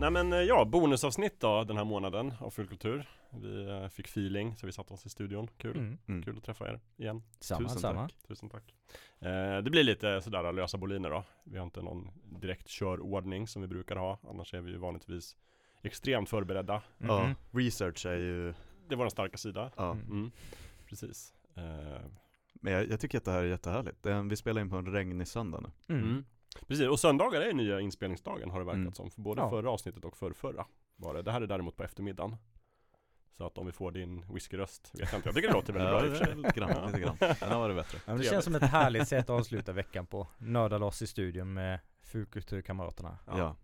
nej men eh, ja, bonusavsnitt då den här månaden av Fullkultur Vi eh, fick feeling så vi satte oss i studion, kul Mm. Mm. Kul att träffa er igen Samma, Tusen samma. tack. Tusen tack eh, Det blir lite sådär lösa boliner då Vi har inte någon direkt körordning som vi brukar ha Annars är vi ju vanligtvis extremt förberedda Ja, Mhm. research är ju, Det är vår starka sida ja. Mm. mm. Precis eh, Men jag, jag tycker att det här är jättehärligt. Är, vi spelar in på en regnig söndag nu. Precis, och söndagar är nya inspelningsdagen har det verkat Mm. som För både Ja. förra avsnittet och förra, förra var det Det här är däremot på eftermiddagen Så att om vi får din whiskyröst vet jag inte, jag tycker det låter väldigt bra i och för sig lite grann, lite grann. Den har varit bättre. Ja, men det känns som ett härligt sätt att avsluta veckan på. Nörda loss i studion med Fulkulturkamraterna. Ja. Ja.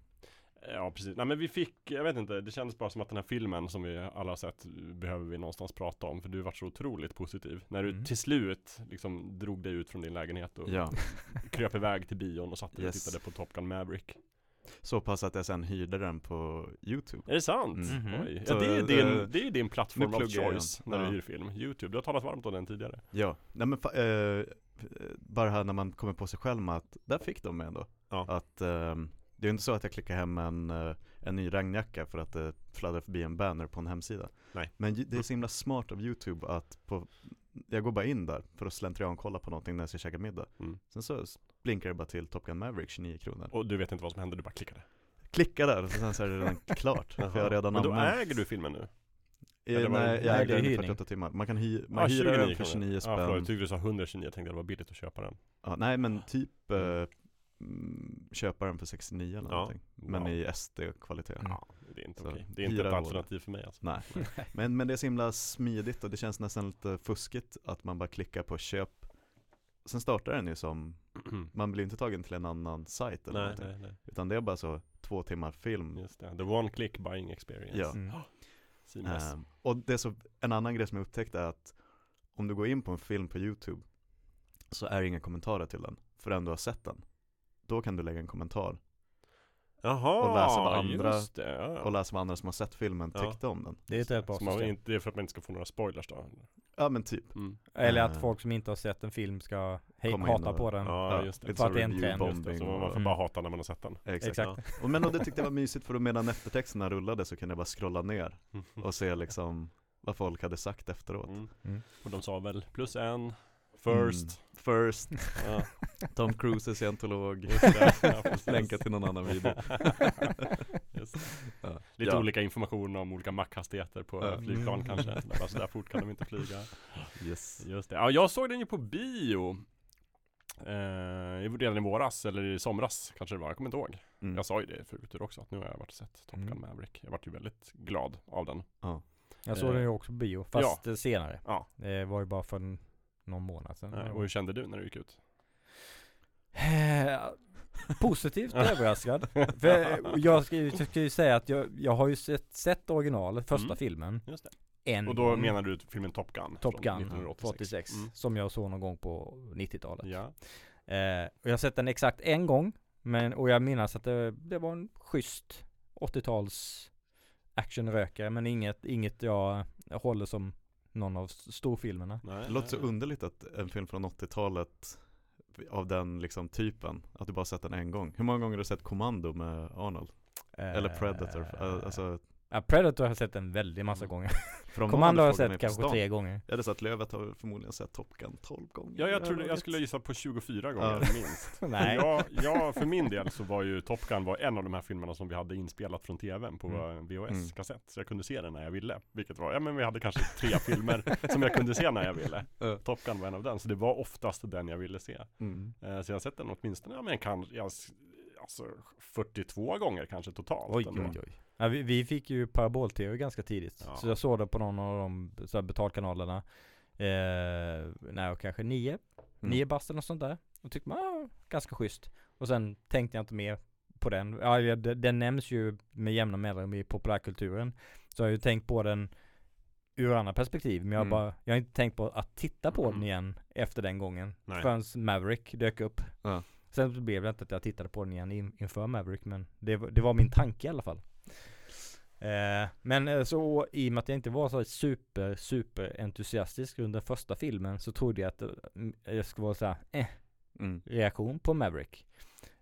Ja precis, nej men vi fick, jag vet inte, det kändes bara som att den här filmen som vi alla har sett Behöver vi någonstans prata om, för du var så otroligt positiv När du Mm. till slut liksom drog dig ut från din lägenhet och Ja, kröp iväg till bion och satte dig Yes. och tittade på Top Gun Maverick så pass att jag sen hyrde den på YouTube. Är det sant? Mm. Så, Ja, det är eh, din, det är din plattform of choice när Ja. du hyr film Youtube, du har talat varmt om den tidigare Ja, nej men eh, bara här när man kommer på sig själv med att, där fick de mig ändå. Ja. Att ehm, det är ju inte så att jag klickar hem en, eh, en ny regnjacka för att det fladdrar förbi en banner på en hemsida. Nej. Men det är så himla smart av YouTube att på, jag går bara in där för att slentrian kolla på någonting när jag ska käka middag. Mm. Sen så blinkar det bara till Top Gun Maverick 29 kronor. Och du vet inte vad som hände, du bara klickade Klicka där och sen så är det redan klart. för jag redan Men då använt. äger du filmen nu? Eh, eller det- nej, jag det är den i hyrning. 48 timmar. Man kan hy, man hyra den 29 för 29 Ja förlåt, jag spänn. tyckte du sa 129, jag tänkte det var billigt att köpa den Ja, nej men typ eh, mm, köpa den för 69 eller Ja. någonting. Men Wow. i SD-kvalitet. Mm. Ja, det är inte Så, okej Det är inte ett alternativ för mig alltså Nej, men, men det är så himla smidigt och det känns nästan lite fuskigt att man bara klickar på köp Sen startar den ju som, man blir inte tagen till en annan sajt eller Nej, någonting nej, nej Utan det är bara så två timmar film Just det, the one click buying experience Ja. Mm. Seamless Ehm, Och det är så, en annan grej som jag upptäckte är att Om du går in på en film på YouTube Så är det inga kommentarer till den förrän du har sett den Då kan du lägga en kommentar Jaha, och läsa vad andra- just det, ja, och läsa vad andra som har sett filmen Ja. tyckte om den Det är ett bra system. inte, Det är för att man inte ska få några spoilers då Ja men typ mm. Eller att Eh. folk som inte har sett en film ska he- Komma in hata och- på den. Ja, just det För att det är en trend. Just det, så man får bara hata när man har sett den Exakt. Exakt. Och, men och det tyckte jag var mysigt för då medan eftertexterna rullade så kunde jag bara scrolla ner och se liksom vad folk hade sagt efteråt. mm. Mm. Och de sa väl plus en First Mm. First, ja, Tom Cruise är scientolog, länka till någon annan video. Ja. Lite Ja. olika information om olika mackhastigheter på Ja. flygplan Mm. kanske Där bara så där fort kan de inte flyga Yes. Just det, ja jag såg den ju på bio eh, Redan i våras, eller i somras kanske det var, jag kommer inte ihåg Mm. Jag sa ju det förut också, att nu har jag varit och sett Top Gun Mm. Maverick Jag vart ju väldigt glad av den Ja. Jag såg Eh, den ju också på bio, fast eh, senare. Ja, Det var ju bara för en- någon månad sedan. eh, och hur kände du när du gick ut? Eh, Positivt överraskad. För jag ska ju, ska ju säga att jag, jag har ju sett, sett originalet, första Mm. filmen. Just det En Och då menar du filmen Top Gun? Top Gun 1986 86. Mm. Som jag såg någon gång på 90-talet. Ja, Eh, och jag har sett den exakt en gång. Men, och jag minns att det, det var en schysst 80-tals actionrökare. Men inget, inget jag håller som någon av storfilmerna. nej, Det låter så underligt att en film från 80-talet av den liksom typen, att du bara sett den en gång. Hur många gånger har du sett Commando med Arnold? Eller Predator? Eh, Alltså, Ja, Predator har jag sett en väldig massa Mm. gånger. om Commando har jag sett kanske stan, tre gånger. Jag hade sett Lövet har förmodligen sett Top Gun 12 gånger. Ja, jag det här jag skulle gissa på 24 gånger Ja. minst Nej. jag, jag, för min del så var ju Top Gun var en av de här filmerna som vi hade inspelat från tvn på Mm. VHS-kassett Så jag kunde se den när jag ville Vilket var, ja men vi hade kanske tre filmer som jag kunde se när jag ville Ja. Top Gun var en av den, så det var oftast den jag ville se Mm. eh, Så jag har sett den åtminstone, ja men kan, jag, alltså 42 gånger kanske totalt Oj, ändå. oj, oj. Ja, vi, vi fick ju parabol-tv ganska tidigt. Ja. Så jag såg det på någon av de så här, betalkanalerna. Eh, när jag kanske nio, Mm. nio bast eller något sånt där. Och tyckte man, ah, ganska schysst. Och sen tänkte jag inte mer på den. Ja, den nämns ju med jämna mellanrum i populärkulturen. Så jag har ju tänkt på den ur andra perspektiv. Men jag Mm. bara, jag har inte tänkt på att titta på den Mm. igen efter den gången. Nej. Förrän Maverick dök upp. Ja. Sen blev det inte att jag tittade på den igen in, inför Maverick men det, det var min tanke i alla fall. Eh, men eh, så i och med att jag inte var så super, super entusiastisk under första filmen så trodde jag att eh, jag skulle vara så här, eh, Mm. reaktion på Maverick.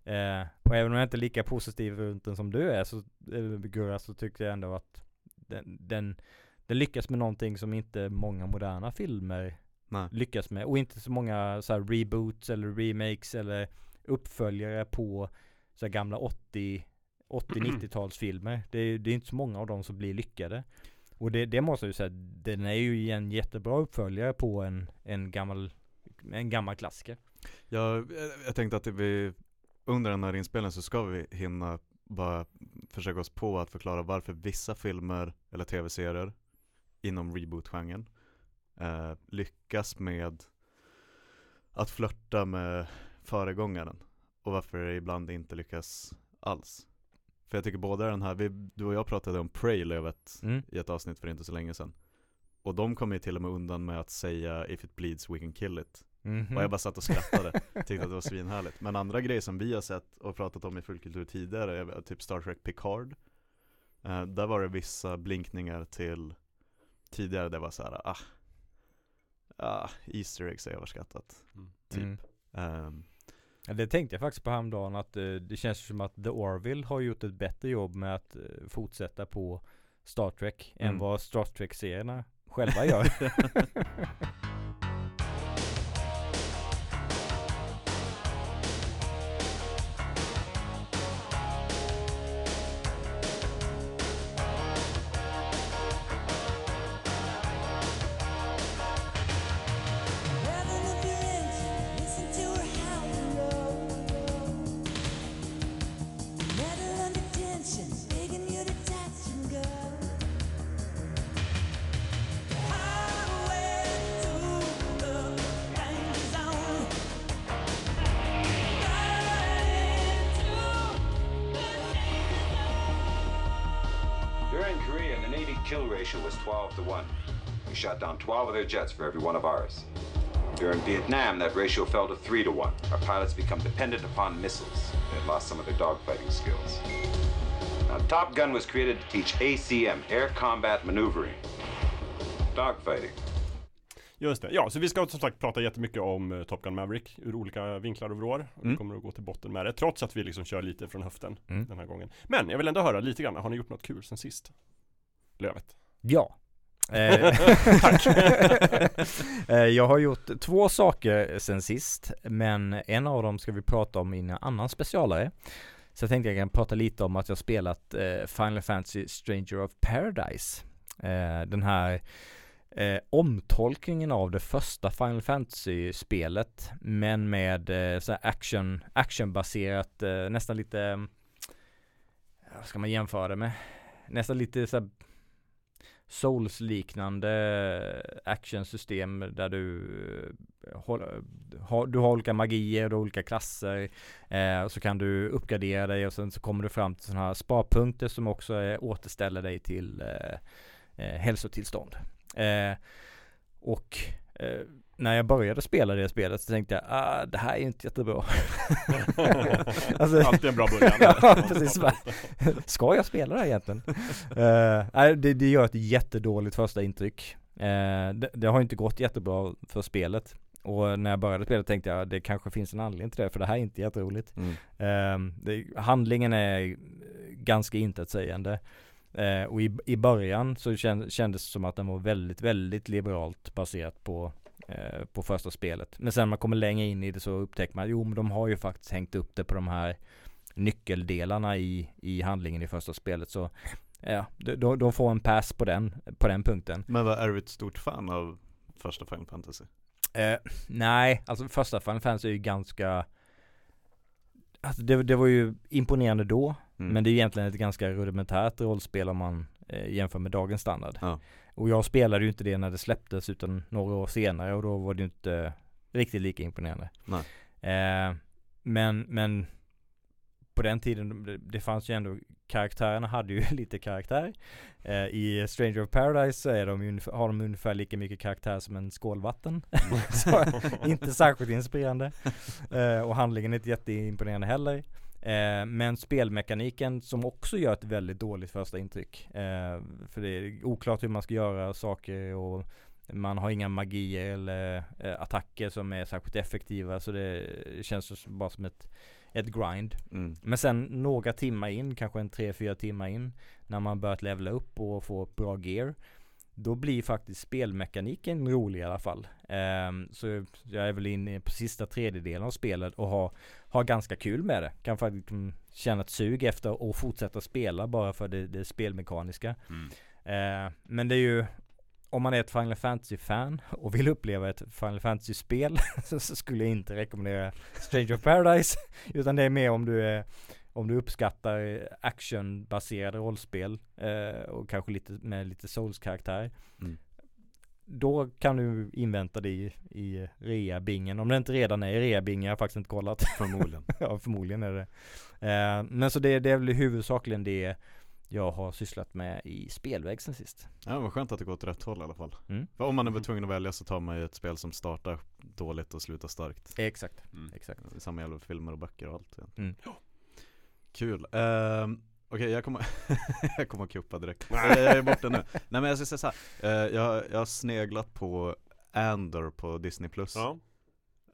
Eh, och även om jag inte är lika positiv runt den som du är så, Gurra, så tyckte jag ändå att den, den, den lyckas med någonting som inte många moderna filmer Nej. lyckas med. Och inte så många så här reboots eller remakes eller uppföljare på så här gamla 80 80-90-talsfilmer. Det är, det är inte så många av dem som blir lyckade. Och det, det måste jag ju säga, den är ju en jättebra uppföljare på en, en gammal en gammal klassiker. Jag, eh, jag tänkte att vi under den här inspelningen så ska vi hinna bara försöka oss på att förklara varför vissa filmer eller tv-serier inom reboot-genren eh, lyckas med att flörta med föregångaren och varför det ibland inte lyckas alls. För jag tycker båda den här, vi, du och jag pratade om Prey-lövet Mm. i ett avsnitt för inte så länge sedan. Och de kom ju till och med undan med att säga If it bleeds we can kill it. Mhm. Och jag bara satt och skrattade, tyckte att det var svinhärligt. Men andra grejer som vi har sett och pratat om i fullkultur tidigare, typ Star Trek Picard. Eh, där var det vissa blinkningar till tidigare, det var så här, ah, ah Easter eggs är överskattat. Mm. Typ. Mm. Ehm, Ja, det tänkte jag faktiskt på häromdagen att eh, det känns som att The Orville har gjort ett bättre jobb med att eh, fortsätta på Star Trek än Mm. vad Star Trek-serierna själva gör. their jets for every one of ours. During Vietnam, that ratio fell to 3 to 1. Our pilots become dependent upon missiles. They had lost some of their dogfighting skills. Now, Top Gun was created to teach ACM, air combat maneuvering. Dogfighting. Just det, ja så vi ska som sagt prata jättemycket om uh, Top Gun Maverick ur olika vinklar och vrår. Och Vi Mm. kommer att gå till botten med det, trots att vi liksom kör lite från höften Mm. den här gången. Men jag vill ändå höra lite grann, har ni gjort något kul sen sist? Lövet. Ja. Eh, eh, jag har gjort två saker sen sist, men en av dem ska vi prata om i en annan specialare. Så jag tänkte jag kan prata lite om att jag spelat eh, Final Fantasy Stranger of Paradise. Eh, den här eh, omtolkningen av det första Final Fantasy-spelet, men med eh, så här action, actionbaserat, eh, nästan lite, vad ska man jämföra det med? Nästan lite så här Souls-liknande eh, actionsystem där du eh, eh, har, du har olika magier, och olika klasser eh, och så kan du uppgradera dig och sen så kommer du fram till sådana här sparpunkter som också är, återställer dig till eh, eh, hälsotillstånd. Eh, och eh, när jag började spela det spelet så tänkte jag, ah, det här är inte jättebra. Alltså- Alltid en bra början. Ja, precis. Ska jag spela det här egentligen? Nej, det, det gör ett jättedåligt första intryck. Eh, det, det har inte gått jättebra för spelet. Och när jag började spela tänkte jag det kanske finns en anledning till det, för det här är inte jätteroligt. mm. Eh, det, handlingen är ganska intetsägande. Eh, och i, i början så känd, kändes det som att den var väldigt, väldigt liberalt baserat på eh, på första spelet. Men sen när man kommer längre in i det så upptäcker man, jo men de har ju faktiskt hängt upp det på de här nyckeldelarna i, i handlingen i första spelet. Så ja, de, de- får en pass på den, på den punkten. Men vad, är du ett stort fan av första Final Fantasy? Eh, nej, alltså första Final Fantasy är ju ganska Alltså det, det var ju imponerande då, Mm. men det är egentligen ett ganska rudimentärt rollspel om man eh, jämför med dagens standard. Ja. Och jag spelade ju inte det när det släpptes utan några år senare och då var det ju inte riktigt lika imponerande. Eh, men, men på den tiden, det, det fanns ju ändå, karaktärerna hade ju lite karaktär. Eh, I Stranger of Paradise så är de ungefär- har de ungefär lika mycket karaktär som en skål vatten. så inte särskilt inspirerande. Eh, och handlingen är inte jätteimponerande heller. Eh, men spelmekaniken som också gör ett väldigt dåligt första intryck. Eh, för det är oklart hur man ska göra saker och man har inga magier eller eh, attacker som är särskilt effektiva så det känns bara som ett ett grind. Mm. Men sen några timmar in, kanske en 3-4 timmar in, när man börjat levela upp och få bra gear. Då blir faktiskt spelmekaniken rolig i alla fall. Ehm, så jag är väl inne på sista tredjedelen av spelet och har, har ganska kul med det. Kan faktiskt mm, känna ett sug efter att fortsätta spela bara för det, det spelmekaniska. Mm. Eh, men det är ju om man är ett Final Fantasy-fan och vill uppleva ett Final Fantasy-spel så skulle jag inte rekommendera Stranger of Paradise utan det är mer om du är om du uppskattar actionbaserade rollspel eh, och kanske lite med lite souls-karaktär Mm. Då kan du invänta det i, i rea-bingen Om det inte redan är i rea-bingen, jag har faktiskt inte kollat Förmodligen. Ja förmodligen är det eh, Men så det, det är väl huvudsakligen det jag har sysslat med i spelväg sen sist Ja vad skönt att det går åt rätt håll i alla fall. Mm. För om man är väl tvungen att välja så tar man ju ett spel som startar dåligt och slutar starkt. Exakt, Mm. exakt Samma gäller för filmer och böcker och allt. Mm. Kul. Ehm, Okej jag kommer, jag kommer att kuppa direkt. jag är borta nu. Nej men jag ska säga så här. Eh, jag, jag har sneglat på Andor på Disney Plus. Ja,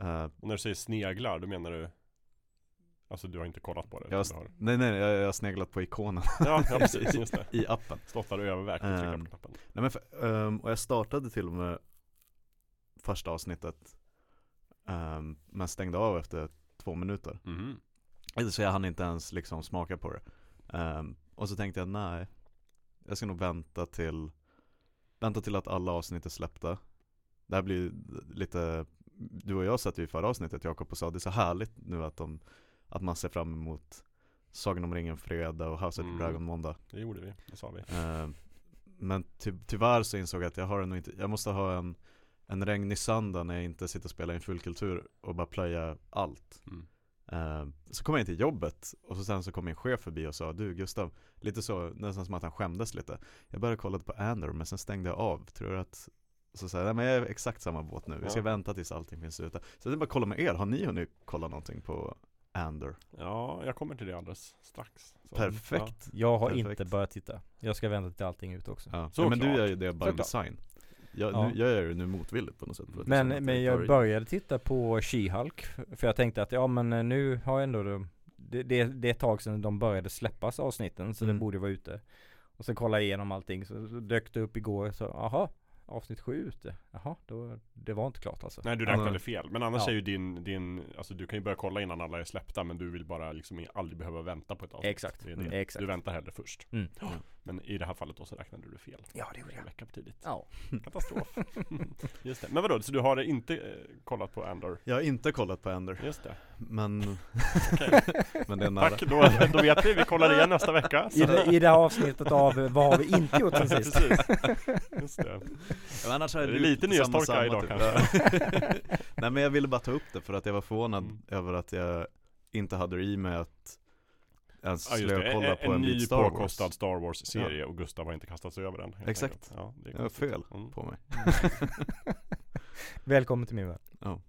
Eh, och när du säger sneglar, då menar du Alltså du har inte kollat på det? jag har, nej nej, jag, jag har sneglat på ikonen Ja, ja precis, just det i appen. Stått där och övervägt att trycka Ehm, på knappen Nej men för, ehm, och jag startade till och med första avsnittet ehm, Men stängde av efter två minuter Mhm. Eller Så jag hann inte ens liksom smaka på det. Ehm, Och så tänkte jag nej. Jag ska nog vänta till Vänta till att alla avsnitt är släppta. Det här blir lite Du och jag satt ju i förra avsnittet Jakob och sa det är så härligt nu att de Att man ser fram emot Sagan om ringen fredag och House of Mm. Dragon måndag. Det gjorde vi, det sa vi. Eh, Men ty tyvärr så insåg jag att jag har inte, jag måste ha en En regnig söndag när jag inte sitter och spelar i en fullkultur och bara plöja allt. Mm. Eh, Så kom jag in till jobbet och så sen så kom min chef förbi och sa Du Gustav, lite så, nästan som att han skämdes lite. Jag började kolla på Andor men sen stängde jag av, tror du att så jag, nej men jag är exakt samma båt nu, jag ska Ja. vänta tills allting finns ute. Så är bara kolla med er, har ni hunnit kolla någonting på Andor? Ja, jag kommer till det alldeles strax. Så, Perfekt! Jag har Perfekt. inte börjat titta. Jag ska vänta till allting är ute också. Ja, Såklart. men du gör ju det by Såklart. design jag, Ja. nu, jag gör det nu motvilligt på något sätt för att Men, att men jag i. började titta på She-Hulk För jag tänkte att ja men eh, nu har jag ändå de, det, det, det är ett tag sedan de började släppas avsnitten så Mm. den borde vara ute Och sen kolla igenom allting så, så dök det upp igår så aha Avsnitt 7 ute Jaha, då, det var inte klart alltså Nej du räknade fel, men annars Ja. är ju din, din, alltså du kan ju börja kolla innan alla är släppta men du vill bara liksom aldrig behöva vänta på ett avsnitt Exakt. det det. Mm. Exakt. Du väntar hellre först Mm. Men i det här fallet då så räknade du fel. Ja det gjorde En jag vecka för tidigt. Ja. Katastrof. Just det, men vadå, så du har inte eh, kollat på Andor? Jag har inte kollat på Ender, Just det, men, men det är nära. Tack, då, då vet vi, vi kollar igen nästa vecka I det, I det här avsnittet av Vad har vi inte gjort sen sist? Precis, just det. Men annars är Det är ju lite nyhetstorka samma idag typ. kanske. Nej men jag ville bara ta upp det för att jag var förvånad Mm. över att jag inte hade det i mig att ens Ja just slö det, och kolla en, på en, en ny Star Wars påkostad Star Wars-serie och Gustav har inte kastat sig över den Exakt. Ja, det är fel Mm. på mig Välkommen till min värld Ja,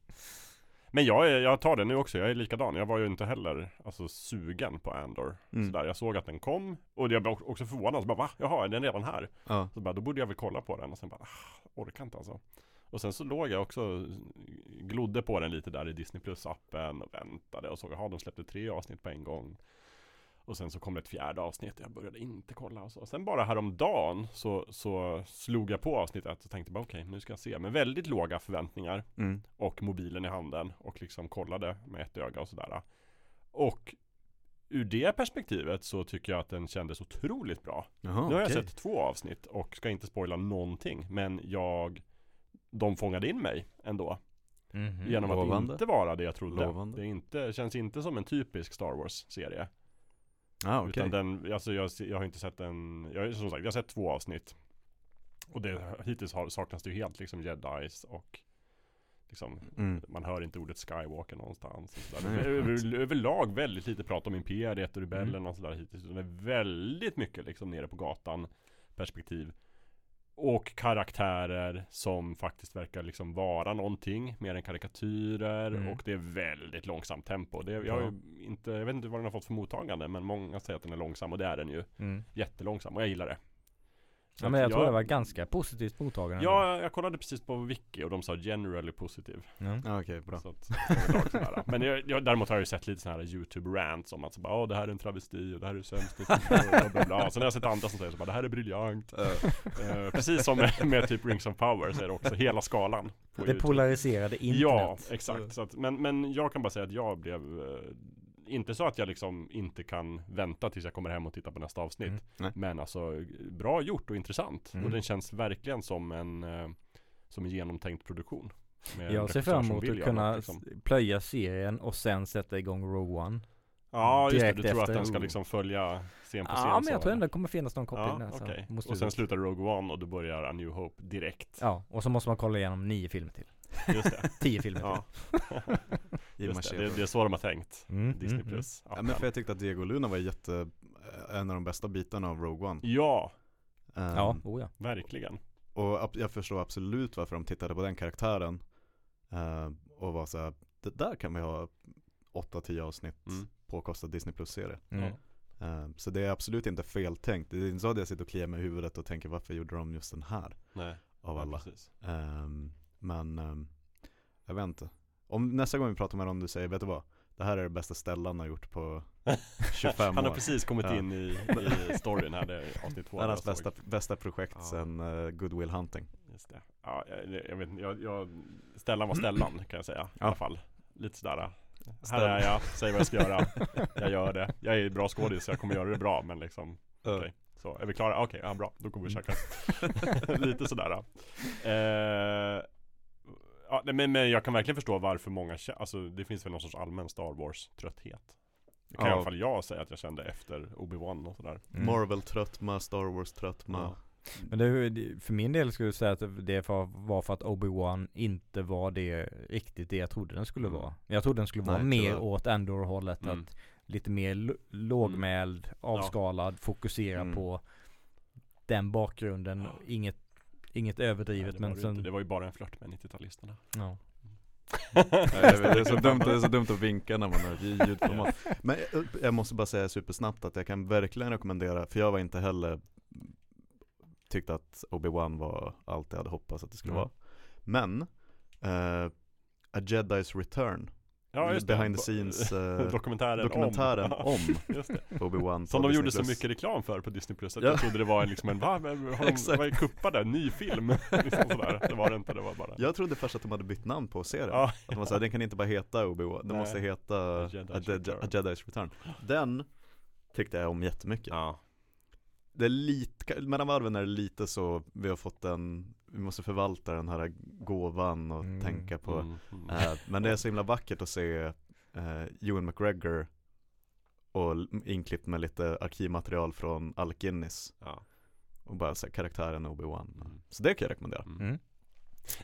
Men jag, är, jag tar det nu också, jag är likadan. Jag var ju inte heller alltså, sugen på Andor. Mm. Sådär. Jag såg att den kom och jag blev också förvånad. Så bara, Va? Jaha, är den redan här? ja. Så bara, då borde jag väl kolla på den och sen bara, ah, orkar inte alltså. Och sen så låg jag också, glodde på den lite där i Disney Plus appen och väntade och såg, jaha de släppte tre avsnitt på en gång. Och sen så kom det ett fjärde avsnitt och jag började inte kolla och så. Sen bara häromdagen så, så slog jag på avsnitt ett och tänkte bara okej, nu ska jag se. Med väldigt låga förväntningar Mm. och mobilen i handen och liksom kollade med ett öga och sådär. Och ur det perspektivet så tycker jag att den kändes otroligt bra. Jaha, nu har jag okej. sett två avsnitt och ska inte spoila någonting men jag De fångade in mig ändå Mhm. Genom att Lovande. inte vara det jag trodde Lovande. Det är inte, känns inte som en typisk Star Wars-serie Ah, okej. Utan den, alltså jag, jag har inte sett en Jag som sagt, jag har sett två avsnitt Och det, hittills har, saknas det ju helt liksom jedis och Liksom mm. man hör inte ordet Skywalker någonstans. Skönt. över, överlag väldigt lite prat om Imperiet och rebellerna Mm. och sådär hittills. Det är väldigt mycket liksom nere på gatan perspektiv. Och karaktärer som faktiskt verkar liksom vara någonting mer än karikatyrer Mm. och det är väldigt långsamt tempo. Det, jag, ju inte, jag vet inte vad den har fått för mottagande men många säger att den är långsam och det är den ju. Mm. Jättelångsam och jag gillar det. Ja men jag, att tror det var ganska positivt mottagande. Ja, jag kollade precis på Wiki och de sa generally positiv. Ja. Ja, okej, bra. Så att. Men jag, jag, däremot har jag ju sett lite sådana här YouTube rants om att så bara, "Åh, det här är en travesti och det här är sämst och bla, bla, bla. Sen har jag sett andra som säger så bara, det här är briljant. Eh, precis som med, med typ Rings of Power så är det också hela skalan. på Det YouTube. polariserade internet. Ja, exakt. Så att, men, men jag kan bara säga att jag blev eh, inte så att jag liksom inte kan vänta tills jag kommer hem och tittar på nästa avsnitt. Mm. Men alltså bra gjort och intressant. Mm. Och den känns verkligen som en eh, som en genomtänkt produktion. Jag ser fram emot att kunna liksom. plöja serien och sen sätta igång Rogue One. Ja just det, du tror att den ska liksom följa scen på scen Ja men jag tror ändå det kommer finnas någon koppling Ja, där. måste Och sen slutar Rogue One och då börjar A New Hope direkt. Ja, och så måste man kolla igenom nio filmer till. Just det. Tio filmer ja. Just det. Det, det är så de har tänkt. till. Mm, Disney mm, Plus. Ja, men för jag tyckte att Diego Luna var jätte, en av de bästa bitarna av Rogue One. Ja, Mm. Ja, oh ja. verkligen. Och jag förstår absolut varför de tittade på den karaktären. ehm, och var så här, det där kan vi ha 8-10 avsnitt Mm. påkostad Disney Plus-serie. Mm. Ehm, så det är absolut inte fel tänkt. Det är inte så att jag sitter och kliar mig i huvudet och tänker varför gjorde de just den här Nej, av ja, alla. precis. Ehm, men ehm, jag vet inte. Om nästa gång vi pratar med dem du säger, vet du vad? Det här är det bästa Stellan har gjort på 25 Han har år. precis kommit Ja. in i, i storyn här, det är avsnitt två hans bästa, bästa projekt Ja. sen uh, Goodwill Hunting. Just det. Ja, jag, jag vet jag, jag, Stellan var Stellan kan jag säga i Ja. alla fall. Lite sådär. Här är jag, säg vad jag ska göra. Jag gör det. Jag är bra skådis så jag kommer göra det bra men liksom Okej. Så är vi klara? Okej, ja bra. Då kommer vi käka. Lite sådär. Eh, ja, men, men jag kan verkligen förstå varför många Alltså det finns väl någon sorts allmän Star Wars trötthet. Det kan Ja. i alla fall jag säga att jag kände efter Obi-Wan och sådär. Mm. Marvel-tröttma, Star Wars-tröttma. Ja. Men det, för min del skulle jag säga att det var för att Obi-Wan inte var det riktigt det jag trodde den skulle Mm. vara. Jag trodde den skulle vara Nej, mer tyvärr. åt Endor-hållet. Mm. Att lite mer lågmäld, avskalad, fokusera Mm. på den bakgrunden. Inget, inget överdrivet Nej, men det, sen, inte. det var ju bara en flört med 90-talisterna. ja. Nej, det, är så dumt, det är så dumt att vinka när man har ljudformat. Men jag, jag måste bara säga supersnabbt att jag kan verkligen rekommendera, för jag var inte heller tyckte att Obi-Wan var allt jag hade hoppats att det skulle Mm. vara. Men eh, A Jedi's Return, Ja just det. behind the scenes eh, dokumentären, dokumentären om. om. Obi-Wan Som de Disney gjorde så mycket reklam för på Disney Plus att Ja. jag trodde det var liksom en, va? Men Har de, vad är kuppade? Ny film? liksom sådär. Det var det inte, det var bara Jag trodde först att de hade bytt namn på serien. Ja, Att de var såhär, den kan inte bara heta Obi-Wan, den måste heta A A, Jedi's Je- Return. A Jedi's Return. Den tyckte jag om jättemycket. ja. Det är lite, mellan varven är det lite så, vi har fått en, vi måste förvalta den här gåvan och Mm, tänka på Mm, mm. eh, Men det är så himla vackert att se eh, Ewan McGregor och inklippt med lite arkivmaterial från Alec Guinness Ja. och bara så här, karaktären Obi-Wan Mm. Så det kan jag rekommendera Mm. Mm.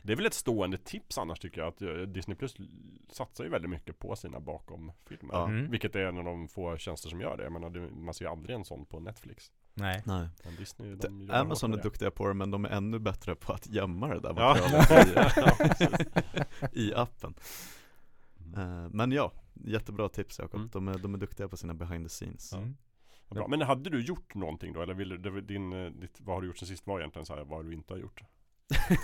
Det är väl ett stående tips annars tycker jag att eh, Disney Plus satsar ju väldigt mycket på sina bakom-filmer. Ja. Mm. Vilket är en av de få tjänster som gör det. Jag menar, det, man ser ju aldrig en sån på Netflix. Nej. Nej. Men Disney, Det- de Amazon är det. duktiga på det men de är ännu bättre på att gömma det där materialet Ja, i, i appen Mm. Eh, Men ja, jättebra tips Jakob. Mm. De, är, de är duktiga på sina behind the scenes. Mm. Bra. Men hade du gjort någonting då? Eller vill du, det din, eh, ditt, vad har du gjort sen sist var egentligen så här, vad du inte har gjort?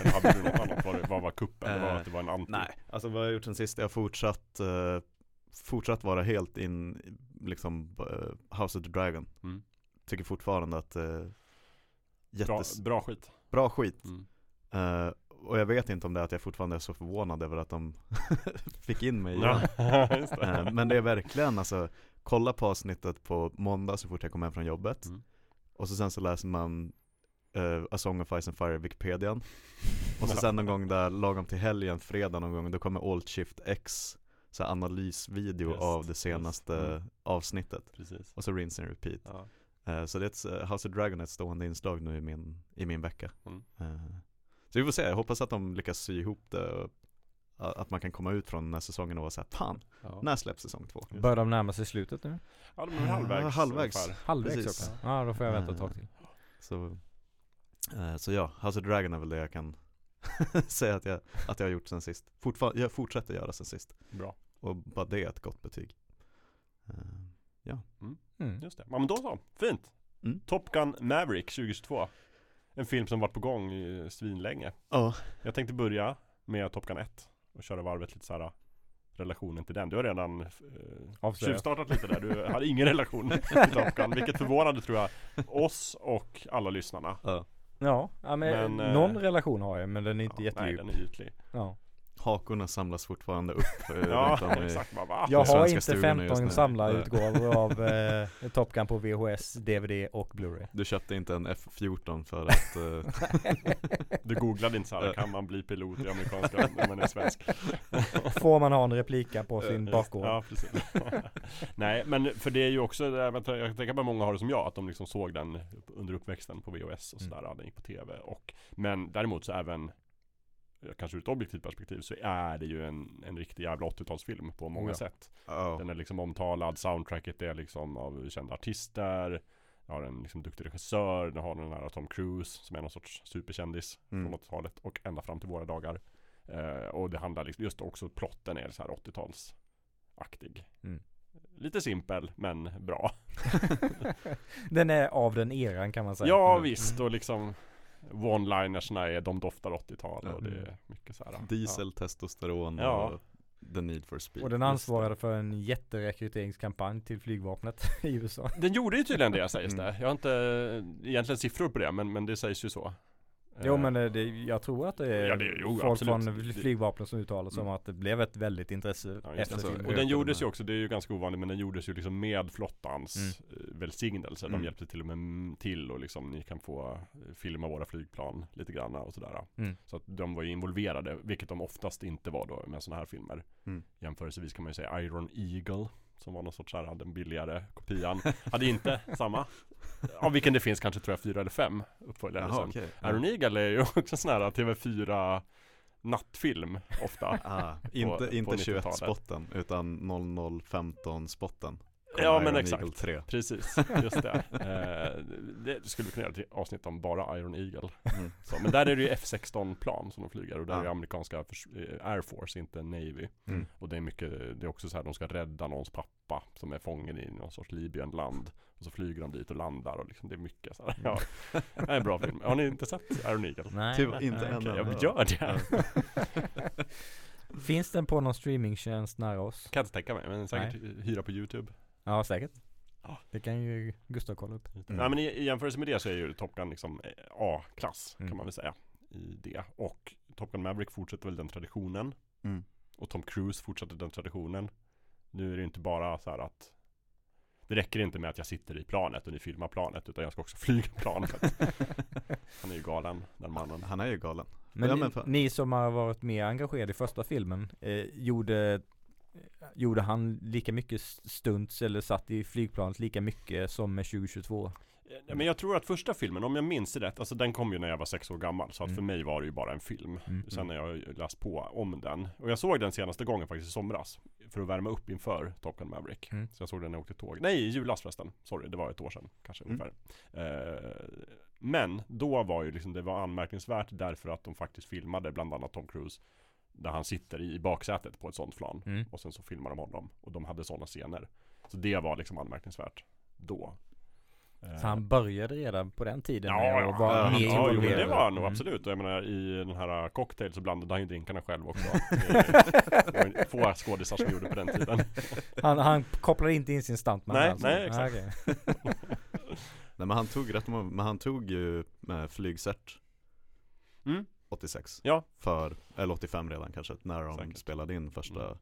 Eller hade du något annat? Var det, vad var kuppen? Det var Eh, att det var en anti? Nej, alltså vad har jag gjort sen sist? Jag har fortsatt, eh, fortsatt vara helt in, i, liksom House of the Dragon. Mm. Tycker fortfarande att eh, Bra, jättes, bra. bra skit. skit. Mm. Eh, och jag vet inte om det är att jag fortfarande är så förvånad över att de fick in mig. Ja. Eh, men det är verkligen alltså, kolla på avsnittet på måndag så fort jag kommer hem från jobbet. Mm. Och så sen så läser man eh, A Song of Ice and Fire Wikipedian. Och så sen någon gång där, lagom till helgen, fredag någon gång, då kommer Alt Shift X så analysvideo Just, av det senaste. Mm. avsnittet. Precis. Och så rinse and repeat. Ja. Eh, så det är ett, eh, House of Dragon är ett stående inslag nu i min, i min vecka. Mm. Eh, så vi får se, jag hoppas att de lyckas sy ihop det och att man kan komma ut från den här säsongen och vara såhär, fan, Ja. när släpps säsong två? Börjar de närma sig slutet nu? Ja, de är halvvägs. Halvvägs. Halvvägs Precis. Ja, då får jag vänta ett tag till. Så, så ja, House of Dragon är väl det jag kan säga att jag, att jag har gjort sen sist. Fortfar- jag fortsätter göra sen sist. Bra. Och bara det är ett gott betyg. Eh, Mm. Just det. Ja men då så. Fint. Mm. Top Gun Maverick 2022. en film som varit på gång i svinlänge. Ja. Jag tänkte börja med Top Gun 1 och köra varvet lite så här relationen till den. Du har redan eh, Avslöjat. tjuvstartat lite där. Du hade ingen relation till Top Gun, vilket förvånade tror jag oss och alla lyssnarna. ja. Ja, ja men, Men, eh, någon relation har jag men den är inte Ja, nej, jättedjup. den är ytlig. Ja. Hakorna samlas fortfarande upp eh, Ja, i exakt. Bara? Jag har inte stugorna just 15 nu. samlarutgåvor av eh, Top Gun på VHS, DVD och Blu-ray. Du köpte inte en F14 för att eh, Du googlade inte så här, kan man bli pilot i amerikanska när man är svensk? Får man ha en replika på sin Eh, bakgård? Ja, precis. Nej, men för det är ju också, jag tänker att många har det som jag, att de liksom såg den under uppväxten på VHS och sådär, den gick på TV. Och, men däremot så även, kanske ur ett objektivt perspektiv, så är det ju en, en riktig jävla 80-talsfilm på många Oh ja. sätt. ja. Den är liksom omtalad, soundtracket är liksom av kända artister, den har en liksom duktig regissör, den har den här Tom Cruise som är någon sorts superkändis Mm. från 80-talet och ända fram till våra dagar. Eh, och det handlar liksom, just också plotten är så här 80-talsaktig. Mm. Lite simpel men bra. Den är av den eran kan man säga. Ja Mm. visst och liksom One-linersna är de doftar 80-tal och det är mycket så här. Diesel, testosteron Ja. och the need for speed Och den ansvarade för en jätterekryteringskampanj till flygvapnet i USA. Den gjorde ju tydligen det sägs Mm. det. Jag har inte egentligen siffror på det men, men det sägs ju så. Jo Eh, men det, jag tror att det är Ja, det- jo, folk absolut. från flygvapnet som uttalar sig om Mm. att det blev ett väldigt intresse Ja, efter filmen. Och den gjordes ju också, det är ju ganska ovanligt, men den gjordes ju liksom med flottans Mm. eh, välsignelse. De Mm. hjälpte till och med till och liksom ni kan få eh, filma våra flygplan lite grann och sådär. Mm. Så att de var ju involverade, vilket de oftast inte var då med sådana här filmer. Mm. Jämförelsevis kan man ju säga Iron Eagle, som var någon sorts här, den billigare kopian. Hade inte samma, av vilken det finns kanske tror jag fyra eller fem uppföljare Jaha sen. okej Iron Eagle är ju också sån här TV4 nattfilm ofta. ah, Inte, på inte 90-talet. 21-spotten utan 0015-spotten Ja, men exakt. Eagle 3 Precis, just det. Eh, det skulle vi kunna göra ett avsnitt om bara Iron Eagle. mm. Så, men där är det ju F16 plan som de flyger och där Ja. är det amerikanska eh, Air Force, inte Navy. Mm. Och det är mycket, det är också så här, de ska rädda någons pappa som är fången i någon sorts Libyenland. Och så flyger de dit och landar och liksom, det är mycket så här. Ja, det är en bra film. Har ni inte sett Iron Eagle? Nej. Tyvärr inte nej. än än. jag gör det. Finns den på någon streamingtjänst nära oss? Kan jag inte tänka mig, men säkert hyra på YouTube. Ja säkert. Det kan ju Gustav kolla upp. Mm. Nej men i, i jämförelse med det så är ju Top Gun liksom eh, A-klass Mm. kan man väl säga i det. Och Top Gun Maverick fortsätter väl den traditionen. Mm. Och Tom Cruise fortsätter den traditionen. Nu är det inte bara så här att det räcker inte med att jag sitter i planet och ni filmar planet utan jag ska också flyga planet. Han är ju galen den mannen. Han är ju galen Men, Ja, ni, men fan. ni som har varit mer engagerade i första filmen, eh, gjorde, gjorde han lika mycket stunts eller satt i flygplanet lika mycket som med 2022? Ja, Men jag tror att första filmen, om jag minns det rätt, alltså den kom ju när jag var sex år gammal så att Mm. för mig var det ju bara en film. Mm. Sen har jag läst på om den. Och jag såg den senaste gången faktiskt i somras. För att värma upp inför Top Gun Maverick. Mm. Så jag såg den när jag åkte tåg. Nej, i julas förresten. Sorry, det var ett år sedan kanske Mm. ungefär. Eh, men då var ju liksom, det var anmärkningsvärt därför att de faktiskt filmade bland annat Tom Cruise. Där han sitter i baksätet på ett sånt plan. Mm. Och sen så filmar de honom. Och de hade sådana scener. Så det var liksom anmärkningsvärt då. Eh, Så han började redan på den tiden Ja, med ja, att vara ja, mer ja, jo, det var han nog Mm. absolut. Och jag menar i den här cocktail så blandade han ju drinkarna själv också. Det var få skådisar som gjorde på den tiden. Han, han kopplade inte in sin stuntman Nej, alltså. nej, exakt. okej. Nej men han tog rätt men han tog ju med flygcert Mm. 86 Ja. För, eller 85 redan kanske, när de Säkert. spelade in första Mm.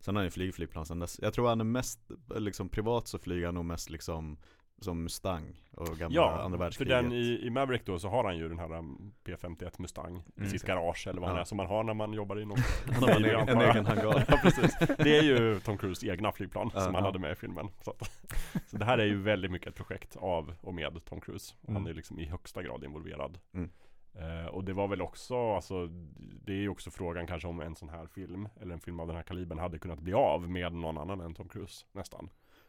Sen har han ju flygit flygplan sen dess Jag tror han är mest, liksom privat så flyger han nog mest liksom Som Mustang och gamla Ja, andra för världskriget den i, i Maverick då så har han ju den här um, P51 Mustang i Mm. sitt garage eller vad han Ja. är som man har när man jobbar i någon Han har en en egen hangar Ja precis, det är ju Tom Cruise egna flygplan Ja, som han ja. hade med i filmen så, så det här är ju väldigt mycket ett projekt av och med Tom Cruise och Han Mm. är liksom i högsta grad involverad Mm. Eh, Och det var väl också, alltså Det är ju också frågan kanske om en sån här film Eller en film av den här kalibern hade kunnat bli av med någon annan än Tom Cruise nästan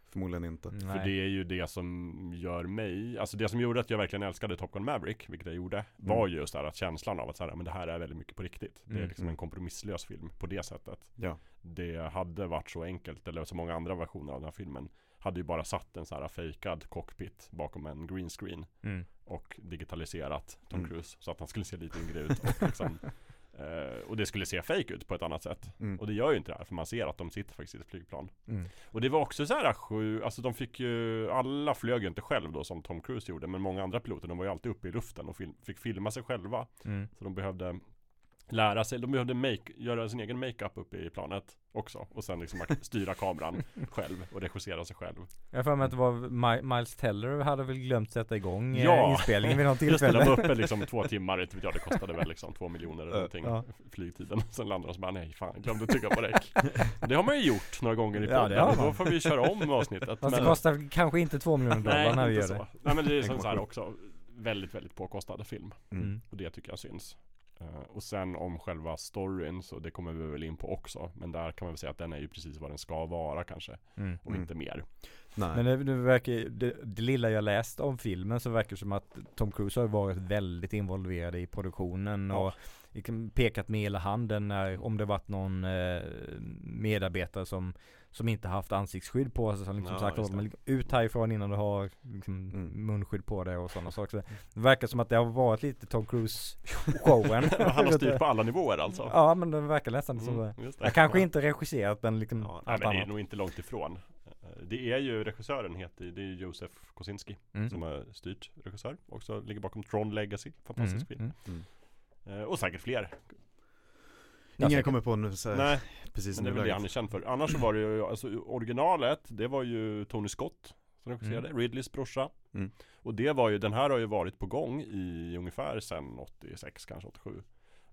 Förmodligen inte Nej. För det är ju det som gör mig, alltså det som gjorde att jag verkligen älskade Top Gun Maverick, vilket jag gjorde, var ju just det här att känslan av att så här, men det här är väldigt mycket på riktigt. Det är Mm. liksom Mm. en kompromisslös film på det sättet. Ja Det hade varit så enkelt, eller så många andra versioner av den här filmen hade ju bara satt en så här fejkad cockpit bakom en green screen Mm. och digitaliserat Tom Mm. Cruise så att han skulle se lite yngre ut och liksom eh, och det skulle se fake ut på ett annat sätt. Mm. Och det gör ju inte det här för man ser att de sitter faktiskt i ett flygplan. Mm. Och det var också så här sju, alltså de fick ju, alla flög ju inte själv då som Tom Cruise gjorde men många andra piloter de var ju alltid uppe i luften och film, fick filma sig själva. Mm. Så de behövde lära sig, de behövde make, göra sin egen makeup uppe i planet också. Och sen liksom styra kameran själv och regissera sig själv. Jag har för mig att det var Mi- Miles Teller hade väl glömt sätta igång eh, Ja. inspelningen vid något Just det, de tillfälle. var uppe liksom två timmar, inte vet jag, det kostade väl liksom två miljoner eller någonting Ja. flygtiden. Sen landade de och så bara nej fan, glömde trycka på räck. Det har man ju gjort några gånger i Ja, podden. det man. då får vi köra om avsnittet. Fast det kostar kanske inte två miljoner dollar när vi gör det. så. Nej men det är som så här också väldigt, väldigt påkostad film. Mm. Och det tycker jag syns. Eh, och sen om själva storyn så det kommer vi väl in på också. Men där kan man väl säga att den är ju precis vad den ska vara kanske. Mm. Och Mm. inte mer. Nej. Men det, det verkar det, det lilla jag läst om filmen så verkar det som att Tom Cruise har varit väldigt involverad i produktionen Ja. och liksom pekat med hela handen när, om det varit någon eh, medarbetare som som inte haft ansiktsskydd på sig som liksom Ja, sagt åt det. dem ut härifrån innan du har liksom, Mm. munskydd på dig och sådana saker. Det verkar som att det har varit lite Tom Cruise showen. Han har styrt på alla nivåer alltså. Ja men det verkar nästan som det. Mm, just det. Jag kanske inte regisserat men liksom Ja, nej, men det är nog inte långt ifrån. Eh, Det är ju regissören heter, det är Josef Kosinski Mm. som har styrt regissör. Också ligger bakom Tron Legacy, fantastisk Mm, film. mm. Eh, Och säkert fler. Ingen säkert. kommer på nu så här, Nej, precis men det är väl det han är känd för. Annars så var det ju, alltså originalet, det var ju Tony Scott som regisserade, Ridleys brorsa. Mm. Och det var ju, den här har ju varit på gång i ungefär sedan 86, kanske 87.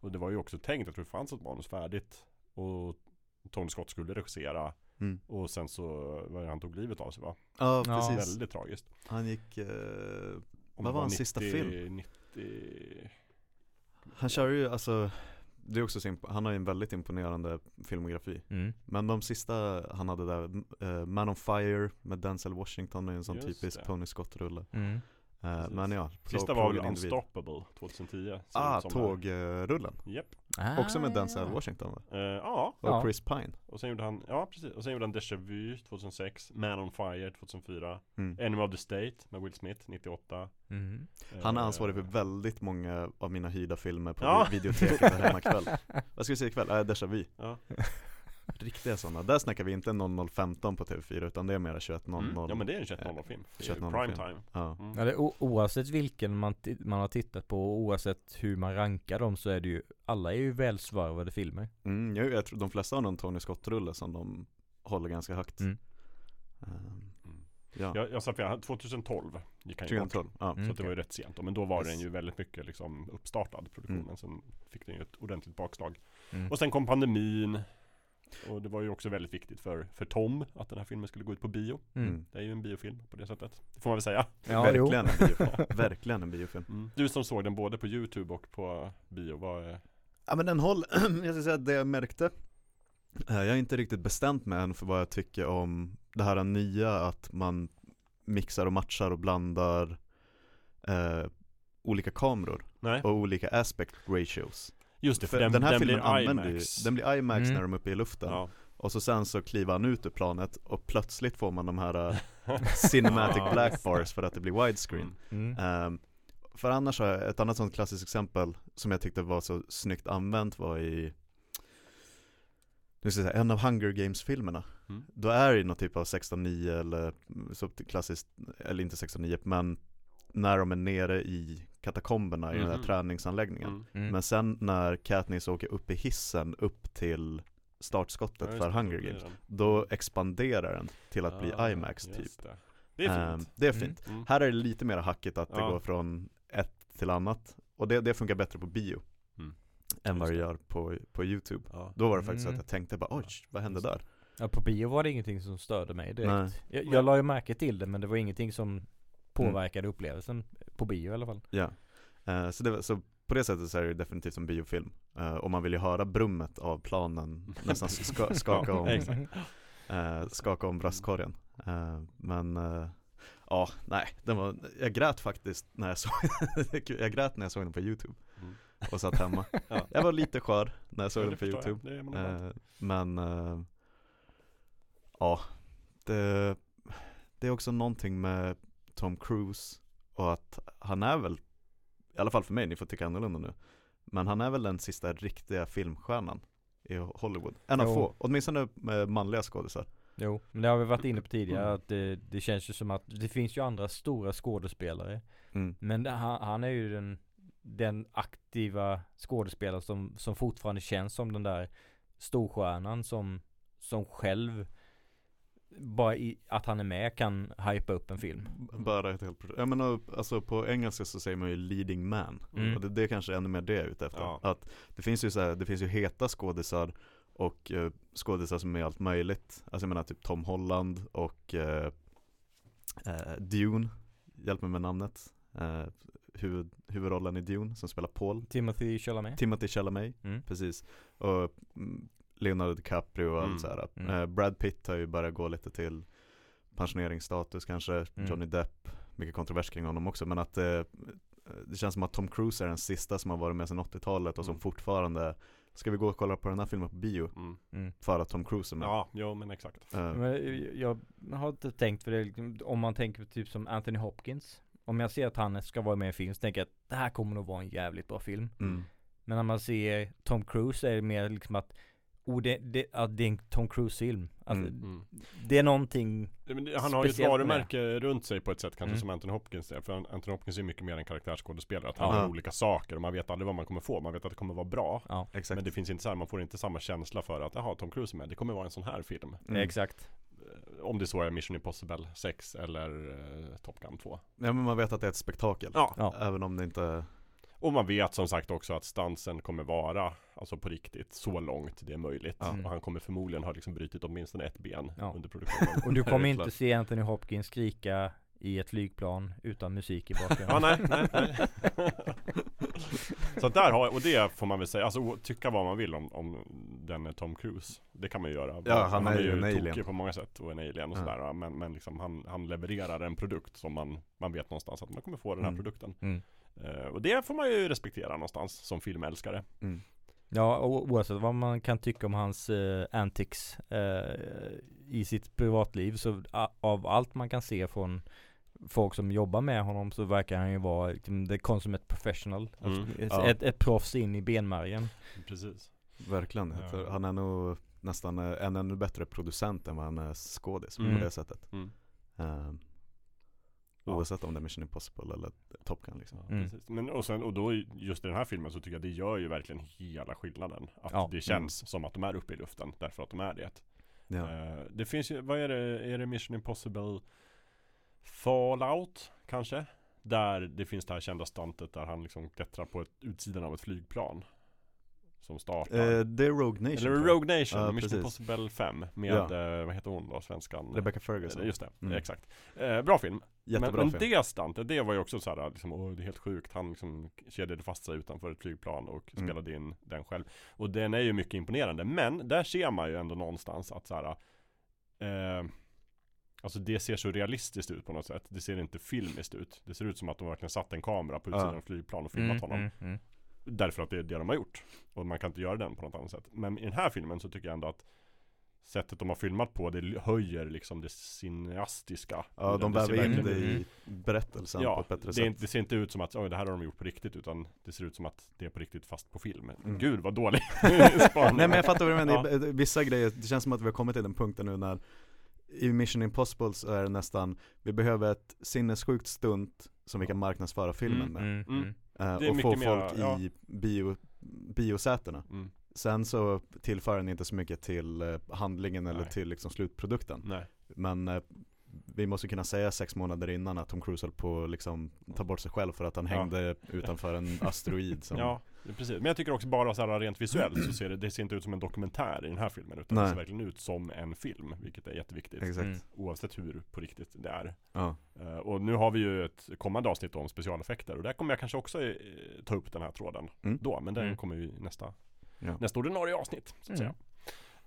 Och det var ju också tänkt, jag tror det fanns ett manus färdigt. Och Tony Scott skulle regissera Mm. och sen så, var det, han tog livet av sig va? Ja Ja. precis, Väldigt tragiskt. han gick, eh, Vad det var hans sista film? 90... han kör ju alltså det är också så han har ju en väldigt imponerande filmografi Mm. Men de sista han hade där, eh, Man on Fire med Denzel Washington är en sån Just typisk det. Tony Scott-rulle Mm. Precis. Men ja, Sista var väl. Unstoppable 2010 ser det Ah, ut som tågrullen Japp, Också med Denzel Ah. Washington va? Eh, ja Och Ja. Chris Pine Och sen gjorde han, ja precis, och sen gjorde han Déjà Vu 2006 Man on Fire 2004 mm. Enemy of the State med Will Smith 98 Mm. Han är Eh, ansvarig för väldigt många av mina hyrda filmer på Ja. videoteket här hemma ikväll Vad ska vi se ikväll? Äh, Déjà Vu Ja, Riktiga sådana, där snackar vi inte 0015 på TV4 utan det är mera 2100 mm. ja men det är en 21.00 film Det är ju 21.00 prime film. time Ja. mm. Ja, det, oavsett vilken man, man har tittat på och oavsett hur man rankar dem så är det ju Alla är ju välsvarvade filmer Mm, jag, jag tror de flesta har någon Tony Scott-rulle som de håller ganska högt Mm. Mm. Ja, Jag, jag sa fel, 2012 gick han ju bort 2012, ja. Mm. Så att det var ju rätt sent men då var Yes. den ju väldigt mycket liksom uppstartad produktionen Mm. Sen fick den ju ett ordentligt bakslag Mm. Och sen kom pandemin Och det var ju också väldigt viktigt för, för Tom att den här filmen skulle gå ut på bio Mm. Mm. Det är ju en biofilm på det sättet Det får man väl säga Ja. Verkligen en biofilm, verkligen en biofilm mm. Du som såg den både på Youtube och på bio, vad är Ja men den håller, jag ska säga att det jag märkte eh, Jag är inte riktigt bestämt med än för vad jag tycker om det här nya att man mixar och matchar och blandar eh, olika kameror Nej, och olika aspect ratios just det, för, För den, den här den filmen blir använder IMAX ju, den blir IMAX Mm. när de är uppe i luften ja. Och så sen så kliver han ut ur planet och plötsligt får man de här eh, cinematic black bars för att det blir widescreen Mm. Mm. Ehm, För annars har jag ett annat sånt klassiskt exempel som jag tyckte var så snyggt använt var i nu ska jag säga, en av Hunger Games-filmerna Mm. Då är det någon typ av 16-9 eller så klassiskt, eller inte 16-9 men när de är nere i katakomberna i den Mhm. där träningsanläggningen Mm. Mm. Men sen när Katniss åker upp i hissen upp till startskottet Ja, för det, Hunger Games den. Då expanderar den till att bli Ah, IMAX typ Det. det är fint Det är Mm. fint Mm. Här är det lite mer hackigt att det Ja. går från ett till annat Och det, det funkar bättre på bio Mm. Än vad det det. gör på, på YouTube Ja. Då var det faktiskt Mm. att jag tänkte bara oj, vad hände där? Ja, på bio var det ingenting som störde mig direkt. Nej. Jag, jag la ju märke till det men det var ingenting som påverkade upplevelsen på bio i alla fall. Ja. Eh, så, var- så på det sättet så är det definitivt en biofilm. Eh, Och man vill ju höra brummet av planen nästan ska, skaka om eh, skaka om bröstkorgen. Men Ja, nej, den var, jag grät faktiskt när jag såg Jag grät när jag såg den på youtube Mm. och satt hemma. Ja. Jag var lite skör när jag såg Ja, den på youtube. Eh, Men eh, Ja, det det är också någonting med Tom Cruise och att han är väl, i alla fall för mig, ni får tycka annorlunda nu, men han är väl den sista riktiga filmstjärnan i Hollywood. En av få, åtminstone med manliga skådisar. Jo, men det har vi varit inne på tidigare att det, det känns ju som att det finns ju andra stora skådespelare Mm. Men det, han, han är ju den, den aktiva skådespelare som, som fortfarande känns som den där storstjärnan som, som själv bara i, att han är med kan hypa upp en film. Bara ett helt projekt. Jag menar, alltså på engelska så säger man ju leading man. Mm. Och det, det är kanske ännu mer det jag är ute efter. Ja. Att det finns ju så här, det finns ju heta skådisar och eh, skådisar som är allt möjligt. Alltså jag menar typ Tom Holland och eh, eh, Dune, hjälp mig med namnet. Eh, huvud, huvudrollen i Dune som spelar Paul. Timothy Chalamet. Timothy Chalamet, Mm. precis. Och mm, Leonardo DiCaprio och Mm. allt så här. Mm. Eh, Brad Pitt har ju börjat gå lite till pensioneringsstatus kanske. Mm. Johnny Depp, mycket kontrovers kring honom också. Men att eh, det känns som att Tom Cruise är den sista som har varit med sedan 80-talet och som Mm. fortfarande Ska vi gå och kolla på den här filmen på bio? Mm. Mm. För att Tom Cruise är med. Ja, jo men exakt. Eh, Men jag har inte tänkt för det, liksom, om man tänker typ som Anthony Hopkins. Om jag ser att han ska vara med i en film så tänker jag att det här kommer nog vara en jävligt bra film. mm. Men när man ser Tom Cruise är det mer liksom att Oh det, det, att det är en Tom Cruise-film. Alltså, Mm. Mm. Det är någonting Ja, det- Han har ju ett Speciellt med varumärke runt sig på ett sätt kanske Mm. som Anthony Hopkins är. För Anthony Hopkins är mycket mer en karaktärsskådespelare. Att han Ja. gör olika saker och man vet aldrig vad man kommer få. Man vet att det kommer vara bra. Ja, Exakt. Men det finns inte så här, man får inte samma känsla för att jaha, Tom Cruise är med. Det kommer vara en sån här film. Mm. exakt. Eh, Om det så är Mission Impossible 6 eller eh, Top Gun 2. Ja men man vet att det är ett spektakel. Ja. Ja. Även om det inte Och man vet som sagt också att stansen kommer vara Alltså på riktigt så långt det är möjligt. Ja. Och han kommer förmodligen ha liksom brutit åtminstone ett ben Ja. under produktionen. Och du kommer inte se Anthony Hopkins skrika i ett flygplan utan musik i Ja bakgrunden. nej, nej, nej. Så där har, och det får man väl säga, alltså tycka vad man vill om, om den är Tom Cruise Det kan man ju göra Ja, han är ju en alien. på många sätt och en alien och Ja. sådär. Men, men liksom han, han levererar en produkt som man, man vet någonstans att man kommer få den här Mm. produkten Mm. Eh, Och det får man ju respektera någonstans som filmälskare mm. Ja, och oavsett vad man kan tycka om hans eh, antics eh, i sitt privatliv så a, av allt man kan se från folk som jobbar med honom så verkar han ju vara liksom, the consummate professional. Alltså, Mm, ett, ja. ett, ett proffs in i benmärgen. Precis Verkligen. Ja. För han är nog nästan eh, en ännu bättre producent än vad han är skådis Mm. på det sättet. mm. Eh, Ja. Oavsett om det är Mission Impossible eller Top Gun liksom. Ja, Mm. precis. Men och sen, och då just i den här filmen så tycker jag det gör ju verkligen hela skillnaden Att Ja. det känns som att de är uppe i luften därför att de är det Ja. Eh, Det finns ju, vad är det, är det Mission Impossible Fallout kanske? Där det finns det här kända stuntet där han liksom klättrar på ett, utsidan av ett flygplan Som startar Eh, det är Rogue Nation Eller. Rogue Nation, Ja, Mission. Impossible 5 Med, Ja. eh, vad heter hon då, svenskan? Rebecca Ferguson. Eh, Just det, Mm. exakt eh, Bra film Jättebra men, men film. det stuntet, det var ju också så här, liksom, åh, det är helt sjukt Han liksom kedjade fast sig utanför ett flygplan och Mm. spelade in den själv Och den är ju mycket imponerande, men där ser man ju ändå någonstans att så här, eh, Alltså det ser så realistiskt ut på något sätt Det ser inte filmiskt ut Det ser ut som att de verkligen satt en kamera på utsidan Ja. av flygplan och filmat honom mm, mm. Därför att det är det de har gjort. Och man kan inte göra den på något annat sätt. Men i den här filmen så tycker jag ändå att Sättet de har filmat på, det höjer liksom det cineastiska Ja, de väver in det i berättelsen på Ja, ett bättre det, sätt. inte, det ser inte ut som att oj, det här har de gjort på riktigt Utan det ser ut som att det är på riktigt fast på film. Mm. Gud vad dålig. Nej men jag fattar vad du menar, vissa grejer, det känns som att vi har kommit till den punkten nu när I Mission Impossible så är det nästan, vi behöver ett sinnessjukt stunt som vi kan marknadsföra filmen Mm, med. mm, Mm. Eh, Och få mera, folk ja. i bio, biosätena mm. Sen så tillför den inte så mycket till eh, handlingen eller Nej. till liksom slutprodukten Nej, Men eh, vi måste kunna säga sex månader innan att Tom Cruise höll på att liksom ta bort sig själv för att han Ja. hängde utanför en asteroid som ja precis Men jag tycker också bara så här rent visuellt så ser det, det ser inte ut som en dokumentär i den här filmen Utan det Nej. ser verkligen ut som en film Vilket är jätteviktigt Exakt, Mm. Oavsett hur på riktigt det är ja, Eh, Och nu har vi ju ett kommande avsnitt om specialeffekter och där kommer jag kanske också eh, ta upp den här tråden Mm. då Men den Mm. kommer ju nästa, ja. nästa ordinarie avsnitt så att Mm. säga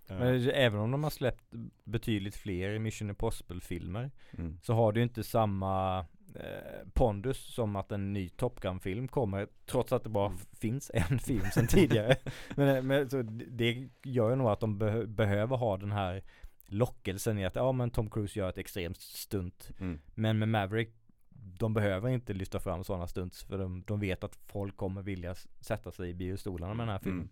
Eh, Men även om de har släppt betydligt fler Mission Impossible filmer Mm. så har det ju inte samma eh, pondus som att en ny Top Gun-film kommer trots att det bara Mm. finns en film sedan tidigare. men, men så det gör ju nog att de beh- behöver ha den här lockelsen i att ja men Tom Cruise gör ett extremt stunt. Mm. Men med Maverick, de behöver inte lyfta fram sådana stunts för de, de vet att folk kommer vilja sätta sig i biostolarna med den här filmen. Mm.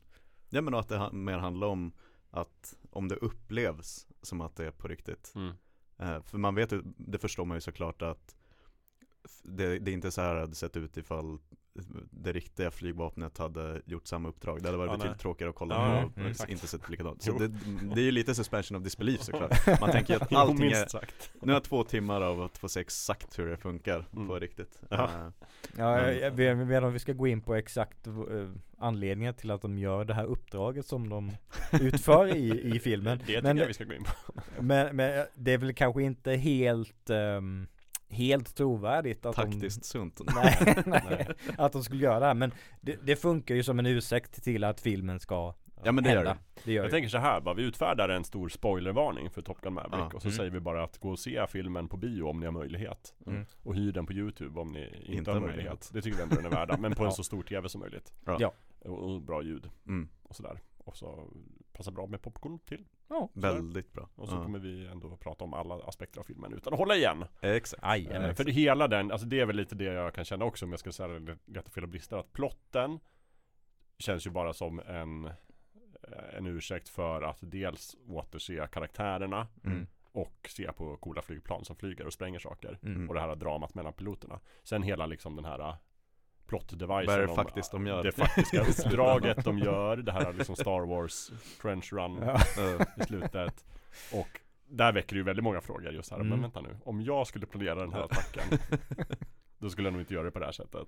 Ja men att det ha- mer handlar om att om det upplevs som att det är på riktigt. Mm. Eh, för man vet ju, det förstår man ju såklart att det, det är inte så här det hade sett ut ifall det riktiga flygvapnet hade gjort samma uppdrag. Det hade varit Ja, betydligt tråkigare att kolla Ja, och mm, inte sett likadant. Så det, det är ju lite suspension of disbelief såklart. Man tänker att allting är, nu har jag två timmar av att få se exakt hur det funkar Mm. på riktigt. Ja. Eh, Ja, Men- jag, vet jag vet inte om vi ska gå in på exakt uh, anledningen till att de gör det här uppdraget som de utför i, i filmen. Det tycker men, jag vi ska gå in på. men, men det är väl kanske inte helt, ehm, helt trovärdigt att taktiskt sunt. de nej, nej, att de skulle göra det här. Men det, det funkar ju som en ursäkt till att filmen ska Ja men det gör hända. det. Det gör Jag det. tänker så här bara, vi utfärdar en stor spoilervarning för Top Gun Maverick Ja. och så Mm. säger vi bara att gå och se filmen på bio om ni har möjlighet. Mm. Och hyr den på Youtube om ni inte, Inte har möjlighet. möjlighet. Det tycker vi ändå den är värda, men på en så stor TV som möjligt. Ja. Ja. Och, och bra ljud Mm. och sådär. Och så passar bra med popcorn till. Ja, Väldigt bra. Och så Ja. kommer vi ändå prata om alla aspekter av filmen utan att hålla igen. Exakt. aj, Eh, för det hela den, alltså det är väl lite det jag kan känna också om jag ska säga och fel och brister. Att plotten känns ju bara som en, eh, en ursäkt för att dels återse karaktärerna Mm. och se på coola flygplan som flyger och spränger saker. Mm. Och det här dramat mellan piloterna. Sen hela liksom den här uh, plot-devicen Vad är det om, faktiskt de gör? Det faktiska uppdraget de gör. Det här liksom Star Wars trench run Ja. Eh, i slutet. Och där väcker det ju väldigt många frågor just här. Mm. Men vänta nu. Om jag skulle planera den här attacken. då skulle jag nog inte göra det på det här sättet.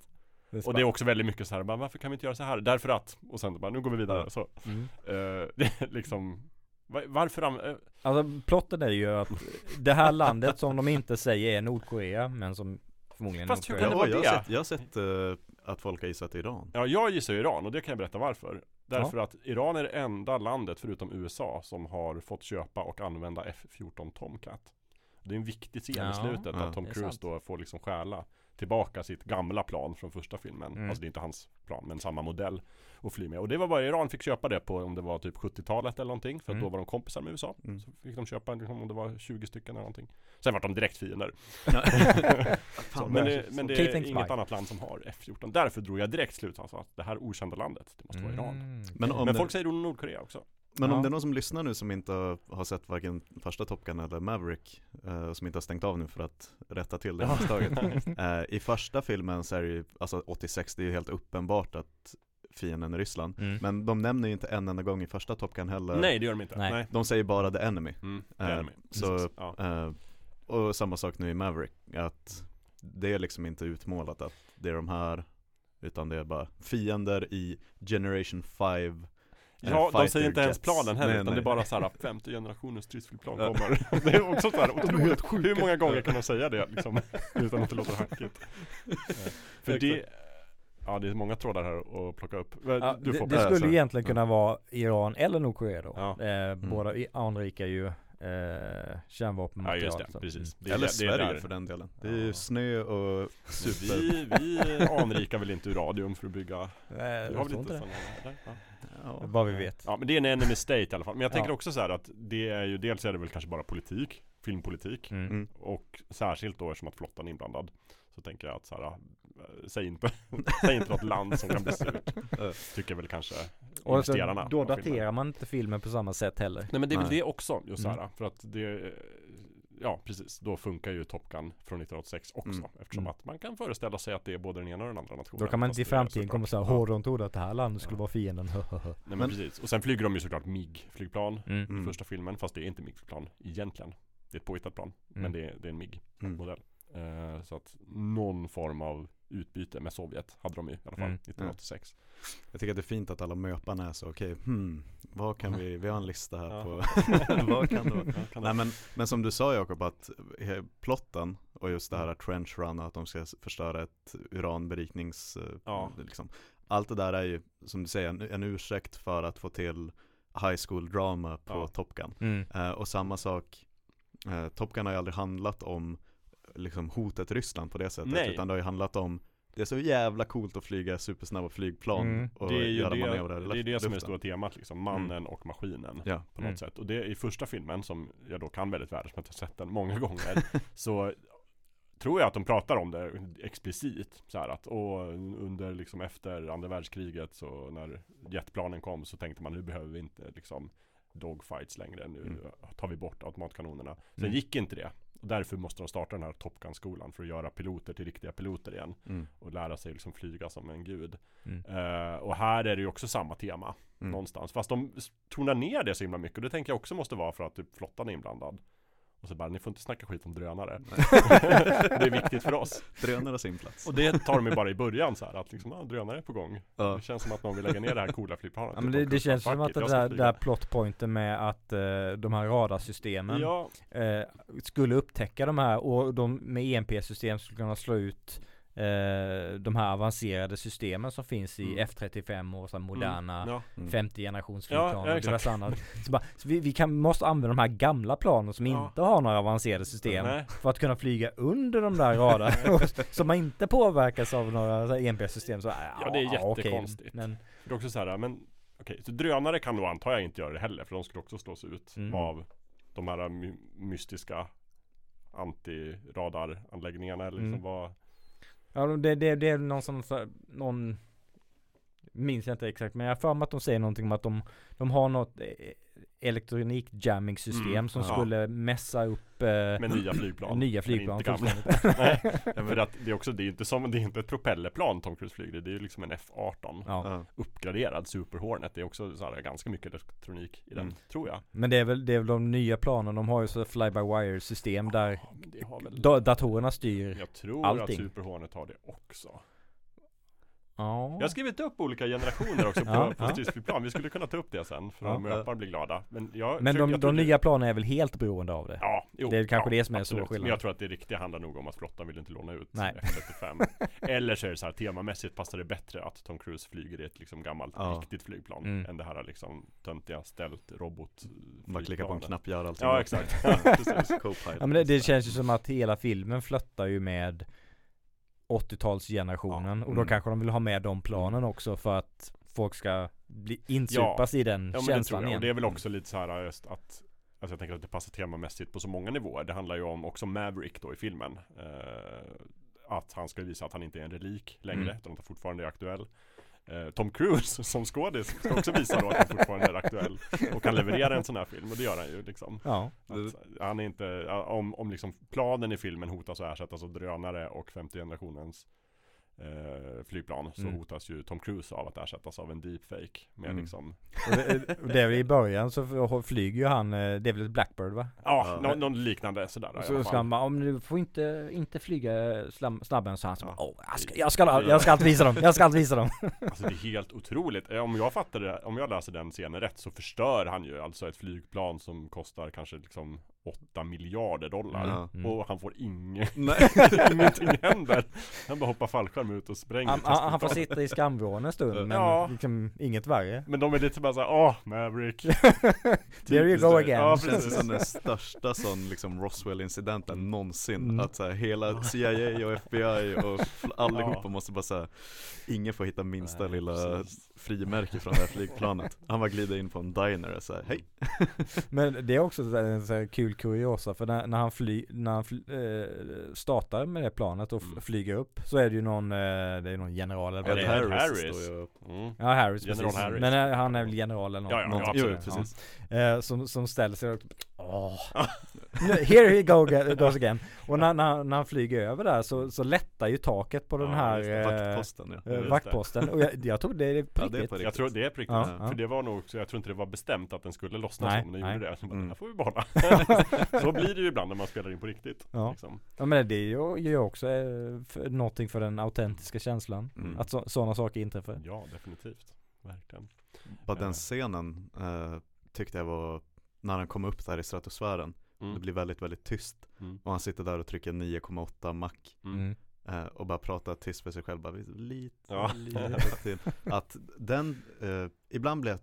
Och det är också väldigt mycket så här. Bara, varför kan vi inte göra så här? Därför att. Och sen bara, nu går vi vidare. Så. Mm. det är liksom. va- Varför eh, Alltså plotten är ju att det här landet som de inte säger är Nordkorea men som förmodligen Fast hur kan det ja, vara jag, har det? sett, jag har sett eh, att folk har gissat Iran. Ja, jag gissar Iran och det kan jag berätta varför. Därför att Iran är det enda landet förutom USA som har fått köpa och använda F-14 Tomcat. Det är en viktig scen Ja, i slutet ja, att Tom Cruise då får liksom stjäla tillbaka sitt gamla plan från första filmen. Mm. Alltså det är inte hans plan men samma modell och fly med. Och det var bara Iran fick köpa det på om det var typ 70-talet eller någonting. För att Mm. då var de kompisar med USA. Mm. Så fick de köpa liksom, om det var 20 stycken eller någonting. Sen var de direkt fiender. Så, men det men det är inget annat land som har F-14. Därför drog jag direkt slut alltså att det här okända landet, det måste vara Iran. Mm. Men Men det- folk säger Nordkorea också. Men om Ja. det är någon som lyssnar nu som inte har sett varken första Top Gun eller Maverick, eh, som inte har stängt av nu för att rätta till det misstaget. eh, I första filmen så är det ju, alltså 86, det är ju helt uppenbart att fienden är Ryssland. Mm. Men de nämner ju inte en enda gång i första Top Gun heller. Nej det gör de inte. Nej. Nej. De säger bara the enemy. Mm, är Eh, så- ja. Eh, och samma sak nu i Maverick, att det är liksom inte utmålat att det är de här, utan det är bara fiender i Generation 5 Ja, de säger inte ens planen heller Nej, utan nej. det är bara såhär femte generationens stridsflygplan kommer. Det är också såhär otroligt. Hur många gånger kan de säga det liksom? Utan att det låter hackigt. Eh, För det, ja det är många trådar här att plocka upp. Ja, det, det Ja, skulle så- egentligen ja. kunna vara Iran eller Nordkorea då. Ja. Eh, Båda i- anrikar ju eh, Ja kärnvapenmaterial. just det, så- precis. Det Eller det är Sverige där. för den delen. Det är ju Ja. snö och super... Vi, vi anrikar väl inte uranium för att bygga Mm. Vi Eh, har väl inte det. sådana där? Ja. Ja. Vad vi vet. Ja men det är en enemy state i alla fall. Men jag tänker Ja. också så här att det är ju dels är det väl kanske bara politik, filmpolitik. Mm. Mm. Och särskilt då eftersom att flottan är inblandad. Så tänker jag att så här, äh, säg inte, säg inte något land som kan bli surt. Tycker väl kanske Och så, investerarna. då daterar man inte filmen på samma sätt heller. Nej men det är väl det också, just så här, Mm. för att det Ja precis, då funkar ju Top Gun från 1986 också Mm. Eftersom Mm. att man kan föreställa sig att det är både den ena och den andra nationen Då kan man inte i framtiden komma säga Ja. Hårdon trodde att det här landet skulle Ja. vara fienden. Nej men, Men- precis, och sen flyger de ju såklart MIG-flygplan mm. i Mm. första filmen Fast det är inte MIG-flygplan egentligen Det är ett påhittat plan Mm. Men det är, det är en MIG-modell Mm. Eh, Så att någon form av utbyte med Sovjet hade de ju i alla fall Mm. 1986 Jag tycker att det är fint att alla möparna är så, okej, hmm, vad kan vi, vi har en lista här på, vad kan det vara? Ja, kan Nej men, men som du sa Jakob, att eh, plotten och just det här att trench run, att de ska förstöra ett uranberiknings, eh, Ja. liksom. Allt det där är ju, som du säger, en, en ursäkt för att få till high school drama på Ja. Top Gun. Mm. Eh, och samma sak, eh, Top Gun har ju aldrig handlat om liksom hotet Ryssland på det sättet, Nej. utan det har ju handlat om det är så jävla coolt att flyga supersnabba flygplan Mm. och det är ju göra det, manövrar det, är det som är det stora temat liksom, mannen och maskinen Ja. på något Mm. sätt. Och det i första filmen, som jag då kan väldigt väl, som jag har sett den många gånger, så tror jag att de pratar om det explicit. Så här att, och under liksom efter andra världskriget så när jetplanen kom så tänkte man nu behöver vi inte liksom dogfights längre. Nu Mm. tar vi bort automatkanonerna. Sen Mm. gick inte det. Och därför måste de starta den här Top Gun-skolan för att göra piloter till riktiga piloter igen. Mm. Och lära sig liksom flyga som en gud. Mm. Eh, och här är det ju också samma tema Mm. någonstans. Fast de tonar ner det så himla mycket. Och det tänker jag också måste vara för att typ flottan är inblandad. Och så bara, ni får inte snacka skit om drönare. det är viktigt för oss. Drönare har sin plats. Och det tar de ju bara i början så här att liksom, ah, drönare är på gång. Ja. Det känns som att någon vill lägga ner det här coola flygplanet. Ja, men det, det känns som att det där, där plotpointen med att eh, de här radarsystemen Ja, eh, skulle upptäcka de här och de med EMP-system skulle kunna slå ut eh, de här avancerade systemen som finns i Mm. F35 och så moderna ja. Mm. femte generationsflygplan Ja, ja, och diverse annat. Så, bara, så vi, vi kan, måste använda de här gamla planen som Ja. inte har några avancerade system Nej. för att kunna flyga under de där radarna så man inte påverkas av några EMP-system. Så, Ja, det är jättekonstigt. men Det är också så här, men okej, så drönare kan då antar jag inte göra det heller för de skulle också slås ut Mm. av de här my- mystiska antiradaranläggningarna eller liksom Mm. vad Ja det, det, det är någon som, någon Minns jag inte exakt men jag har för mig att de säger någonting om att de De har något eh, elektronik jamming system Mm, som ja. skulle mässa upp eh, med nya flygplan. nya flygplan inte gamla. Nej, för att det är också, det är inte som, det är inte ett propellerplan Tom Cruise flyger Det är ju liksom en F-18 ja. Uppgraderad Super Hornet Det är också så här, ganska mycket elektronik i den, Mm. tror jag Men det är väl, det är väl de nya planen, de har ju så fly-by-wire system där Ja, väl da, datorerna styr Jag tror allting. att Super Hornet har det också Jag har skrivit upp olika generationer också på, Ja, på ja. stridsflygplan Vi skulle kunna ta upp det sen för Ja. om möpar blir glada Men, jag, Men de, jag de nya planen är väl helt beroende av det? Ja, jo, Det är kanske ja, det som är absolut. stor skillnad. Men jag tror att det riktiga handlar nog om att flottan vill inte låna ut Nej. F-35 Eller så är det så här temamässigt passar det bättre att Tom Cruise flyger i ett liksom gammalt Ja. riktigt flygplan Mm. Än det här liksom töntiga ställt robot Bara klicka på en knapp, gör allting Ja exakt. Ja men det, det känns ju som att hela filmen flöttar ju med 80-talsgenerationen och då Mm. kanske de vill ha med de planen också för att folk ska bli insupas i den Ja men det känslan jag, och igen. det är väl också lite så här just att Alltså jag tänker att det passar temamässigt på så många nivåer Det handlar ju om också Maverick då i filmen eh, Att han ska visa att han inte är en relik längre Mm. Utan att han fortfarande är aktuell eh, Tom Cruise som skådis ska också visa då att han fortfarande är aktuell Och kan leverera en sån här film och det gör han ju liksom. Ja, att Han är inte, om, om liksom planen i filmen hotas att ersättas av drönare och femte generationens eh, flygplan Så Mm. hotas ju Tom Cruise av att ersättas av en deepfake Med Mm. liksom och det, är väl i början så flyger ju han, eh, det är väl ett Blackbird va? Ja, Ja. Någon, liknande sådär Och så ska han bara, om du får inte, inte flyga slam, snabbare så han så Ja. bara, Åh, jag ska, jag ska, jag ska alltid visa dem, jag ska alltid visa dem Alltså det är helt otroligt. Eh, Om jag fattar det, om jag läser den scenen rätt så förstör han ju alltså ett flygplan som kostar kanske liksom 8 miljarder dollar. Ja. Mm. Och han får inget, ingenting händer. Han bara hoppar fallskärm ut och spränger han, han, han får sitta i skamvrån en stund men Ja. liksom inget värre Men de är lite bara såhär, åh Maverick. There you go det. again. Ja precis. som den största sån liksom Roswell-incidenten någonsin. Mm. Att så här, hela CIA och FBI och allihopa Ja. måste bara säga Ingen får hitta minsta Nej, lilla precis. Frimärke från det här flygplanet. Han bara glider in på en diner och säger hej. Men det är också så en så här kul kuriosa för när, när han, fly, när han fly, eh, startar med det planet och Mm. flyger upp så är det ju någon, eh, det är någon general eller vad det är. Harris Harris Mm. Ja Harris General precis. Harris. Men eh, han är väl general eller något. Ja, ja, något- ja, Jo, absolut. precis. Eh, som, som ställer sig och Åh. Nu, Here he go, goes again. Och när, när, när han flyger över där så, så lättar ju taket på den Ja, här det. eh, Vaktposten ja. det. vaktposten. Och jag, jag tror det är på Ja, det är riktigt. på Jag riktigt. tror det är på riktigt. Ja, För det var nog, så jag tror inte det var bestämt att den skulle lossna Nej, så, men den nej. gjorde det. Så bara, Mm. här får vi behålla. så blir det ju ibland när man spelar in på riktigt. Ja. Liksom. Ja men det är ju gör ju också eh, för, någonting för den autentiska känslan. Mm. Att så, sådana saker inträffar. Ja, definitivt. Verkligen. Bara den scenen eh, tyckte jag var när han kom upp där i stratosfären. Det Mm. blir väldigt, väldigt tyst. Mm. Och han sitter där och trycker 9,8 mack. Mm. Mm. Eh, och bara pratar tyst för sig själv, bara lite, Ja. lite till. Att den, eh, ibland blir jag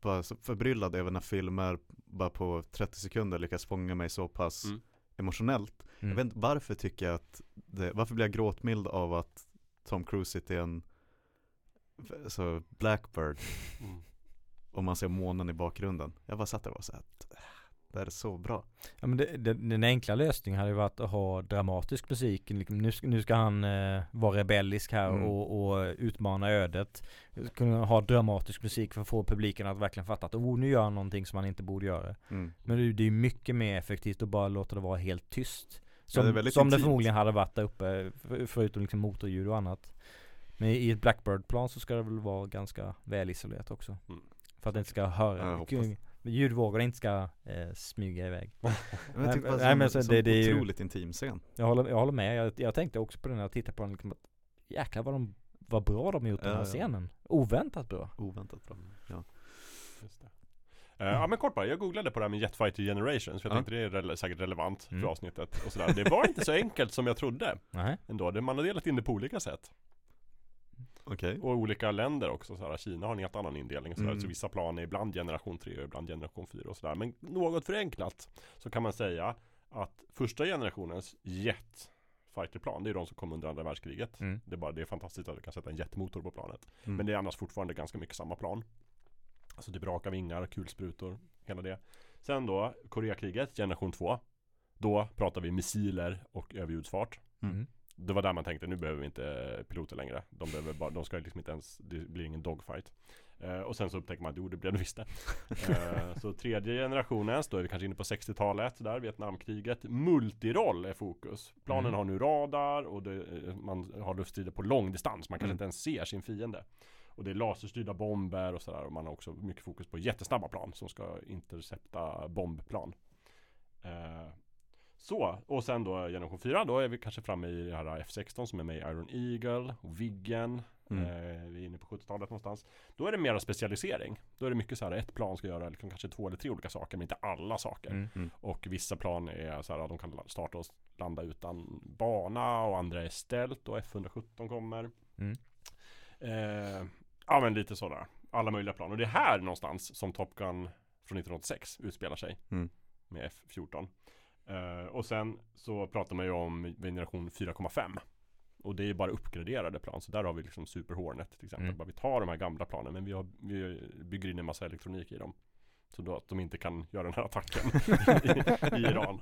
bara så förbryllad över när filmer bara på 30 sekunder lyckas fånga mig så pass Mm. emotionellt. Mm. Jag vet inte, varför tycker jag att det, varför blir jag gråtmild av att Tom Cruise sitter i en så Blackbird Mm. Och man ser månen i bakgrunden. Jag bara satt där och var så här, det här är så bra. Ja men det, det, den enkla lösningen hade ju varit att ha dramatisk musik. Liksom, Nu ska, nu ska han eh, vara rebellisk här Mm. och, och utmana ödet. Kunna ha dramatisk musik för att få publiken att verkligen fatta att oh, nu gör han någonting som han inte borde göra. Mm. Men det, det är ju mycket mer effektivt att bara låta det vara helt tyst. Som, det är väldigt som det förmodligen hade varit där uppe, för- förutom liksom motorljud och annat. Men i ett Blackbird-plan så ska det väl vara ganska välisolerat också. Mm. För att det inte ska Ja, höra, ljudvågorna inte ska eh, smyga iväg. Men Nej, jag tyckte det nej, men som, så som det- det är ju- otroligt intim scen. Jag håller, jag håller med, jag, jag tänkte också på den när jag tittade på den liksom att Jäklar vad de, vad bra de gjort den Ja, här ja. scenen. Oväntat bra. Oväntat bra. Just det. Eh, ja men kort bara, jag googlade på det här med Jetfighter Generations för jag Ja. tänkte det är rele- säkert relevant Mm. för avsnittet och sådär. Det var inte så enkelt som jag trodde Nej. ändå. Det- Man har delat in det på olika sätt. Okej. Och olika länder också sådär. Kina har en helt annan indelning sådär. Mm. Så vissa plan är ibland generation 3 och ibland generation 4 och sådär. Men något förenklat så kan man säga att första generationens jet fighterplan, det är de som kom under andra världskriget. Mm. Det är bara det är fantastiskt att du kan sätta en jetmotor på planet. Mm. Men det är annars fortfarande ganska mycket samma plan. Alltså typ raka vingar, kulsprutor, hela det. Sen då, Koreakriget, generation 2. Då pratar vi missiler och överljudsfart. Mm. Det var där man tänkte, nu behöver vi inte piloter längre. De, behöver bara, de ska liksom inte ens, det blir ingen dogfight. Eh, och sen så upptäcker man att jo, det blev det visst det. Eh, så tredje generationens, då är vi kanske inne på 60-talet, där Vietnamkriget. Multiroll är fokus. Planen Mm. har nu radar och det, eh, man har luftstrider på lång distans. Man kanske Mm. inte ens ser sin fiende. Och det är laserstyrda bomber och sådär. Och man har också mycket fokus på jättesnabba plan som ska intercepta bombplan. Eh, så, och sen då generation 4, då är vi kanske framme i det här F16 som är med i Iron Eagle och Viggen. Mm. Eh, vi är inne på 70-talet någonstans. Då är det mera specialisering. Då är det mycket så här, ett plan ska göra liksom kanske två eller tre olika saker, men inte alla saker. Mm. Och vissa plan är så här, de kan starta och landa utan bana och andra är ställt och F117 kommer. Mm. Eh, ja men lite sådär. Alla möjliga plan. Och det är här någonstans som Top Gun från 1986 utspelar sig. Mm. Med F14. Eh, och sen så pratar man ju om generation 4,5. Och det är bara uppgraderade plan. Så där har vi liksom Super Hornet till exempel. Mm. Bara vi tar de här gamla planen men vi, har, vi bygger in en massa elektronik i dem. Så då att de inte kan göra den här attacken i, i Iran.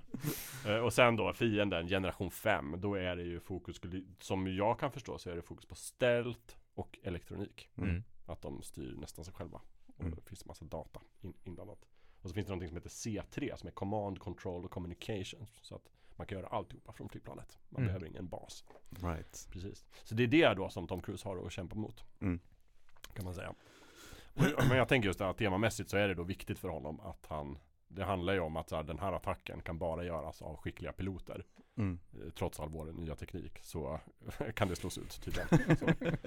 Eh, och sen då fienden, generation 5. Då är det ju fokus, som jag kan förstå så är det fokus på stealth och elektronik. Mm. Att de styr nästan sig själva. Och Mm. det finns massa data in, inblandat. Och så finns det någonting som heter C3 som är Command, Control och Communications. Så att man kan göra alltihopa från flygplanet. Man Mm. behöver ingen bas. Right. Precis. Så det är det då som Tom Cruise har att kämpa mot. Mm. Kan man säga. Men jag tänker just det att temamässigt så är det då viktigt för honom att han Det handlar ju om att så här, den här attacken kan bara göras av skickliga piloter. Mm. Eh, Trots all vår nya teknik så kan det slås ut tydligen.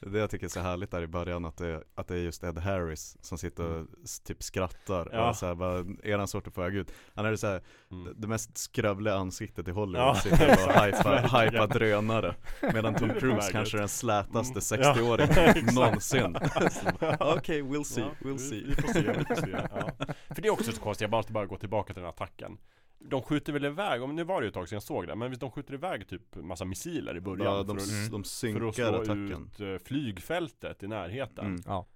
Det jag tycker är så härligt där i början att det, att det är just Ed Harris som sitter och s- typ skrattar Ja. och så här, bara, är han att få väg ut? Han är det så här, Mm. det- mest skrovliga ansiktet i Hollywood Ja, sitter och exakt, hypa, drönare Medan Tom Cruise kanske är den slätaste Mm. Ja, 60-åringen exakt. någonsin Okej, we'll see, Ja, we'll see Vi får se, vi får se. Ja. För det är också så konstigt, jag måste bara gå tillbaka till den attacken. De skjuter väl iväg, om nu var det ju ett tag sedan jag såg det, men visst de skjuter iväg typ massa missiler i början Ja, de, för, att, de för att synkar slå attacken ut eh, flygfältet i närheten. Mm. Ja.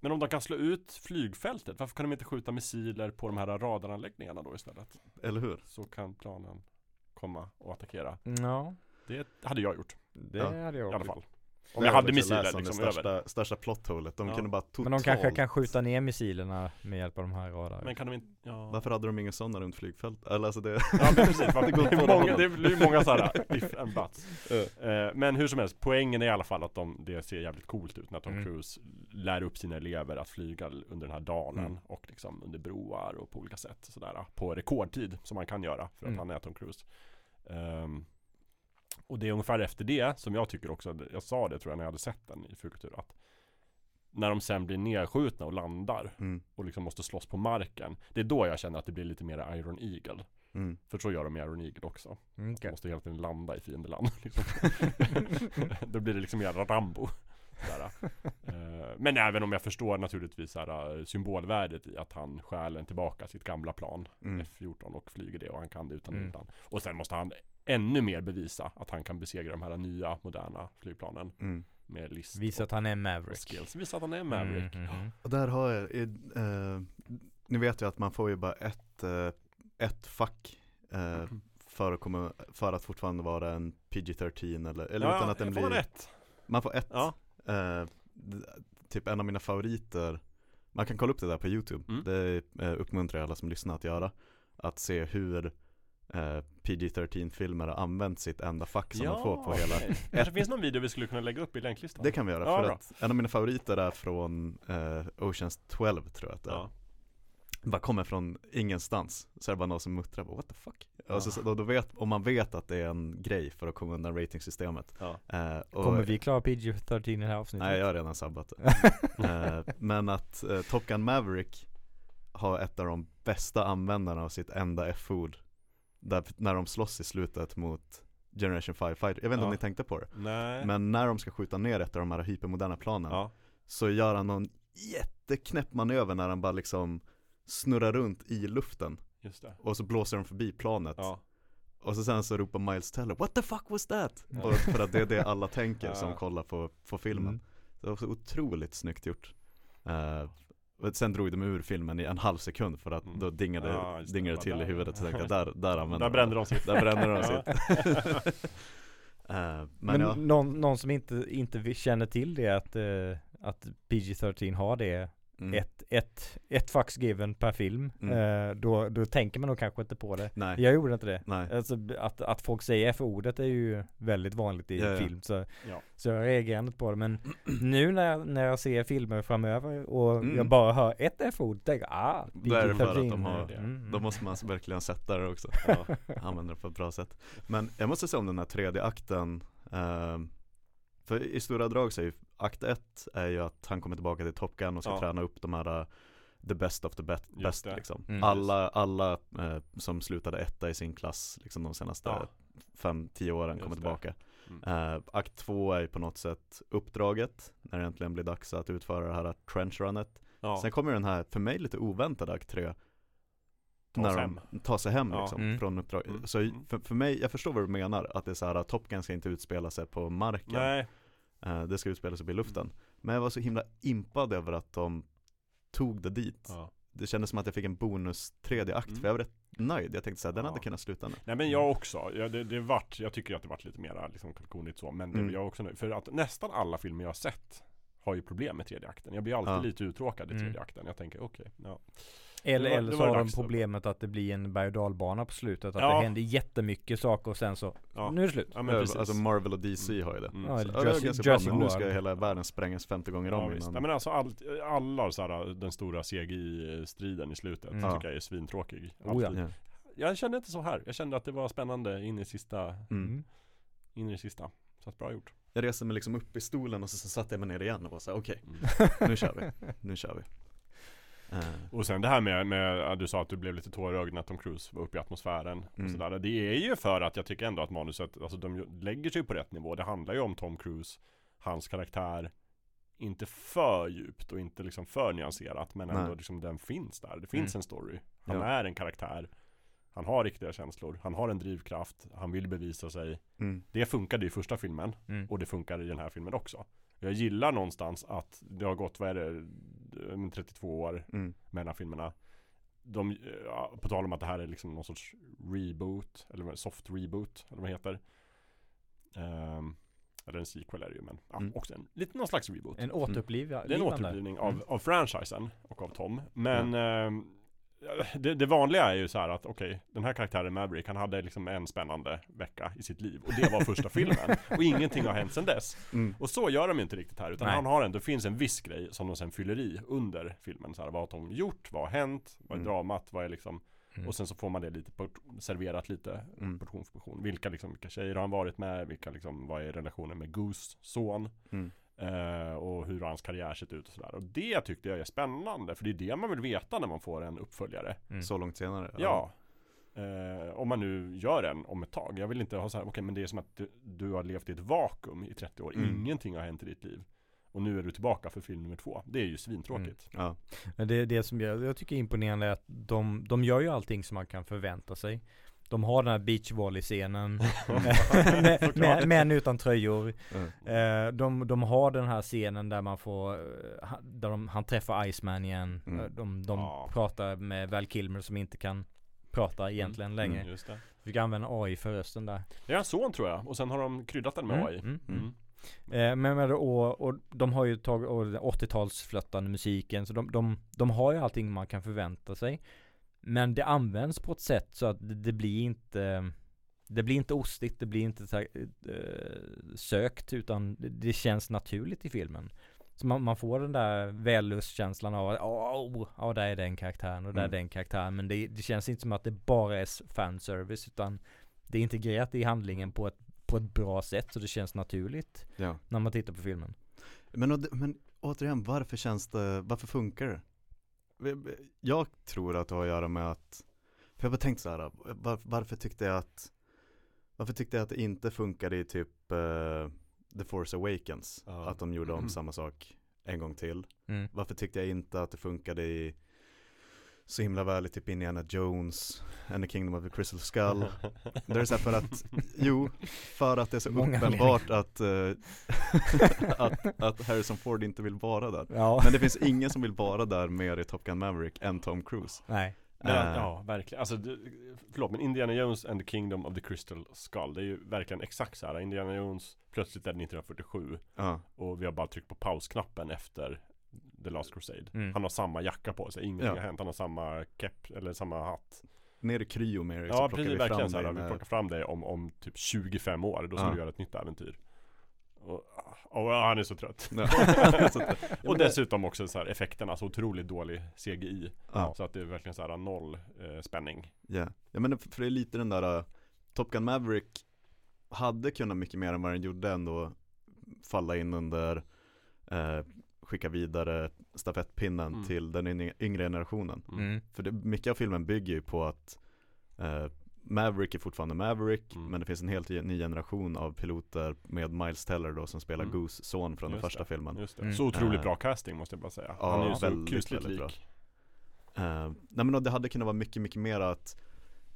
Men om de kan slå ut flygfältet, varför kan de inte skjuta missiler på de här radaranläggningarna då istället? Eller hur? Så kan planen komma och attackera. Ja, Det hade jag gjort, det Ja, hade jag i alla fall. Om jag hade också missiler liksom det över. största, största plotthålet, de Ja. kunde bara totalt Men de kanske kan skjuta ner missilerna med hjälp av de här radarna. Men kan de inte, ja. Varför hade de inga sådana runt flygfält? Eller alltså det Ja men precis, Det går det, på är många, det blir många sådana if and buts Eh, Men hur som helst, poängen är i alla fall att de, det ser jävligt coolt ut när Tom Mm. Cruise lär upp sina elever att flyga under den här dalen Mm. och liksom under broar och på olika sätt sådär på rekordtid som man kan göra för att Mm. han är Tom Cruise Ehm, Och det är ungefär efter det som jag tycker också, jag sa det tror jag när jag hade sett den i Flygkultur att när de sen blir nedskjutna och landar mm. och liksom måste slåss på marken Det är då jag känner att det blir lite mer Iron Eagle Mm. För så gör de i Iron Eagle också Mm, de okej. måste hela tiden landa i fiendeland liksom. Då blir det liksom mer Rambo. Eh, Men även om jag förstår naturligtvis såhär, symbolvärdet i att han stjäl en tillbaka sitt gamla plan Mm. F14 och flyger det och han kan det utan Mm. utan Och sen måste han ännu mer bevisa att han kan besegra de här nya moderna flygplanen Mm. med list Visa och, att han är Maverick. skills. Visa att han är Maverick. Mm, mm, mm. Och där har jag, eh, ni vet ju att man får ju bara ett, eh, ett fack eh, Mm. för, att komma, för att fortfarande vara en PG-13 eller, eller ja, utan att den får man blir rätt. Man får ett, Ja. eh, typ en av mina favoriter Man kan kolla upp det där på YouTube, Mm. det eh, uppmuntrar jag alla som lyssnar att göra Att se hur eh, PG-13 filmer har använt sitt enda fack som de får på hela okej. Kanske finns någon video vi skulle kunna lägga upp i länklistan. Det kan vi göra, Ja, för bra. att en av mina favoriter är från eh, Oceans 12 tror jag att det är Ja. bara kommer från ingenstans Så är det bara någon som muttrar på what the fuck Ja. och, så, då, då vet, om man vet att det är en grej för att komma undan ratingsystemet Ja. eh, och, Kommer vi klara PG-13 i det här avsnittet? Nej jag har redan sabbat det eh, Men att eh, Top Gun Maverick har ett av de bästa användarna av sitt enda F-ord där, När de slåss i slutet mot Generation 5 Fighter, jag vet inte om Ja. ni tänkte på det Nej. Men när de ska skjuta ner ett av de här hypermoderna planen ja. Så gör han någon jätteknäpp manöver när han bara liksom snurrar runt i luften Just det. Och så blåser de förbi planet Ja. Och så sen så ropar Miles Teller What the fuck was that? Ja. Och för att det är det alla tänker Ja. som kollar på, på filmen Mm. Det var så otroligt snyggt gjort och Sen drog de ur filmen i en halv sekund för att Mm. då dingade, Ja, det. dingade Ja, till i där. huvudet Så tänkte jag, där, där använde Där brände de sitt. Där brände de sitt Eh, Men, Men ja, någon, någon som inte, inte känner till det att, eh, att PG-13 har det mm, ett, ett, ett fax given per film Mm. eh, då, då tänker man nog kanske inte på det Nej, Jag gjorde inte det Alltså att, att folk säger F-ordet är ju väldigt vanligt i Ja, ja. film så, Ja. så jag reagerar inte på det men nu när jag, när jag ser filmer framöver och Mm. jag bara hör ett F-ord tänker jag ah Då är det för att PG-13. de har. Mm, då mm. måste man verkligen sätta det också Ja. Använda det på ett bra sätt Men jag måste säga om den här tredje akten ehm, För i stora drag så är ju akt ett är ju att han kommer tillbaka till Top Gun och ska Ja. träna upp de här uh, The best of the best, best liksom Mm. Alla, alla eh, som slutade etta i sin klass liksom de senaste Ja. fem, tio åren kommer tillbaka Mm. Eh, Akt två är ju på något sätt uppdraget När det äntligen blir dags att utföra det här trenchrunet Ja. Sen kommer den här, för mig lite oväntade akt tre Ta när oss de hem. tar sig hem Ja. liksom Mm. från uppdrag. Mm. Så Mm. för, för mig, jag förstår vad du menar, att det är så här att Top Gun ska inte utspela sig på marken Nej. Eh, Det ska utspela sig uppe i luften Men jag var så himla impad över att de tog det dit Ja. Det kändes som att jag fick en bonus tredje akt, Mm. för jag var rätt nöjd Jag tänkte såhär, den Ja. hade kunnat sluta nu Nej men jag också. Ja, det, det vart, jag tycker att det vart lite mer liksom kalkonigt så. Men det, Mm. jag också nöjd. För att nästan alla filmer jag har sett har ju problem med tredje akten. Jag blir alltid Ja. lite uttråkad i tredje Mm. akten. Jag tänker okej, ja. Eller, eller så har de problemet att det blir en berg dalbana på slutet Att Ja. det händer jättemycket saker och sen så Ja. Nu är det slut Ja men Ja, precis. Alltså Marvel och DC har ju det Mm. Ja, Så, eller ja, det Jurassic- ganska Jurassic bra, men nu ska World. hela världen sprängas 50 gånger Ja, om visst. innan Nej, men alltså allt, alla så här, den stora CGI-striden i slutet Mm. tycker jag är svintråkig. Oh, ja. Ja. Jag kände inte så här. Jag kände att det var spännande in i sista, Mm. In i det sista. Så att bra gjort. Jag reste mig liksom upp i stolen och så, så satte jag mig ner igen och var såhär, okej, Mm. nu kör vi, nu kör vi Och sen det här med, med, du sa att du blev lite tårögd när Tom Cruise var uppe i atmosfären och Mm. sådär. Det är ju för att jag tycker ändå att manuset, alltså de lägger sig på rätt nivå. Det handlar ju om Tom Cruise, hans karaktär, inte för djupt och inte liksom för nyanserat, men ändå Nej. liksom den finns där. Det finns Mm. en story. Han Ja. är en karaktär. Han har riktiga känslor, han har en drivkraft, han vill bevisa sig. mm, Det funkade i första filmen Mm. och det funkar i den här filmen också. Jag gillar någonstans att det har gått, vad är det, eh, 32 år mm, mellan filmerna. De, ja, på tal om att det här är liksom någon sorts reboot, eller soft reboot, eller vad det heter. Ehm, eller en sequel är det ju, men ja, Mm. också en, lite någon slags reboot. En återupplivning det är en återupplivning av, Mm. av franchisen och av Tom. Men ehm, det, det vanliga är ju så här att okej, den här karaktären Maverick, han hade liksom en spännande vecka i sitt liv. Och det var första filmen. Och ingenting har hänt sedan dess. mm, Och så gör de ju inte riktigt här, utan Nej. han har ändå, det finns en viss grej som de sen fyller i under filmen. Så här, vad har de gjort? Vad har hänt? Vad är Mm. dramat? Vad är liksom Mm. Och sen så får man det lite serverat lite Mm. portion för portion. Vilka liksom, vilka tjejer har han varit med? Vilka liksom, vad är relationen med Goose son? mm, Eh, och hur hans karriär sett ut och sådär. Och det tyckte jag är spännande, för det är det man vill veta när man får en uppföljare. Mm. Så långt senare Ja. Eh, om man nu gör en om ett tag. Jag vill inte ha så här, okej men det är som att du, du har levt i ett vakuum i 30 år. Mm. Ingenting har hänt i ditt liv. Och nu är du tillbaka för film nummer två. Det är ju svintråkigt. Ja, Men det, det som jag, jag tycker är imponerande är att de, de gör ju allting som man kan förvänta sig de har den här beachvolley-scenen med, Män utan tröjor Mm. Eh, de, de har den här scenen där man får, eh, där de, han träffar Iceman igen. Mm. Eh, De, de Ja. pratar med Val Kilmer som inte kan prata egentligen längre. Mm, Just det. Fick använda AI för rösten där. Det är hans son tror jag, och sen har de kryddat den med Mm, AI. mm, Mm. Eh, men med, och, och de har ju tagit och den 80-talsflöttande musiken så de, de, de har ju allting man kan förvänta sig. Men det används på ett sätt så att det, blir inte Det blir inte ostigt, det blir inte så här, eh, sökt utan det, känns naturligt i filmen. Så man, man får den där vällustkänslan av att åh, ja där är den karaktären och där Mm. är den karaktären. Men det, det känns inte som att det bara är fanservice utan det är integrerat i handlingen på ett, på ett bra sätt så det känns naturligt Ja. när man tittar på filmen. Men, men återigen, varför känns det, varför funkar det? Jag tror att det har att göra med att, för jag har tänkt så här, var, varför tyckte jag att, varför tyckte jag att det inte funkade i typ eh, The Force Awakens? Ja. Att de gjorde om Mm. samma sak en gång till. Mm. Varför tyckte jag inte att det funkade i så himla väl i typ Indiana Jones and the Kingdom of the Crystal Skull? Det är så här för att, jo, för att det är så Många uppenbart att, eh, att, att Harrison Ford inte vill vara där. Ja. Men det finns ingen som vill vara där mer i Top Gun Maverick än Tom Cruise. Nej. Eh. ja, verkligen. Alltså, förlåt, men Indiana Jones and the Kingdom of the Crystal Skull Det är ju verkligen exakt så här. Indiana Jones Plötsligt är det 1947 Ja, Och vi har bara tryckt på pausknappen efter The Last Crusade Mm. Han har samma jacka på sig, ingenting Ja. har hänt Han har samma kepp, eller samma hatt ner i kryo med dig så Ja precis, verkligen så här, dig Vi med, plockar fram det om, om typ 25 år Då ska Ja. du göra ett nytt äventyr och, och han är så trött Ja. Och dessutom också så här effekterna, så otroligt dålig CGI Ja. Så att det är verkligen så här noll eh, spänning Ja, ja men för det är lite den där uh, Top Gun Maverick hade kunnat mycket mer än vad den gjorde ändå falla in under eh, skicka vidare stafettpinnen Mm. till den yng- yngre generationen. Mm. Mm. För det, mycket av filmen bygger ju på att eh, Maverick är fortfarande Maverick Mm. men det finns en helt ny generation av piloter med Miles Teller då som spelar Mm. Goose son från den Just första det. filmen. Just det. Mm. Så otroligt Eh. bra casting måste jag bara säga Ja, Han är ju så väldigt, kusligt väldigt bra. lik Eh, nej men det hade kunnat vara mycket, mycket mer att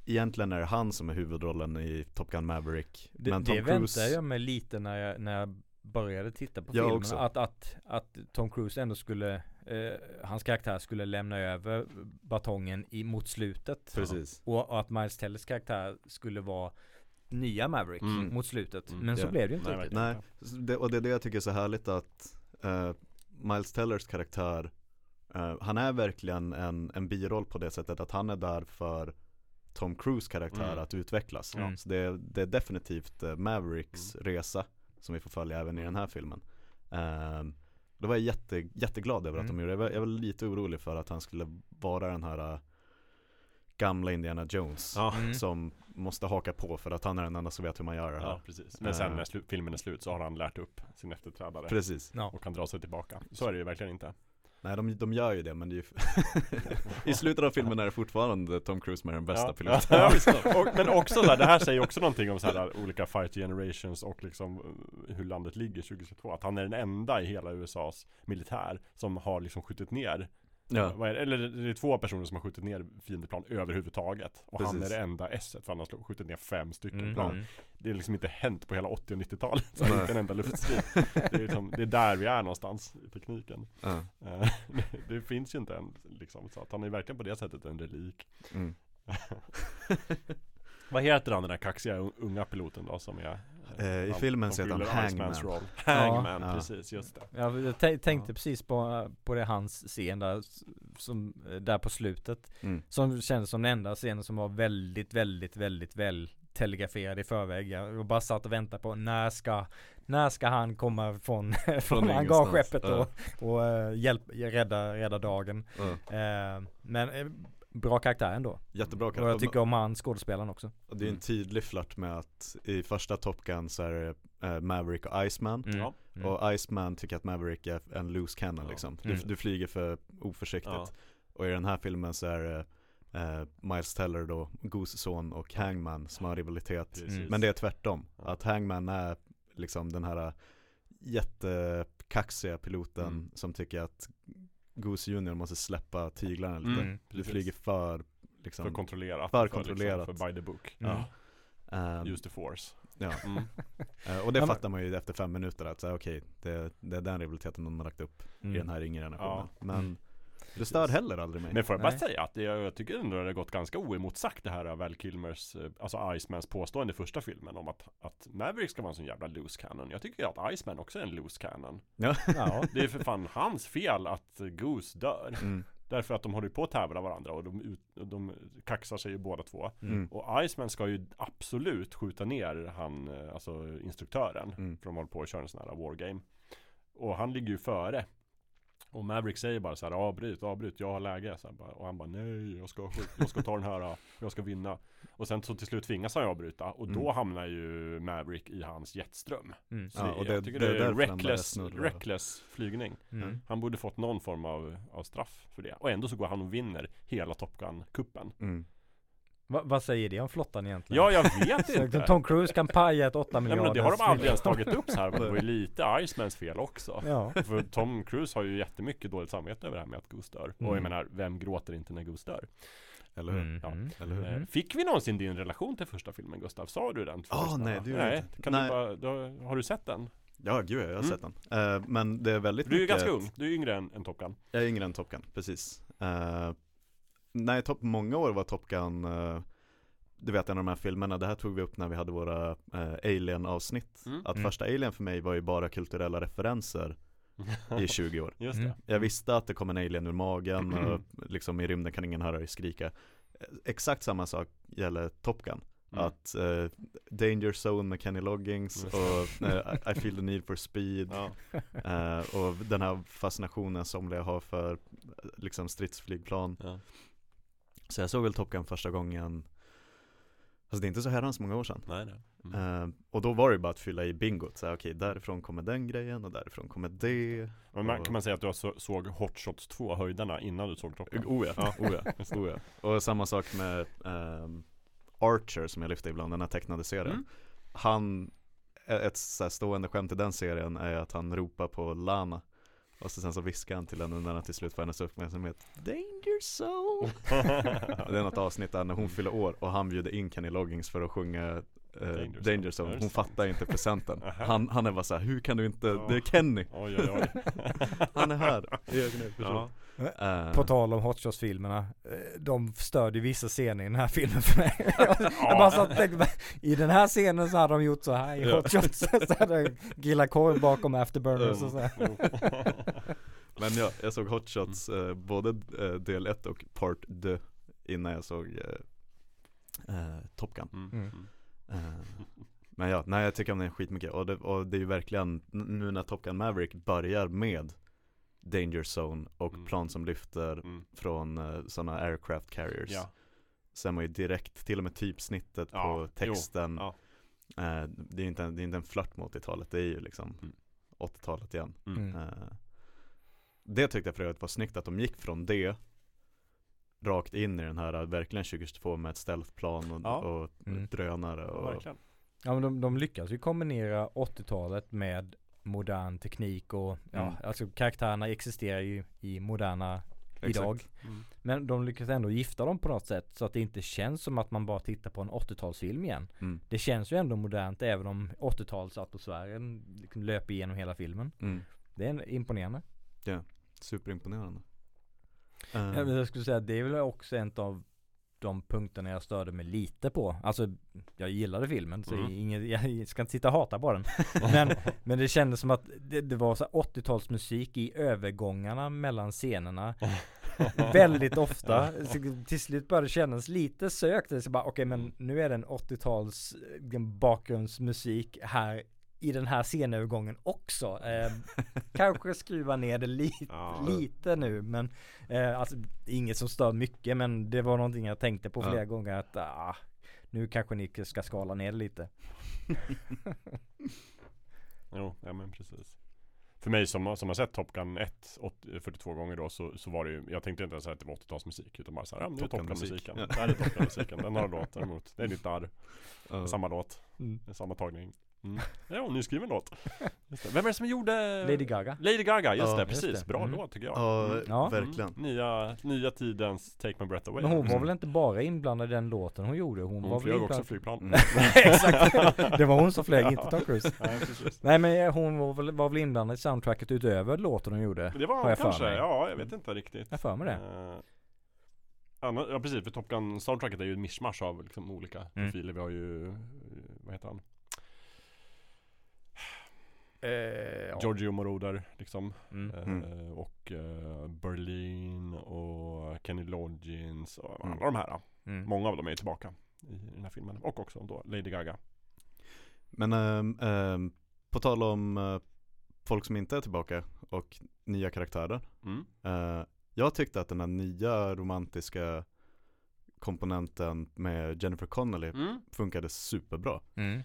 Egentligen är det han som är huvudrollen i Top Gun Maverick Det, Men Tom det Cruise väntade jag mig lite när jag, när jag började titta på Jag filmen. också. Att, att, att Tom Cruise ändå skulle, eh, hans karaktär skulle lämna över batongen i, mot slutet. Precis Och, och att Miles Tellers karaktär skulle vara nya Maverick Mm. mot slutet. Mm. Men så Ja. blev det ju inte Nej. Nej, det, och det är det jag tycker är så härligt att eh, Miles Tellers karaktär eh, Han är verkligen en, en biroll på det sättet att han är där för Tom Cruise karaktär Mm. att utvecklas Mm. Så det, är- det är definitivt eh, Mavericks Mm. resa Som vi får följa även i den här filmen. Ehm, Då var jag jätte, jätteglad över att Mm. de gjorde det. Jag var, jag var lite orolig för att han skulle vara den här eh, Gamla Indiana Jones Ja, Mm. Som måste haka på för att han är den enda som vet hur man gör det här. Ja precis. Men sen när slu- filmen är slut så har han lärt upp sin efterträdare Precis. Ja. Och kan dra sig tillbaka. Så är det ju verkligen inte Nej de, de gör ju det men det är ju I slutet av filmen är det fortfarande Tom Cruise med den bästa ja. piloten. Ja, och, Men också så här, det här säger också någonting om så här olika fight generations och liksom eh, hur landet ligger 2022 Att han är den enda i hela USAs militär som har liksom skjutit ner Ja? Eller det är två personer som har skjutit ner fiendeplan överhuvudtaget Och han är Precis. det enda S för han har skjutit ner fem stycken Mm. plan Mm. Det är liksom inte hänt på hela 80 och 90-talet Så inte en enda luftstrid det, är liksom, det är där vi är någonstans i tekniken ja. Eh, det, finns ju inte än liksom, så att han är verkligen på det sättet en relik Mm. Vad heter han den där kaxiga un- unga piloten då som är i han- filmen så heter han Hangman. roll. Hangman, Ja. precis, just det Ja, jag tän- tänkte precis på, på det hans scen där, som, eh, där på slutet. Mm. Som kändes som den enda scenen som var väldigt, väldigt, väldigt väl telegraferad i förväg. Jag bara satt och väntade på när ska, när ska han komma från, från hangarskeppet Ja. och, och eh, hjälp, rädda, rädda dagen. Ja. Eh, men eh, bra karaktär ändå. Jättebra Och jag karaktär. tycker om han skådespelaren också. Och det är en tydlig flört med att i första Top Gun så är det eh, Maverick och Iceman Mm. Mm. Och Iceman tycker att Maverick är en loose cannon Ja. liksom du, Mm. du flyger för oförsiktigt Ja. Och i den här filmen så är det eh, Miles Teller då, Goose son och Hangman som har rivalitet Precis. Mm. Men det är tvärtom, att Hangman är liksom den här jättekaxiga piloten Mm. som tycker att Goose Junior måste släppa tyglarna lite Mm. Du Precis. flyger för liksom, För kontrollerat. För Liksom, kontrollerat. för by the book. Mm. ja. Eh, Use the force. ja. Mm. Eh, och det Ja, fattar man ju efter fem minuter att säga okej, det, det är den rivaliteten de har lagt upp i den här yngre generationen. Men Mm. Det stör heller aldrig mig. Men får jag bara Nej. säga att det, jag tycker ändå det har gått ganska oemotsagt det här av Val Kilmers, eh, alltså Icemans påstående i första filmen om att, att Maverick ska vara en sån jävla loose cannon. Jag tycker att Iceman också är en loose cannon. Ja. Ja. Det är för fan hans fel att eh, Goose dör. Mm. Därför att de håller ju på att tävla varandra och de, ut, de kaxar sig ju båda två. Mm. Och Iceman ska ju absolut skjuta ner han, eh, alltså instruktören. Mm. För de håller på att köra en sån här wargame. Och han ligger ju före. Och Maverick säger bara så här avbryt, avbryt, jag har läge. Så här, bara, och han bara nej, jag ska, jag ska ta den här, jag ska vinna. Och sen så till slut tvingas han avbryta. Och då Mm. hamnar ju Maverick i hans jetström. Mm. Så Ja, det, och det- jag tycker det är det är, reckless, reckless flygning. Mm. Han borde fått någon form av, av straff för det. Och ändå så går han och vinner hela Top Gun-kuppen. Mm. Va, vad säger det om flottan egentligen? Ja, jag vet inte. Tom Cruise kan paja ett 8 Nej, miljarder men det har de aldrig ens tagit upp så här. Det var ju lite Icemans fel också. Ja. För Tom Cruise har ju jättemycket dåligt samvete över det här med att Goose dör. Och jag Mm. menar, vem gråter inte när Goose dör? Eller hur? Mm. Ja. Mm. Eller hur? Eh, Fick vi någonsin din relation till första filmen Gustav? Sa du den? till Ah, lyssnarna? nej, det gjorde nej. jag inte. Kan Nej. Du bara, då, har du sett den? Ja, gud jag har Mm. sett den. Eh, men det är väldigt Du är ju mycket ganska ung, du är yngre än, än Top Gun. Jag är yngre än Top Gun, precis. Uh, nej, top, många år var Top Gun, eh, du vet en av de här filmerna, det här tog vi upp när vi hade våra eh, Alien-avsnitt. Mm. Att Mm. första Alien för mig var ju bara kulturella referenser i 20 år. Just Mm. det. Jag visste att det kom en alien ur magen och liksom i rymden kan ingen höra dig skrika. Exakt samma sak gäller Top Gun. Mm. Att eh, Danger Zone med Kenny Loggins Just och eh, I- feel the need for speed Ja. eh, och den här fascinationen somliga har för liksom stridsflygplan. Ja. Så jag såg väl Top Gun första gången Alltså det är inte så herrans många år sedan Nej, nej. Mm. eh, Och då var det bara att fylla i bingot, så här, okej därifrån kommer den grejen och därifrån kommer det Men man, kan man säga att du så, såg Hot Shots 2 höjderna innan du såg Top Gun? Oh ja, oh ja, oh ja. Och samma sak med ehm, Archer som jag lyfte ibland, den här tecknade serien Mm. Han, ett så här stående skämt i den serien är att han ropar på Lana Och så sen så viskar han till henne när han till slut får hennes uppmärksamhet. Danger zone Det är något avsnitt där när hon fyller år och han bjuder in Kenny Loggins för att sjunga eh, Danger Danger, Zone. Hon fattar inte presenten. Han, han är bara såhär, hur kan du inte, det är Kenny. Oj, oj, oj. Han är här. I person Ja. Eh, På tal om Hot Shots-filmerna, eh, de störde vissa scener i den här filmen för mig. jag, bara satt och tänkte, i den här scenen så hade de gjort så här i. Hot Shots. så hade de grillat korv bakom Afterburners och så här. Men ja, jag såg Hot Shots eh, både eh, del 1 och part 2 innan jag såg eh, eh, Top Gun Mm. Mm. Mm. eh, Men ja, nej jag tycker om den skitmycket och det, och det är ju verkligen nu när Top Gun Maverick börjar med Danger Zone och Mm. plan som lyfter Mm. från eh, sådana aircraft carriers Ja. Så är man ju direkt, till och med typsnittet Ja, på texten jo, eh, Det är inte en, det är inte en flört mot 80-talet, det är ju liksom Mm. 80-talet igen Mm. Eh, Det tyckte jag för övrigt var snyggt att de gick från det Rakt in i den här verkligen 2022 med ett stealthplan och, Ja. och Mm. drönare Ja, och. Ja men de, de lyckas ju kombinera 80-talet med modern teknik och ja, Mm. alltså karaktärerna existerar ju i moderna idag. Mm. Men de lyckas ändå gifta dem på något sätt så att det inte känns som att man bara tittar på en 80-talsfilm igen. Mm. Det känns ju ändå modernt även om 80-talsatmosfären liksom löper igenom hela filmen. Mm. Det är imponerande. Superimponerande Ja, Eh, men jag skulle säga att det är väl också en av de punkterna jag störde mig lite på. Alltså jag gillade filmen så Mm. inget, jag ska inte sitta och hata på den. Men, men det kändes som att det, det var så här 80-talsmusik i övergångarna mellan scenerna. Väldigt ofta. Så till slut började det kännas lite sökt. Så bara okej men nu är det en 80-tals eh, bakgrundsmusik här i den här scenövergången också. Eh, kanske skruva ner det lite, Ja. lite nu men eh, alltså inget som stör mycket men det var någonting jag tänkte på Ja. flera gånger att ah, nu kanske ni ska skala ner det lite. Jo, ja men precis. För mig som, som har sett Top Gun 1 80, 42 gånger då så, så var det ju Jag tänkte inte ens att det var 80-talsmusik utan bara såhär, ja nu är Top Top Gun-musik. Gun-musiken Ja. Det här är Top Gun-musiken, den har låt däremot Det är nytt arr, ja. samma låt, Mm. samma tagning Mm. Ja, nyskriven låt. Just det. Vem är det som gjorde Lady Gaga. Lady Gaga, just Ja, det, just precis. det. Bra Mm. låt tycker jag. Ja, Mm. Ja. verkligen. Nya, nya tidens Take My Breath Away. Men hon var Mm. väl inte bara inblandad i den låten hon gjorde? Hon, var Hon väl flög också inblandad... flygplan. Mm. Exakt! Det var hon som flög, inte Tom Cruise. Nej. Nej men hon var väl, var väl inblandad i soundtracket utöver låten hon gjorde? Det var hon kanske, ja jag vet inte riktigt. Jag för mig det. Anna- ja precis, för Top Gun soundtracket är ju en mischmasch av liksom olika Mm. profiler. Vi har ju, eh, vad heter han? Eh, ja. Giorgio Moroder liksom. Mm. Eh, Mm. Och eh, Berlin och Kenny Loggins och Mm. alla de här. Mm. Många av dem är ju tillbaka i den här filmen. Och också då Lady Gaga. Men ehm, ehm, på tal om eh, folk som inte är tillbaka och nya karaktärer. Mm. Eh, jag tyckte att den här nya romantiska komponenten med Jennifer Connelly Mm. funkade superbra. Mm.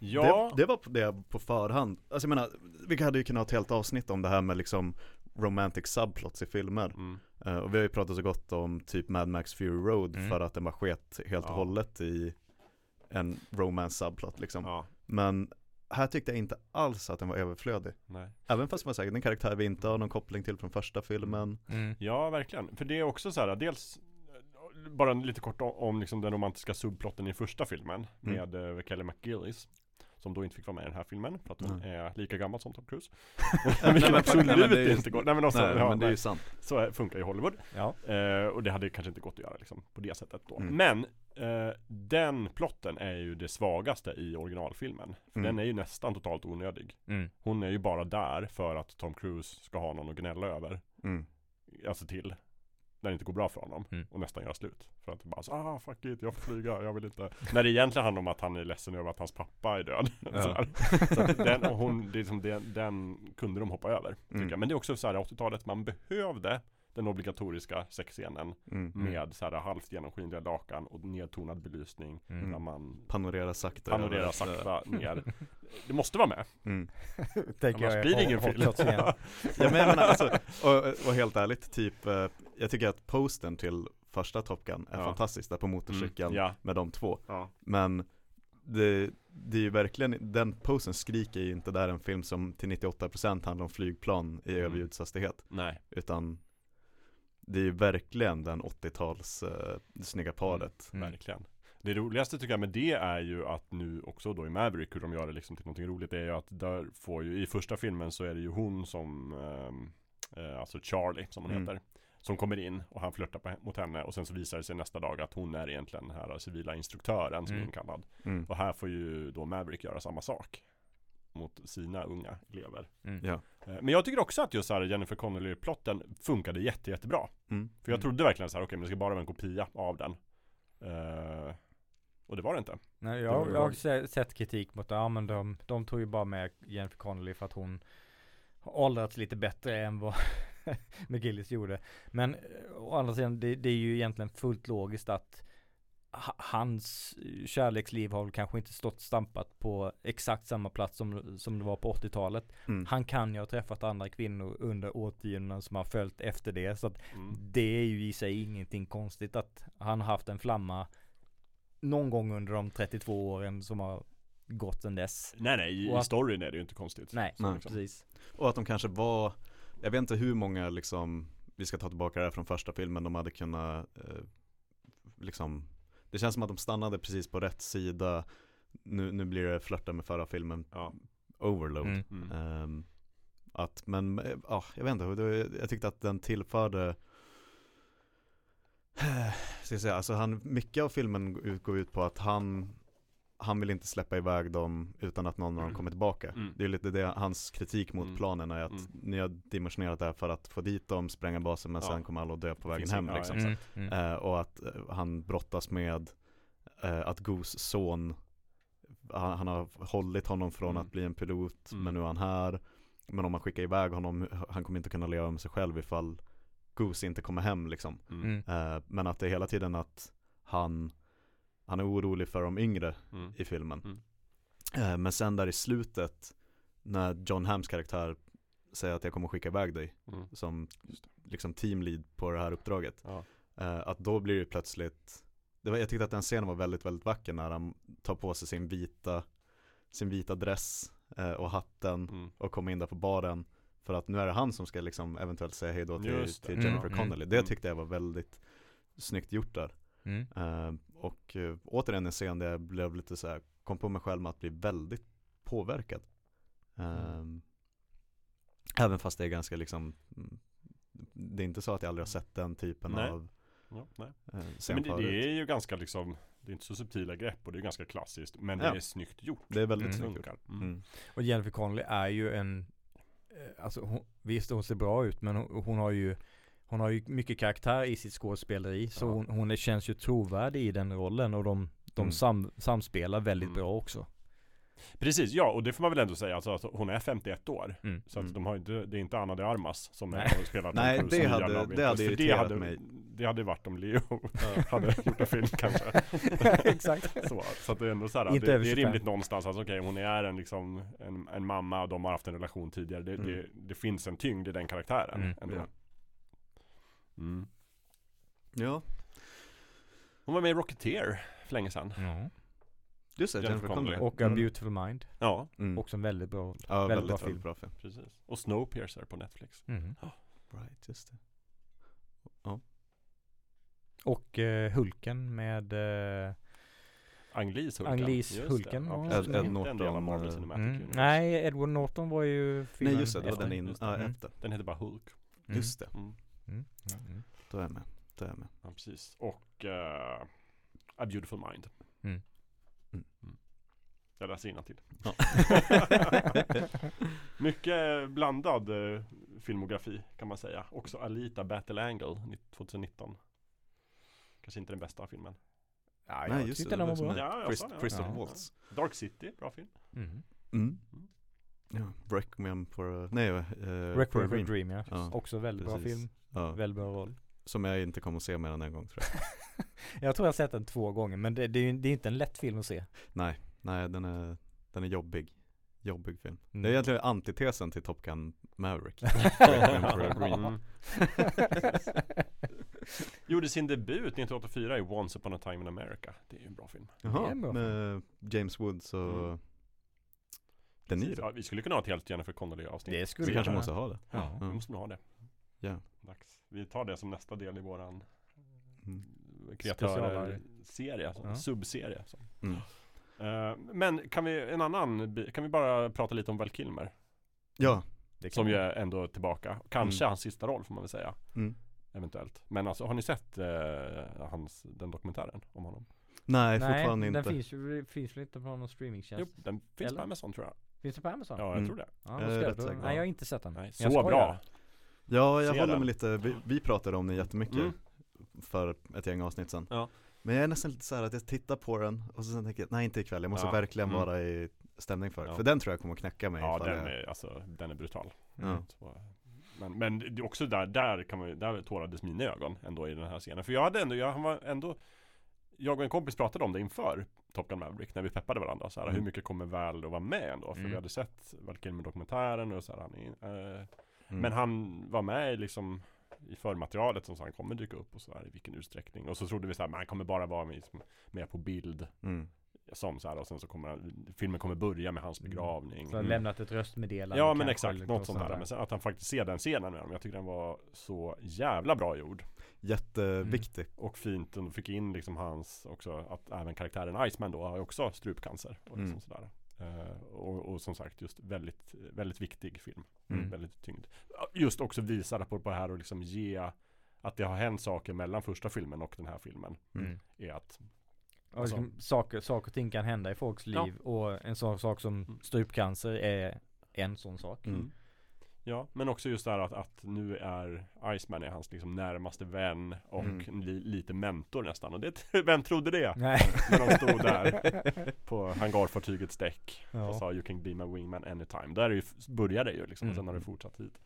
Ja, Det, det var det på förhand. Alltså jag menar, vi hade ju kunnat ha ett helt avsnitt om det här med liksom romantic subplots i filmer. mm. Eh, och vi har ju pratat så gott om typ Mad Max Fury Road Mm. för att den var sket helt och Ja. hållet i en romance subplot liksom. ja, Men här tyckte jag inte alls att den var överflödig. nej. Även fast var säkert en karaktär vi inte har någon koppling till från första filmen. Mm. Ja, verkligen. För det är också så här, dels bara lite kort om, om liksom den romantiska subplotten i första filmen Mm. med eh, Kelly McGillis. Som då inte fick vara med i den här filmen för att hon Nej. är lika gammal som Tom Cruise. Nej, Vilket men- absolut nej, men det är inte går. Nej men, också, Nej, ja, men det är ju sant. Så funkar ju Hollywood. Ja. Eh, och det hade kanske inte gått att göra liksom, på det sättet då. Mm. Men eh, den plotten är ju det svagaste i originalfilmen. För Mm. den är ju nästan totalt onödig. Mm. Hon är ju bara där för att Tom Cruise ska ha någon att gnälla över. Mm. Alltså till. När det inte går bra för honom. Mm. Och nästan göra slut. För att bara så, ah fuck it, jag får flyga, jag vill inte. När det egentligen handlar om att han är ledsen över att hans pappa är död. Ja. så här. så att den, och hon, det är liksom den, den kunde de hoppa över. Mm. Men det är också så här 80-talet, man behövde den obligatoriska sexscenen Mm. med så här halvt genomskinliga lakan och nedtonad belysning. Mm. Där man Panorera sakta. panorerar sakta ner. Det måste vara med. Mm. Tänker Annars jag blir det ingen film. Ja men menar alltså, och, och helt ärligt, typ, eh, jag tycker att posten till första Top Gun är Ja. fantastisk där på motorcykeln Mm, ja, med de två. ja. Men det, det är ju verkligen, den posen skriker ju inte där en film som till 98% handlar om flygplan i Mm. överljudshastighet. Nej. Utan det är ju verkligen den 80-tals eh, snygga paret. Mm. Verkligen. Det roligaste tycker jag med det är ju att nu också då i Maverick hur de gör det liksom till någonting roligt är ju att där får ju i första filmen så är det ju hon som ehm, eh, Alltså Charlie som hon Mm. heter Som kommer in och han flörtar på, mot henne och sen så visar det sig nästa dag att hon är egentligen den här civila instruktören som är Mm. inkallad Mm. Och här får ju då Maverick göra samma sak Mot sina unga elever. Ja. Eh, Men jag tycker också att just här Jennifer Connelly-plotten funkade jätte, jättebra Mm. För jag trodde verkligen så här, okej men det ska bara vara en kopia av den Eh, Och det var det inte Nej, Det jag, var ju jag har sett kritik mot det, ja men de, de tog ju bara med Jennifer Connelly för att hon har åldrats lite bättre än vad McGillis gjorde. Men eh, å andra sidan, det, det är ju egentligen fullt logiskt att hans kärleksliv har väl kanske inte stått stampat på exakt samma plats som, som det var på 80-talet. Mm. Han kan ju ha träffat andra kvinnor under årtionden som har följt efter det. Så att mm. det är ju i sig ingenting konstigt att han har haft en flamma någon gång under de 32 åren som har gått sedan dess. Nej nej, i, att- storyn är det ju inte konstigt Nej, Nej. liksom. precis. Och att de kanske var, jag vet inte hur många liksom, vi ska ta tillbaka det här från första filmen, de hade kunnat eh, liksom, det känns som att de stannade precis på rätt sida. Nu, nu blir det flörta med förra filmen, Ja. overload. Mm. Mm. Ehm, att, men, eh, ja, jag vet inte, jag tyckte att den tillförde Ska jag säga, alltså han, mycket av filmen går ut på att han Han vill inte släppa iväg dem utan att någon av dem kommer tillbaka Mm. Det är lite det, hans kritik mot Mm. planen är att Mm. ni har dimensionerat det här för att få dit dem, spränga basen men Ja. sen kommer alla att dö på vägen hem liksom. Ja, Mm. Mm. Eh, och att eh, han brottas med eh, att Goos son han, han har hållit honom från Mm. att bli en pilot Mm. men nu är han här Men om man skickar iväg honom, han kommer inte kunna leva med sig själv ifall Goose inte kommer hem liksom Mm. Mm. Men att det är hela tiden att han Han är orolig för de yngre Mm. i filmen Mm. eh, Men sen där i slutet När John Hams karaktär säger att jag kommer skicka iväg dig Mm. som det. liksom teamlead på det här uppdraget Ja. Eh, att då blir det plötsligt det var, Jag tyckte att den scenen var väldigt, väldigt vacker när han tar på sig sin vita sin vita dress eh, och hatten Mm. och komma in där på baren för att nu är det han som ska liksom eventuellt säga hej då till, det. till. Jennifer Mm. Connelly. Det Mm. tyckte jag var väldigt snyggt gjort där. Mm. Eh, och uh, återigen en scen där jag blev lite så här, kom på mig själv med att bli väldigt påverkad. Eh, Även fast det är ganska liksom mm, Det är inte så att jag aldrig har sett den typen Nej. av Ja, nej. uh, Men det, det är ju ganska liksom Det är inte så subtila grepp och det är ganska klassiskt Men Ja. det är snyggt gjort Det är väldigt Mm. Snyggt gjort. mm. Mm. Och Jennifer Connelly är ju en eh, Alltså hon, visst hon ser bra ut men hon, hon har ju Hon har ju mycket karaktär i sitt skådespeleri så Ja. hon, hon är, känns ju trovärdig i den rollen och de, de Mm. sam, samspelar väldigt Mm. bra också Precis, ja och det får man väl ändå säga alltså, att hon är 51 år mm. Så att Mm. de har inte, det är inte Anna de Armas som Nej. spelar Tom Nej, det hade- det hade Interest. För irriterat hade, mig. Det hade varit om Leo hade gjort en film kanske Exakt så, så att det är ändå så här, det, det är 25. rimligt någonstans Alltså okej, hon är en liksom en, en mamma och de har haft en relation tidigare det, det, Mm. det finns en tyngd i den karaktären Mm. ändå Ja. Mm. Ja, Hon var med i Rocketeer för länge sedan ja. just det, Jennifer Jennifer Connelly. Och A Mm. Beautiful Mind Ja, mm. Också en väldigt bra Ja, väldigt väldigt, bra film. bra film precis Och Snowpiercer på Netflix mm. Right, just det Och eh, Hulken med eh, Anglis Hulken Ang Lees Just Hulken det. ja. Ed- Ed del av Norton, Marvel eh, Cinematic mm. Universe Nej, Edward Norton var ju filmen Nej just det, det var efter. den in, ja, Mm. efter Den heter bara Hulk Mm. Just det, mm. Mm. Mm. Mm. då är jag med, då är jag med Ja, precis. Och eh, A Beautiful Mind. Mm. Mm. Jag läser till. Ja. Mycket blandad eh, filmografi kan man säga. Också Alita Battle Angle 2019. Kanske inte den bästa filmen. Ja, Nej, jag just tyckte det, den var bra Ja, jag Christ- sa det. Christopher Ja. Waltz Dark City, bra film. mm. mm. Ja, Requiem for a, nej, uh, Requiem for a Dream ja. Ja, Också väldigt bra precis. film, Ja, väldigt bra roll som jag inte kommer att se mer än en gång tror jag Jag tror jag har sett den två gånger men det, det, är, ju- det är inte en lätt film att se Nej, nej den är, den är jobbig Jobbig film Mm. Det är egentligen antitesen till Top Gun Maverick for a Dream Mm. Gjorde sin debut 1984 i Once upon a time in America. Det är ju en bra film. Jaha, bra med James Woods och Mm. De Precis. Niro Ja, vi skulle kunna ha ett helt Jennifer Connelly avsnitt. Det skulle Vi kanske måste ha det Ja, Ja. vi måste nog ha det. Ja. Dags. Vi tar det som nästa del i våran Mm. kreatörer-serie, alltså, Ja. subserie. Mm. Eh, men kan vi, en annan, kan vi bara prata lite om Val Kilmer? Ja, Som ju är ändå tillbaka. Kanske Mm. hans sista roll får man väl säga. mm. Eventuellt. Men alltså, har ni sett eh, hans, den dokumentären om honom? Nej, Nej, fortfarande den inte finns ju finns väl inte på någon streamingtjänst? Jo, den finns Eller? på Amazon tror jag. Finns det på Amazon? Ja, jag Mm. tror det. Ja, jag, rätt då, säker. nej jag har inte sett den Nej, så bra. Ja, jag Se håller den. mig lite, vi, vi pratade om den jättemycket Mm. för ett gäng avsnitt sedan Ja. Men jag är nästan lite så här att jag tittar på den och så sen tänker jag, nej inte ikväll, jag måste Ja. verkligen Mm. vara i stämning för det Ja. För den tror jag kommer att knäcka mig Ja, ifall den jag, är, alltså, den är brutal. ja. Så, men, men det är också där, där kan man ju- där tårades mina ögon ändå i den här scenen. För jag hade ändå, jag var ändå Jag och en kompis pratade om det inför Top Gun Maverick när vi peppade varandra så här, Mm. Hur mycket kommer Val att vara med ändå? För Mm. vi hade sett Val Kilmer dokumentären och så här, han är, eh, Mm. Men han var med i liksom i förmaterialet som sa han kommer dyka upp och så här, i vilken utsträckning. Och så trodde vi så här, men han kommer bara vara med, liksom, med på bild mm. som så här, och sen så kommer han, filmen kommer börja med hans Mm. begravning. Så har Mm. lämnat ett röstmeddelande Ja men exakt, eller något sånt där. Men sen att han faktiskt ser den scenen med dem. Jag tycker den var så jävla bra gjord. Jätteviktig Och fint, och fick in liksom hans också, att även karaktären Iceman då har också strupcancer. Och, liksom Mm. sådär. Eh, och, och som sagt just väldigt, väldigt viktig film. Mm. Väldigt tyngd. Just också visa på det här och liksom ge att det har hänt saker mellan första filmen och den här filmen. Mm. Är att Och liksom, saker, saker och ting kan hända i folks Ja. liv och en sån sak som Mm. strupcancer är en sån sak. Mm. Ja, men också just det här att, att nu är Iceman är hans liksom närmaste vän och Mm. li, lite mentor nästan. Och det, vem trodde det? Nej. När de stod där på hangarfartygets däck och ja. sa You can be my wingman anytime. Där är ju, började det ju liksom och sen Mm. har det fortsatt hit.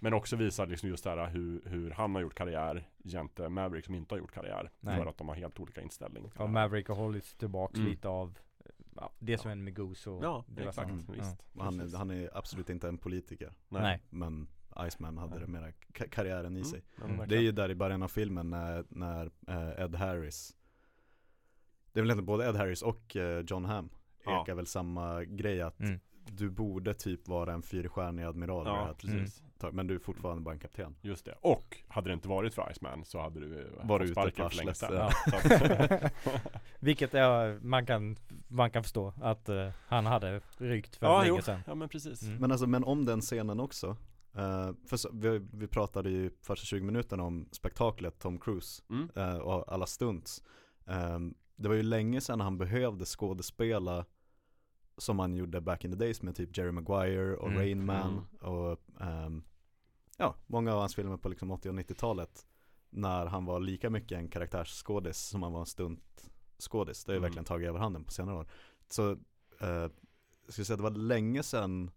Men också visar liksom just det här hur, hur han har gjort karriär jämte Maverick som inte har gjort karriär. Nej. För att de har helt olika inställning. Och Maverick har hållits tillbaks Mm. lite av ja, det som hände med Goose och Ja, exakt. annat. Visst. Och han, är, Precis. han är absolut inte en politiker Nej. Nej. Men Iceman hade Nej. det mera ka- karriären i Mm. sig Ja, Mm. Det är ju där i början av filmen när, när eh, Ed Harris Det är väl inte både Ed Harris och eh, John Hamm Ja. ekar väl samma grej att Mm. du borde typ vara en fyrstjärnig admiral Ja, precis. Men du är fortfarande bara en kapten. Just det. Och hade det inte varit för Iceman så hade du eh, Var fått ute på för länge sedan. ja. Vilket är, man kan, man kan förstå att eh, han hade rykt för Ja, länge jo. sedan. ja men precis. Mm. Men alltså, men om den scenen också eh, för så, vi, vi pratade ju första 20 minuterna om spektaklet Tom Cruise Mm. eh, och alla stunts. Ehm, det var ju länge sedan han behövde skådespela som han gjorde back in the days med typ Jerry Maguire och Mm. Rain Man Mm. och ehm, ja, många av hans filmer på liksom 80 och 90-talet när han var lika mycket en karaktärsskådis som han var en stuntskådis. Det har ju Mm. verkligen tagit över handen på senare år. Så eh, jag skulle säga att det var länge sedan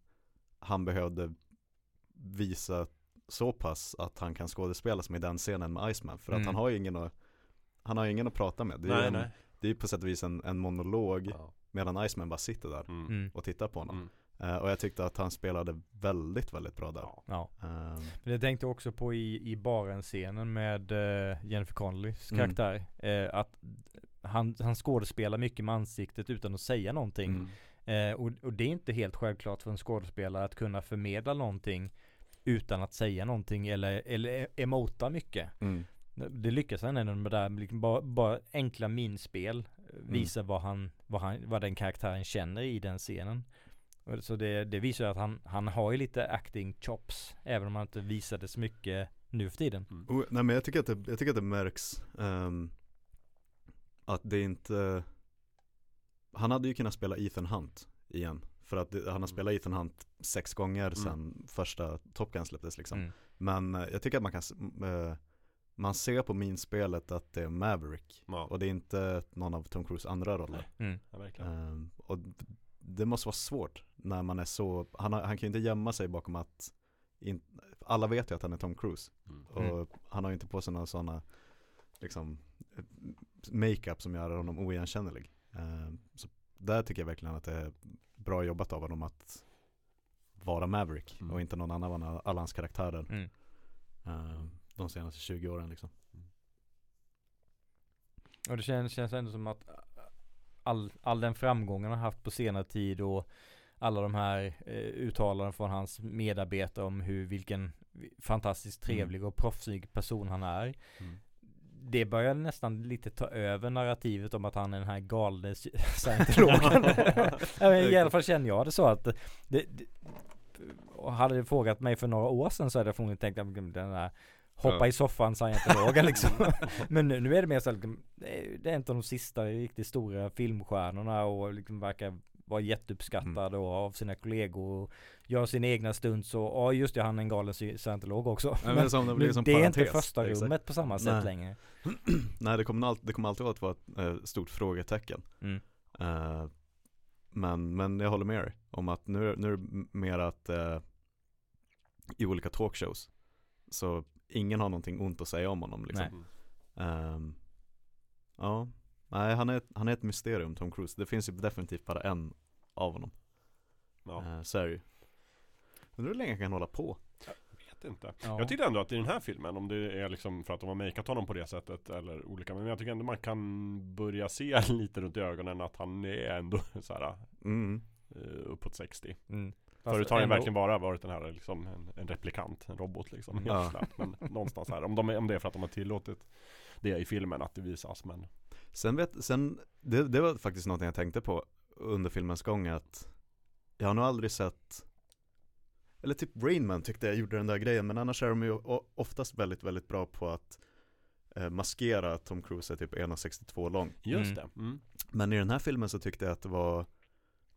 han behövde visa så pass att han kan skådespela som i den scenen med Iceman. För att Mm. han har ju ingen att, han har ju ingen att prata med. Det är, ju Nej, en, nej. det är ju på sätt och vis en, en monolog Ja. Medan Iceman bara sitter där Mm. Mm. och tittar på honom. Mm. Eh, och jag tyckte att han spelade väldigt, väldigt bra där. Ja. Ehm, Men jag tänkte också på i, i baren-scenen med eh, Jennifer Connellys Mm. karaktär. Eh, att han, han skådespelar mycket med ansiktet utan att säga någonting. mm. Och, och det är inte helt självklart för en skådespelare att kunna förmedla någonting utan att säga någonting eller, eller emota mycket. Mm. Det lyckas han ändå med det där, liksom bara, bara enkla minspel eh, Mm. vad, han, vad, han, vad den karaktären känner i den scenen. Så det, det visar att han, han har ju lite acting chops även om han inte visar det så mycket nu för tiden. Och, nej men jag tycker att det, jag tycker att det märks ehm, att det inte Han hade ju kunnat spela Ethan Hunt igen För att det, han har spelat Ethan Hunt sex gånger sedan första Top Gun släpptes liksom Mm. Men eh, jag tycker att man kan eh, Man ser på minspelet att det är Maverick Ja. Och det är inte någon av Tom Cruise andra roller Mm. ja, verkligen. Ehm, Och det måste vara svårt när man är så Han, har, han kan ju inte gömma sig bakom att in, Alla vet ju att han är Tom Cruise Mm. och Mm. han har ju inte på sig några sådana liksom makeup som gör honom oigenkännlig. Eh, så där tycker jag verkligen att det är bra jobbat av honom att vara Maverick Mm. och inte någon annan av alla hans karaktärer Mm. De senaste 20 åren liksom. Och det känns, känns ändå som att all, all den framgången han har haft på senare tid och alla de här eh, uttalanden från hans medarbetare om hur vilken fantastiskt trevlig och proffsig person han är. Mm. Det börjar nästan lite ta över narrativet om att han är den här galne scientologen. I alla fall känner jag det så att det, det, och hade du frågat mig för några år sedan så hade jag förmodligen tänkt att den där hoppa i soffan scientologen liksom. Men nu, nu är det mer så liksom, det är- en av de sista riktigt stora filmstjärnorna och liksom verkar vara jätteuppskattad och av sina kollegor och gör sina egna stunts och ja just det han är en galen sci- scientolog också. men det är som- det blir som det är inte första exakt. rummet på samma sätt Nej. längre. Nej det kommer, alltid, det kommer alltid att vara ett eh, stort frågetecken. Mm. Eh, men, men jag håller med dig om att nu, nu är det mer att eh, i olika talkshows så ingen har någonting ont att säga om honom liksom. Nej. Ehm, ja, nej han är, han är ett mysterium Tom Cruise. Det finns ju definitivt bara en av honom. Ja, Uh, så är det ju. Undrar hur länge han kan hålla på? vet inte. Ja. Jag tyckte ändå att i den här filmen, om det är liksom för att de har makeat honom på det sättet eller olika, men jag tycker ändå man kan börja se lite runt i ögonen att han är ändå så här Mm. eh, uppåt 60. Mm. Fast Förut har ändå- verkligen bara varit den här liksom en, en replikant, en robot liksom. Helt Ja. Men någonstans här, om, de, om det är för att de har tillåtit det i filmen att det visas men Sen vet, sen, det, det var faktiskt något jag tänkte på under filmens gång att jag har nog aldrig sett eller typ Rainman tyckte jag gjorde den där grejen men annars är de ju oftast väldigt, väldigt bra på att eh, maskera att Tom Cruise är typ 1,62 lång. just Mm. det. Mm. Men i den här filmen så tyckte jag att det var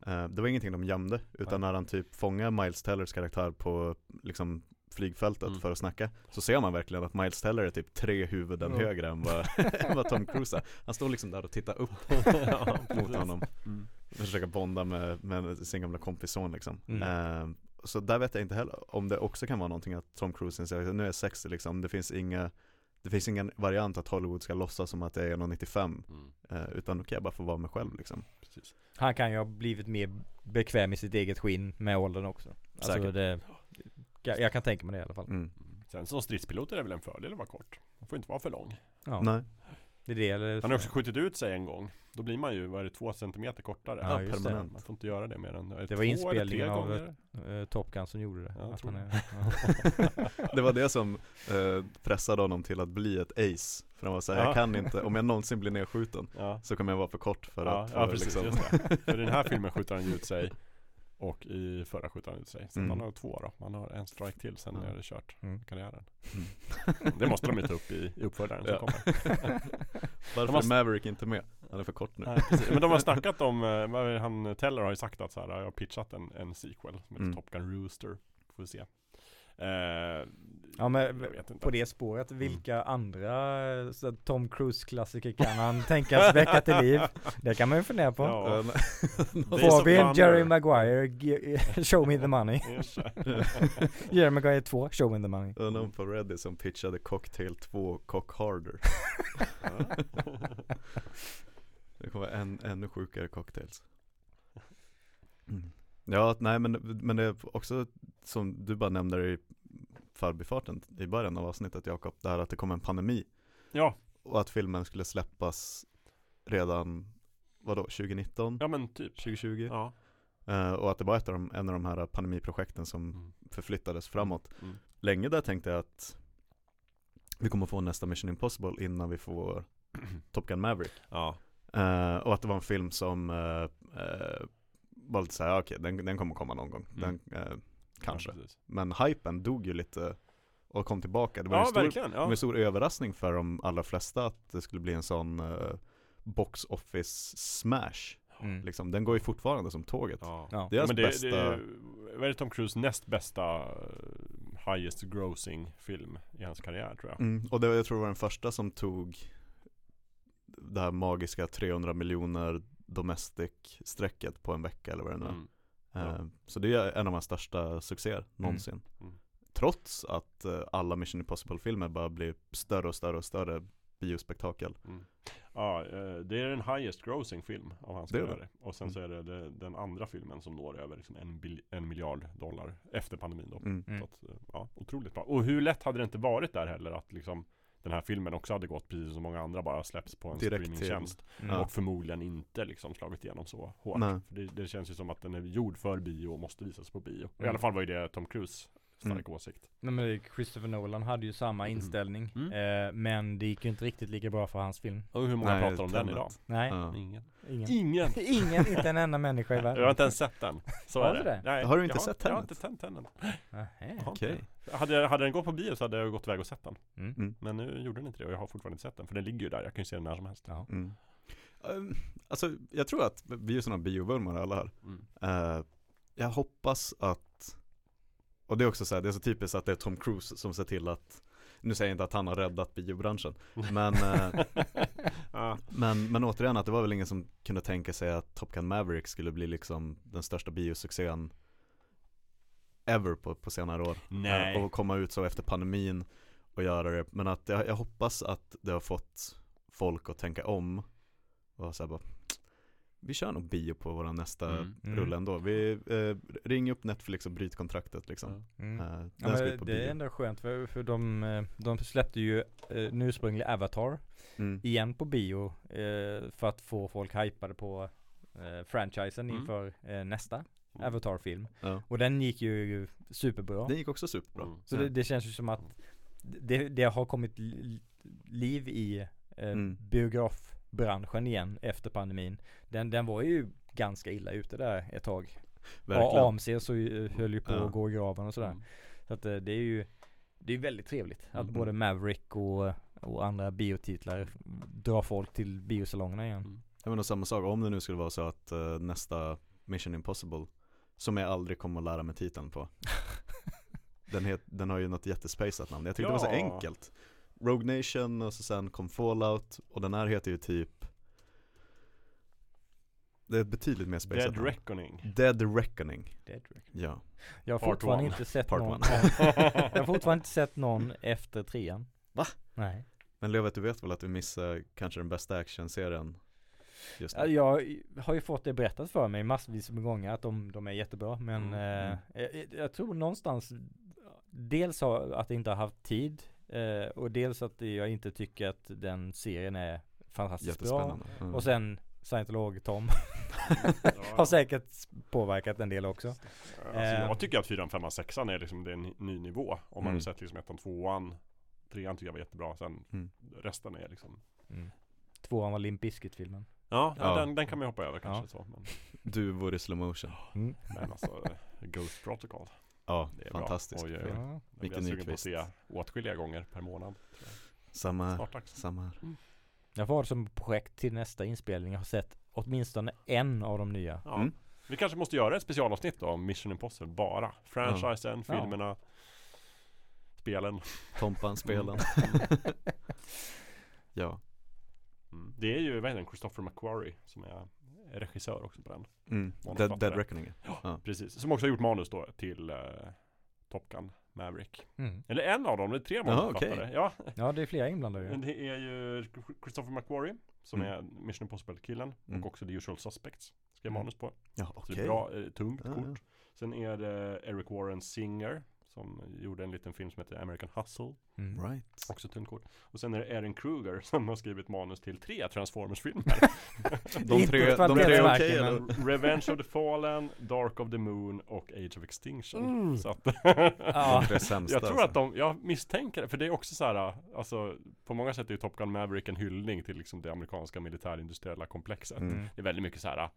Det var ingenting de gömde Utan när han typ fångar Miles Tellers karaktär på liksom flygfältet Mm. för att snacka Så ser man verkligen att Miles Teller är typ tre huvuden Ja. högre än vad, än vad Tom Cruise är Han står liksom där och tittar upp Ja, mot honom Mm. Försöka bonda med, med sin gamla kompisson liksom Mm. eh, Så där vet jag inte heller om det också kan vara någonting att Tom Cruise säger nu är jag 60 liksom Det finns inga det finns ingen variant att Hollywood ska låtsas som att det är 1,95 Mm. eh, Utan då kan jag bara få vara mig själv liksom Precis. Han kan ju ha blivit mer bekväm i sitt eget skinn med åldern också. Alltså Säkert. det, jag, jag kan tänka mig det i alla fall. mm. Sen som stridspilot är det väl en fördel att vara kort. Man får inte vara för lång. Ja. Nej Det är det eller? Han har också skjutit ut sig en gång. Då blir man ju, vad är det, två centimeter kortare. Ja, just det. permanent. Man får inte göra det mer än, Det två var inspelningen av eh, Top Gun som gjorde det. Ja, det. är, ja. Det var det som eh, pressade honom till att bli ett ace. För han var såhär, Ja. jag kan inte, om jag någonsin blir nedskjuten Ja, så kommer jag vara för kort för ja, att ja för precis, liksom, just det. För i den här filmen skjuter han ut sig Och i förra skjuter han ut sig. Så Mm. man har två då. Man har en strike till, sen Ja. är det kört. Mm. Karriären. Mm. Det måste de ju ta upp i, i uppföljaren som Ja. kommer. Varför måste- är Maverick inte med? Han är för kort nu Nej. Men de har snackat om, eh, han Teller har ju sagt att så här, jag har pitchat en, en sequel som heter Mm. Top Gun Rooster. Får vi se. Eh, Ja men på det spåret, Mm. vilka andra så Tom Cruise-klassiker kan han tänkas väcka till liv? Det kan man ju fundera på. Ja. Jerry Maguire, show me the money. Det. Jerry Maguire 2, show me the money. Undrar om på Reddit som pitchade Cocktail 2 Cock Harder Det kommer vara en, ännu sjukare cocktails mm. Ja, nej men, men det är också som du bara nämnde i förbifarten i början av avsnittet Jakob, det här att det kom en pandemi Ja, och att filmen skulle släppas redan, vadå, 2019? ja men typ. 2020? Ja. Eh, och att det var ett av de, en av de här pandemiprojekten som Mm. förflyttades framåt. Mm. Länge där tänkte jag att vi kommer få nästa Mission Impossible innan vi får Top Gun Maverick. Ja. Eh, och att det var en film som uh, uh, var lite såhär, okej den, den kommer komma någon gång. Mm. Den, eh, kanske. Ja. Men hypen dog ju lite och kom tillbaka. Det var, ja en, stor, Ja. en stor överraskning för de allra flesta att det skulle bli en sån eh, box office smash. Mm. Liksom. Den går ju fortfarande som tåget. Ja. Ja. Deras men det, bästa, det, vad är det Tom Cruise näst bästa eh, highest grossing film i hans karriär tror jag. Mm, och det, jag tror det var den första som tog det här magiska 300 miljoner domestic-strecket på en vecka eller vad det nu är. Mm. Eh, Så det är en av hans största succéer någonsin. Mm. Trots att eh, alla Mission Impossible-filmer bara blir större och större och större biospektakel. Mm. Ja, eh, det är den highest grossing film av hans Det är det. karriär. Och sen Mm. så är det, det den andra filmen som når över liksom en, bil, en miljard dollar efter pandemin då. Mm. Mm. Så att, ja, otroligt bra. Och hur lätt hade det inte varit där heller att liksom den här filmen också hade gått precis som många andra bara släpps på en Direkt streamingtjänst. Mm. Och förmodligen inte liksom slagit igenom så hårt. Det, det känns ju som att den är gjord för bio och måste visas på bio. I Mm. alla fall var ju det Tom Cruise stark åsikt. Nej, men Christopher Nolan hade ju samma Mm. inställning. Mm. Eh, men det gick ju inte riktigt lika bra för hans film. Och hur många Nej, pratar om den idag? Nej, Ja. Ingen. ingen. Ingen! Ingen, inte en enda människa i Jag har världen. inte ens sett den. Så Har är du det. det? Nej, Har du inte jag sett Jag har inte har inte Okej. det. Hade, hade den gått på bio så hade jag gått iväg och sett den. Mm. Mm. Men nu gjorde den inte det och jag har fortfarande inte sett den. För den ligger ju där, jag kan ju se den när som helst. Ja. Mm. Um, alltså jag tror att vi är sådana biovurmare alla här. Mm. Eh, jag hoppas att, och det är också så här, det är så typiskt att det är Tom Cruise som ser till att, nu säger jag inte att han har räddat biobranschen, men, eh, Ja. men, men återigen att det var väl ingen som kunde tänka sig att Top Gun Maverick skulle bli liksom den största biosuccén ever på, på senare år. Nej. Eh, och komma ut så efter pandemin och göra det, men att jag, jag hoppas att det har fått folk att tänka om och så här bara vi kör nog bio på vår nästa Mm. Mm. rulle ändå. Vi eh, ring upp Netflix och bryt kontraktet liksom. Mm. Eh, Ja, det är ändå skönt för, för de, eh, de släppte ju eh, en ursprunglig Avatar Mm. igen på bio eh, för att få folk hypade på eh, franchisen Mm. inför eh, nästa Mm. Avatar-film. Ja. Och den gick ju superbra. Den gick också superbra. Mm. Så det, det känns ju som att det, det har kommit li- liv i eh, Biografbranschen igen efter pandemin. Den, den var ju ganska illa ute där ett tag. Verkligen. AMC så ju- höll ju på Ja. att gå i graven och sådär. Mm. Så att eh, det är ju Det är väldigt trevligt att Mm. både Maverick och, och andra biotitlar drar folk till biosalongerna igen. Mm. Jag menar samma sak, om det nu skulle vara så att eh, nästa Mission Impossible Som jag aldrig kommer att lära mig titeln på den, het, den har ju något jättespejsat namn, jag tyckte det var så Ja. enkelt Rogue Nation och så sen kom Fallout och den här heter ju typ Det är ett betydligt mer spejsat Dead namn Reckoning. Dead Reckoning, Deadrick. ja Jag har Part fortfarande one. inte sett Part någon. Jag har fortfarande inte sett någon efter trean. Va? Nej. Men Lövet du vet väl att du missar kanske den bästa actionserien just nu? Jag har ju fått det berättat för mig massvis med gånger att de, de är jättebra men Mm, eh, jag, jag tror någonstans Dels har, att jag inte har haft tid eh, och dels att jag inte tycker att den serien är fantastiskt bra. Mm. Och sen scientolog Tom Ja. har säkert påverkat en del också. Alltså, Eh. jag tycker att 4, 5, 6 är liksom det är en ny nivå. Om man Mm. har sett liksom ettan, tvåan, trean tycker jag var jättebra. Sen Mm. resten är liksom Mm. Tvåan var Limp Bizkit-filmen. Ja, Ja. Den, den kan man hoppa över kanske Ja. så. Men, Duvor i slow motion. Mm. men alltså Ghost Protocol. Ja, Det är fantastiskt. bra. Oj, oj, oj. Ja. Vilken jag sugen på att Nyqvist. se åtskilliga gånger per månad. tror jag. Samma, samma här. Jag har som projekt till nästa inspelning. Jag har sett åtminstone en av de nya. Ja. Mm. Vi kanske måste göra ett specialavsnitt då om Mission Impossible bara. Franchisen, Ja. filmerna, spelen. Tompan-spelen. ja. Mm. Det är ju, vad heter den, Christopher McQuarrie som är regissör också på den. Mm. Dead, Dead Reckoning. Ja. Precis, som också har gjort manus då till uh, Top Gun Maverick. Mm. Eller en av dem, det är tre manusförfattare. okej. Ja, Ja, det är flera inblandade ju. det är ju Christopher McQuarrie som Mm. är Mission Impossible-killen Mm. och också The Usual Suspects. Skrev Mm. manus på. Ja, Så okej. det är bra, eh, tungt Ja, kort. Sen är det Eric Warren Singer som gjorde en liten film som heter American Hustle. Mm. Right. Också tunt kort. Och sen är det Erin Kruger som har skrivit manus till tre Transformers-filmer. De tre, de tre är okej eller? Revenge of the Fallen, Dark of the Moon och Age of Extinction. Mm. Så att Ja. Sämsta jag tror alltså. att de, jag misstänker det, för det är också så här, alltså på många sätt är ju Top Gun Maverick en hyllning till liksom det amerikanska militärindustriella komplexet. Mm. Det är väldigt mycket så här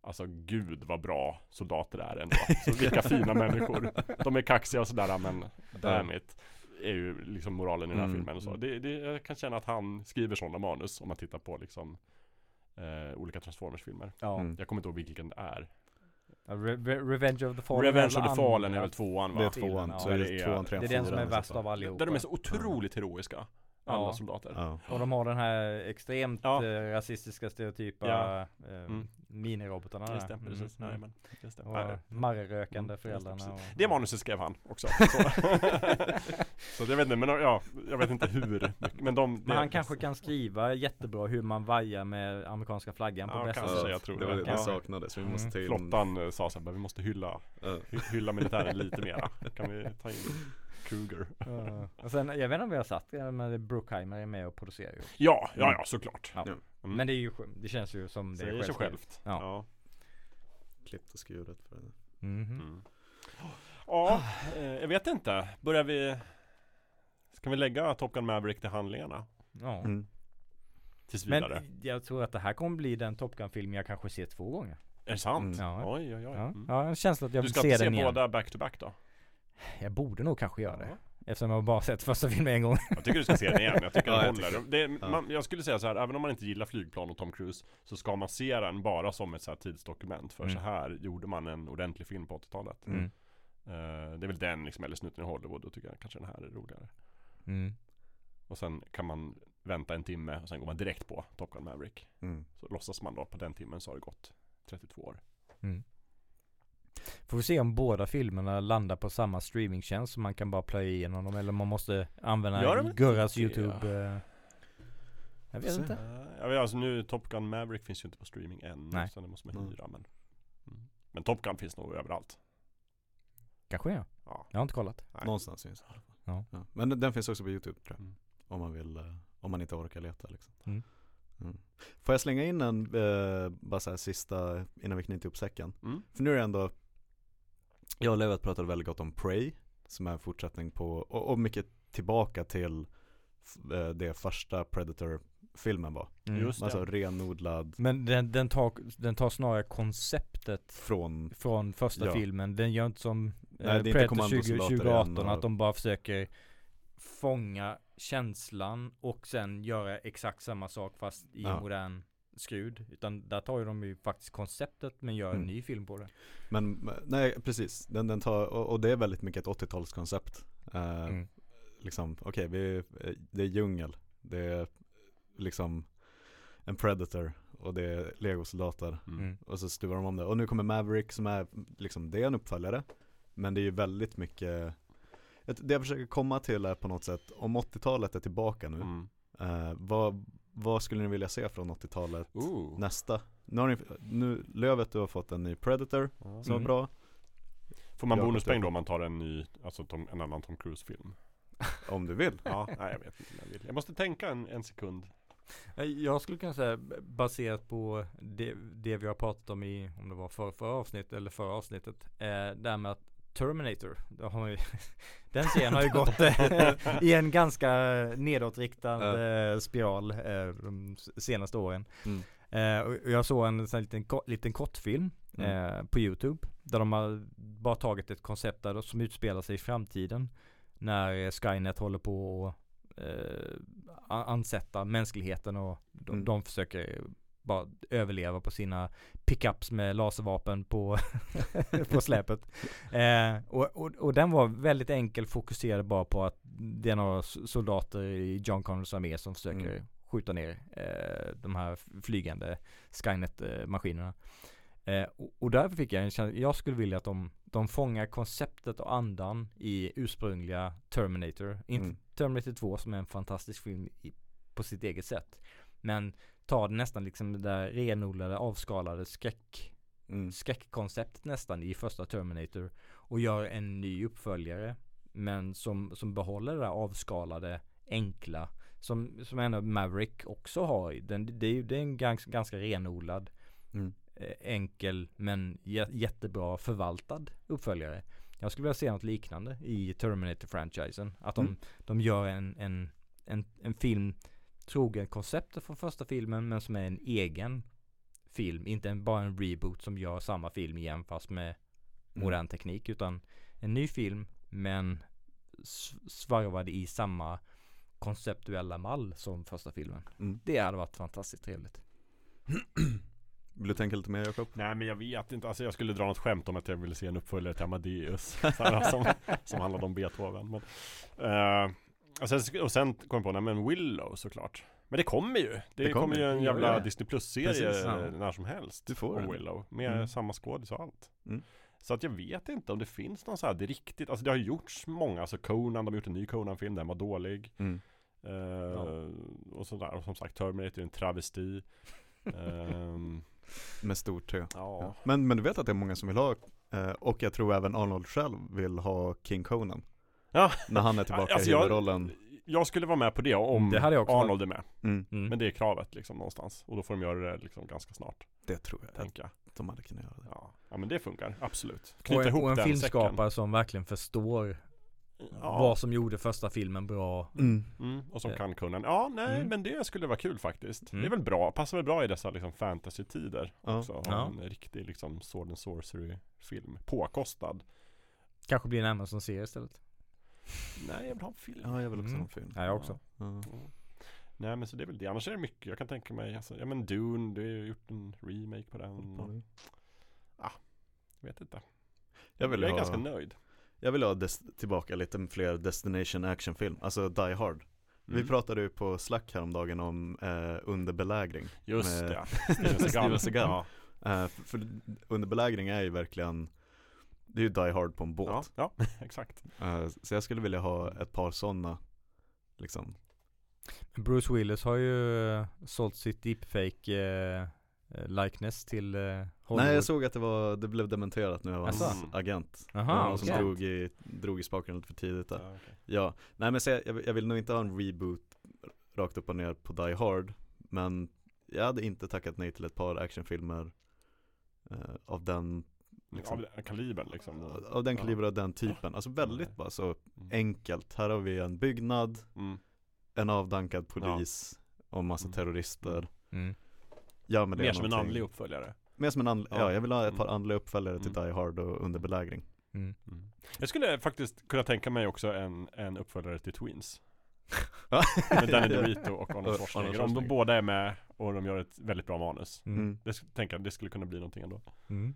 Alltså gud vad bra soldater är ändå. Så vilka fina människor. De är kaxiga och sådär men damn it. Är ju liksom moralen i den här Mm. filmen och så. Det, det, jag kan känna att han skriver sådana manus om man tittar på liksom eh, olika Transformers-filmer. Ja. Mm. Jag kommer inte ihåg vilken det är. Re Re Revenge of the Fallen. Revenge of the Fallen är väl tvåan Det är va? tvåan, Ja, så är det det är- tvåan, trean, Det är den som är värst av allihopa. Där de är så otroligt heroiska. Alla Ja. soldater. Ja. Och de har den här extremt Ja. eh, rasistiska stereotypa Ja. eh, Mm. minirobotarna. Just det, precis. Mm. Jajamän. Just det. Och Nej, marrrökande Mm, föräldrarna. just det, och, Det manuset skrev han också. Så, så jag vet inte, men ja, jag vet inte hur. Men de... Men han kanske kan skriva jättebra hur man vajar med amerikanska flaggan på Ja, bästa sätt. jag tror det var det som Ja. saknades, vi måste Mm. ta in Flottan eh, sa såhär, vi måste hylla, Ja. hy- hylla militären lite mera. Kan vi ta in Kruger? Ja. Och sen, jag vet inte om vi har satt det, men Brookheimer är med och producerar ju. Ja, ja, ja, såklart. Ja. Mm. Men det är ju, det känns ju som det Säger är självt. Ja. Ja. klippt och skuret för det. Mhm. Mm. Ja, eh, jag vet inte. Börjar vi Ska vi lägga Top Gun Maverick till handlingarna? Ja. Mm. Tills Men vidare? jag tror att det här kommer bli den Top Gun-film jag kanske ser två gånger. är det sant? Mm. Ja. Oj, oj, oj. Ja, Mm. jag har en känsla att jag Du vill ska se inte se den igen. båda back to back då? Jag borde nog kanske göra det. Ja. Eftersom jag bara sett första filmen en gång. Jag tycker du ska se den igen, jag tycker Ja, den jag håller det, Ja. man, Jag skulle säga så här, även om man inte gillar flygplan och Tom Cruise Så ska man se den bara som ett så här tidsdokument För Mm. så här gjorde man en ordentlig film på 80-talet Mm. Eh, Det är väl den liksom, eller Snuten i Hollywood, då tycker jag kanske den här är roligare Mm. Och sen kan man vänta en timme och sen går man direkt på Top Gun Maverick Mm. Så låtsas man då på den timmen så har det gått 32 år Mm. Får vi se om båda filmerna landar på samma streamingtjänst så man kan bara plöja igenom dem eller man måste använda Gurras det? YouTube eh, Jag vet inte Jag vet alltså nu, Top Gun Maverick finns ju inte på streaming än Nej. Så det måste man Nej. hyra men mm. Men Top Gun finns nog överallt Kanske ja, Ja, jag har inte kollat nej. Någonstans finns det fall. Ja. Men den- den finns också på Youtube tror jag. Mm. Om man vill, eh, om man inte orkar leta liksom. Mm. Mm. Får jag slänga in en, eh, bara så här sista, innan vi knyter ihop säcken? Mm. För nu är det ändå, jag och Levet pratade väldigt gott om Prey, som är en fortsättning på, och, och mycket tillbaka till eh, det första Predator-filmen var. Mm. Just det Alltså renodlad Men den, den, tar, den tar snarare konceptet från, från första Ja. filmen Den gör inte som det eh, är inte Predator 20, kommandosoldater 2018 igen och- att de bara försöker fånga känslan och sen göra exakt samma sak fast i Ja. modern skrud Utan där tar ju de ju faktiskt konceptet men gör en Mm. ny film på det men nej precis, den, den tar, och, och det är väldigt mycket ett 80-talskoncept. Eh, mm. liksom, okej, vi, eh, det är djungel, det är liksom en predator och det är legosoldater Mm. Mm. och så stuvar de om det. Och nu kommer Maverick som är, liksom, det är en uppföljare, men det är ju väldigt mycket det jag försöker komma till är på något sätt, om 80-talet är tillbaka nu, Mm. eh, vad, vad skulle ni vilja se från 80-talet Ooh. nästa? Nu har ni, nu, Lövet du har fått en ny Predator, Ja. som var Mm. bra, Får man bonuspeng då om man tar en ny, alltså Tom, en annan Tom Cruise film? om du vill. Ja, nej jag vet inte om jag vill. Jag måste tänka en, en sekund. Jag skulle kunna säga baserat på det, det vi har pratat om i, om det var för, förra avsnittet eller förra avsnittet, eh, det här med att Terminator, det har ju, den serien har ju gått eh, i en ganska nedåtriktad eh, spiral eh, de senaste åren. Mm. Eh, och jag såg en sån liten, liten kortfilm Mm. eh, på YouTube där de har bara tagit ett koncept där, som utspelar sig i framtiden när eh, Skynet håller på att eh, a- ansätta mänskligheten och de, Mm. de försöker bara överleva på sina pickups med laservapen på, på släpet. Eh, och, och, och den var väldigt enkel, fokuserad bara på att det är några soldater i John Connors armé som försöker Mm. skjuta ner eh, de här flygande Skynet-maskinerna. Eh, och, och därför fick jag en känsla, jag skulle vilja att de, de fångar konceptet och andan i ursprungliga Terminator. Inte Mm. Terminator 2 som är en fantastisk film i, på sitt eget sätt. Men ta det nästan liksom det där renodlade, avskalade skräck, Mm. skräckkonceptet nästan i första Terminator och gör en ny uppföljare. Men som, som behåller det där avskalade, enkla som, som ändå Maverick också har. Den, det, är det är en ganska, ganska renodlad Mm. eh, enkel men jä- jättebra förvaltad uppföljare. Jag skulle vilja se något liknande i Terminator-franchisen. Att de, Mm. de gör en, en, en, en film trogen konceptet från första filmen men som är en egen film. Inte en, bara en reboot som gör samma film igen fast med Mm. modern teknik utan en ny film men s- svarvad i samma konceptuella mall som första filmen. Mm. Det hade varit fantastiskt trevligt. Vill du tänka lite mer Jakob? Nej men jag vet inte, alltså jag skulle dra något skämt om att jag ville se en uppföljare till Amadeus så här, som, som handlade om Beethoven men, eh, och, sen, och sen kom jag på, nej men Willow såklart Men det kommer ju! Det, Det kommer kommer. ju en Ja, jävla ja. Disney Plus-serie ja. när som helst Du får om den. Willow Med Mm. samma skådis och allt Mm. Så att jag vet inte om det finns någon så här, det är riktigt, alltså det har gjorts många, alltså Conan, de har gjort en ny Conan-film, den var dålig Mm. eh, Och sådär, och som sagt Terminator är en travesti Ehm, Med stort T. Ja, Ja. Men, men du vet att det är många som vill ha, eh, och jag tror även Arnold själv vill ha King Conan. Ja. När han är tillbaka Alltså, i jag- huvudrollen. Jag skulle vara med på det om Det jag också Arnold är med Mm. Mm. Men det är kravet liksom någonstans Och då får de göra det liksom ganska snart Det tror jag att jag de hade kunnat göra det. Ja, ja men det funkar, absolut och Knyta en, ihop och en den filmskapare som verkligen förstår säcken ja. vad som gjorde första filmen bra. Mm. Mm, och som Eh. kan kunna Ja, nej Mm. men det skulle vara kul faktiskt Mm. Det är väl bra, passar väl bra i dessa liksom fantasy-tider Ja. också Ja. ha En riktig liksom sword and sorcery film Påkostad Kanske blir en Amazon-serie istället. Nej jag vill ha en film Ja, jag vill också Mm. ha en film. Ja, jag också. Ja. Mm. Nej men så det är väl det, annars är det mycket Jag kan tänka mig, alltså, ja men Dune, du har ju gjort en remake på den och, Vet inte Jag vill jag är ha- ganska nöjd Jag vill ha des- tillbaka lite fler Destination actionfilm, alltså Die Hard. Vi Mm. pratade ju på Slack häromdagen om eh, Under belägring. Just med- det, Steven Seagal. Ja. Eh, för, för Under belägring är ju verkligen, det är ju Die Hard på en Ja, båt. ja, exakt Eh, så jag skulle vilja ha ett par sådana, liksom. Bruce Willis har ju uh, sålt sitt deepfake eh, eh, likeness till uh, Hollywood. Nej jag såg att det var, det blev dementerat nu av hans Asså? agent. Aha, det var någon som drog i, drog i spaken lite för tidigt där. Ja, okej. Ja, nej men så jag, jag vill- nog inte ha en reboot rakt upp och ner på Die Hard Men jag hade inte tackat nej till ett par actionfilmer eh, av den liksom, Av den kalibern liksom av den Ja. kaliber och den typen Alltså väldigt bara så Mm. enkelt Här har vi en byggnad, Mm. en avdankad polis och massa Mm. terrorister Mm. Ja men det Mer är som en andlig uppföljare Mer som en andlig, ja. Ja. jag vill ha ett par Mm. andliga uppföljare till Mm. Die Hard och Under belägring Mm. Jag skulle faktiskt kunna tänka mig också en, en uppföljare till Twins. Med Danny DeVito och Arnold Schwarzenegger Om de båda är med och de gör ett väldigt bra manus Mm. Mm. Det tänker det skulle kunna bli någonting ändå Mm.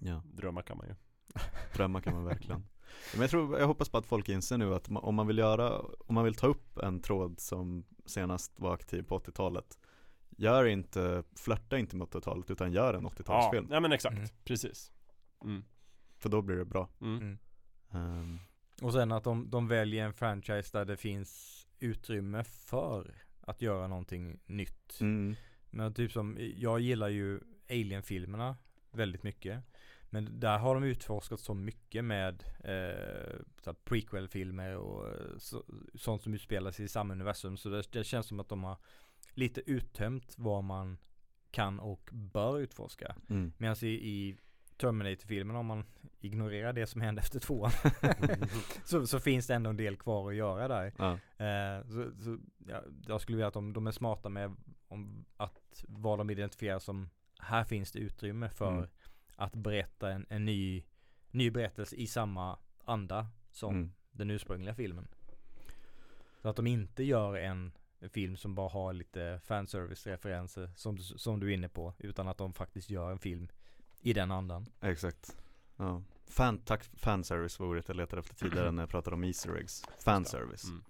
Ja, Drömmar kan man ju drömmar kan man verkligen Men jag tror, jag hoppas på att folk inser nu att om man vill göra, om man vill ta upp en tråd som senast var aktiv på 80-talet Gör inte, flörta inte med 80-talet utan gör en Ja, 80-talsfilm ja men exakt, Mm. precis mm. För då blir det bra Mm. Mm. Ehm, Och sen att de, de väljer en franchise där det finns utrymme för att göra någonting nytt. mm, Men typ som, jag gillar ju Alien-filmerna väldigt mycket. Men där har de utforskat så mycket med eh, prequel-filmer och eh, så, sånt som utspelar sig i samma universum. Så det, det känns som att de har lite uttömt vad man kan och bör utforska. Mm. Medan i, i Terminator-filmen om man ignorerar det som hände efter tvåan så, så finns det ändå en del kvar att göra där. Ja. Eh, så, så, ja, jag skulle vilja att de, de är smarta med om att vad de identifierar som här finns det utrymme för Mm. Att berätta en, en ny, ny berättelse i samma anda som Mm. den ursprungliga filmen. Så att de inte gör en film som bara har lite fanservice-referenser som, som du är inne på utan att de faktiskt gör en film i den andan. Exakt. Ja. Fan, tack, fanservice var ordet jag letade efter tidigare när jag pratade om Easter eggs. Fanservice. Mm.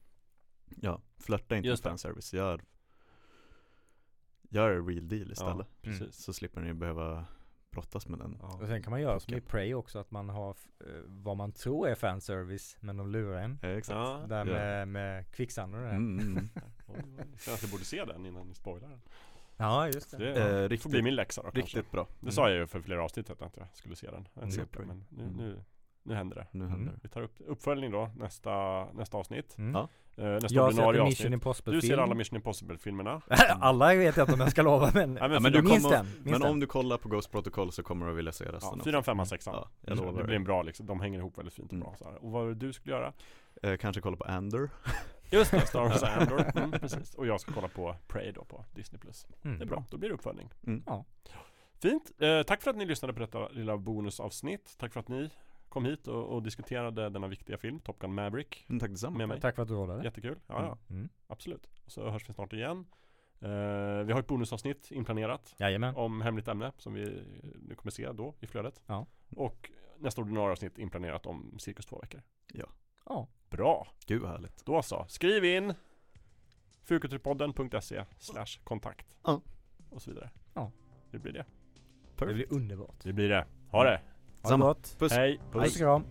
Ja, flörta inte Just med fanservice. Gör, gör real deal istället. Ja, precis. Så slipper ni behöva brottas med den. Och sen kan man göra som i. Prey också att man har eh, vad man tror är fanservice men de lurar en. Ja, exakt. Ja. Där Ja. med, med kvicksand och. Mm, mm, mm. Kanske borde se den innan ni spoilar den. Ja just det. det Eh, får riktigt- bli min läxa då kanske. Riktigt bra. Det sa jag ju för flera avsnitt att jag skulle se den. En Mm. men nu, Mm. nu, nu händer det. Nu Mm. händer det. Vi tar upp uppföljning då nästa, nästa avsnitt. Mm. Ja. Eh, nästa Jag har sett Mission avsnitt. Impossible Du film. ser alla Mission Impossible-filmerna. alla vet jag inte om jag ska lova men, men, Ja, men för du kommer- den. Minst Men den. om du kollar på Ghost Protocol så kommer du att vilja se resten Ja, också. fyran, femman, sexan. Ja, jag lovar det blir en bra liksom, de hänger ihop väldigt fint och Mm. bra så här. Och vad var det du skulle göra? Eh, kanske kolla på Ander. Just det, Star Wars Andor. Mm, precis. Och jag ska kolla på Prey då på Disney+. Plus. Mm. Det är bra, då blir det uppföljning. Mm. Ja. Fint. Eh, tack för att ni lyssnade på detta lilla bonusavsnitt. Tack för att ni kom hit och, och diskuterade denna viktiga film, Top Gun Maverick. Mm, tack detsamma. Med mig. Tack för att du rådade. Jättekul. Ja, ja, Mm. absolut. Och så hörs vi snart igen. Eh, vi har ett bonusavsnitt inplanerat Jajamän. om hemligt ämne som vi nu kommer se då i flödet. Ja. Och nästa ordinarie avsnitt inplanerat om cirkus två veckor. Ja. Bra! Gud vad härligt. Då så. Skriv in fulkulturpodden.se slash kontakt. Ja. Och så vidare. Ja. Det blir det. Det blir underbart. Det blir det. Ha det! Ha det Samma. gott. Puss. Hej! Puss och kram.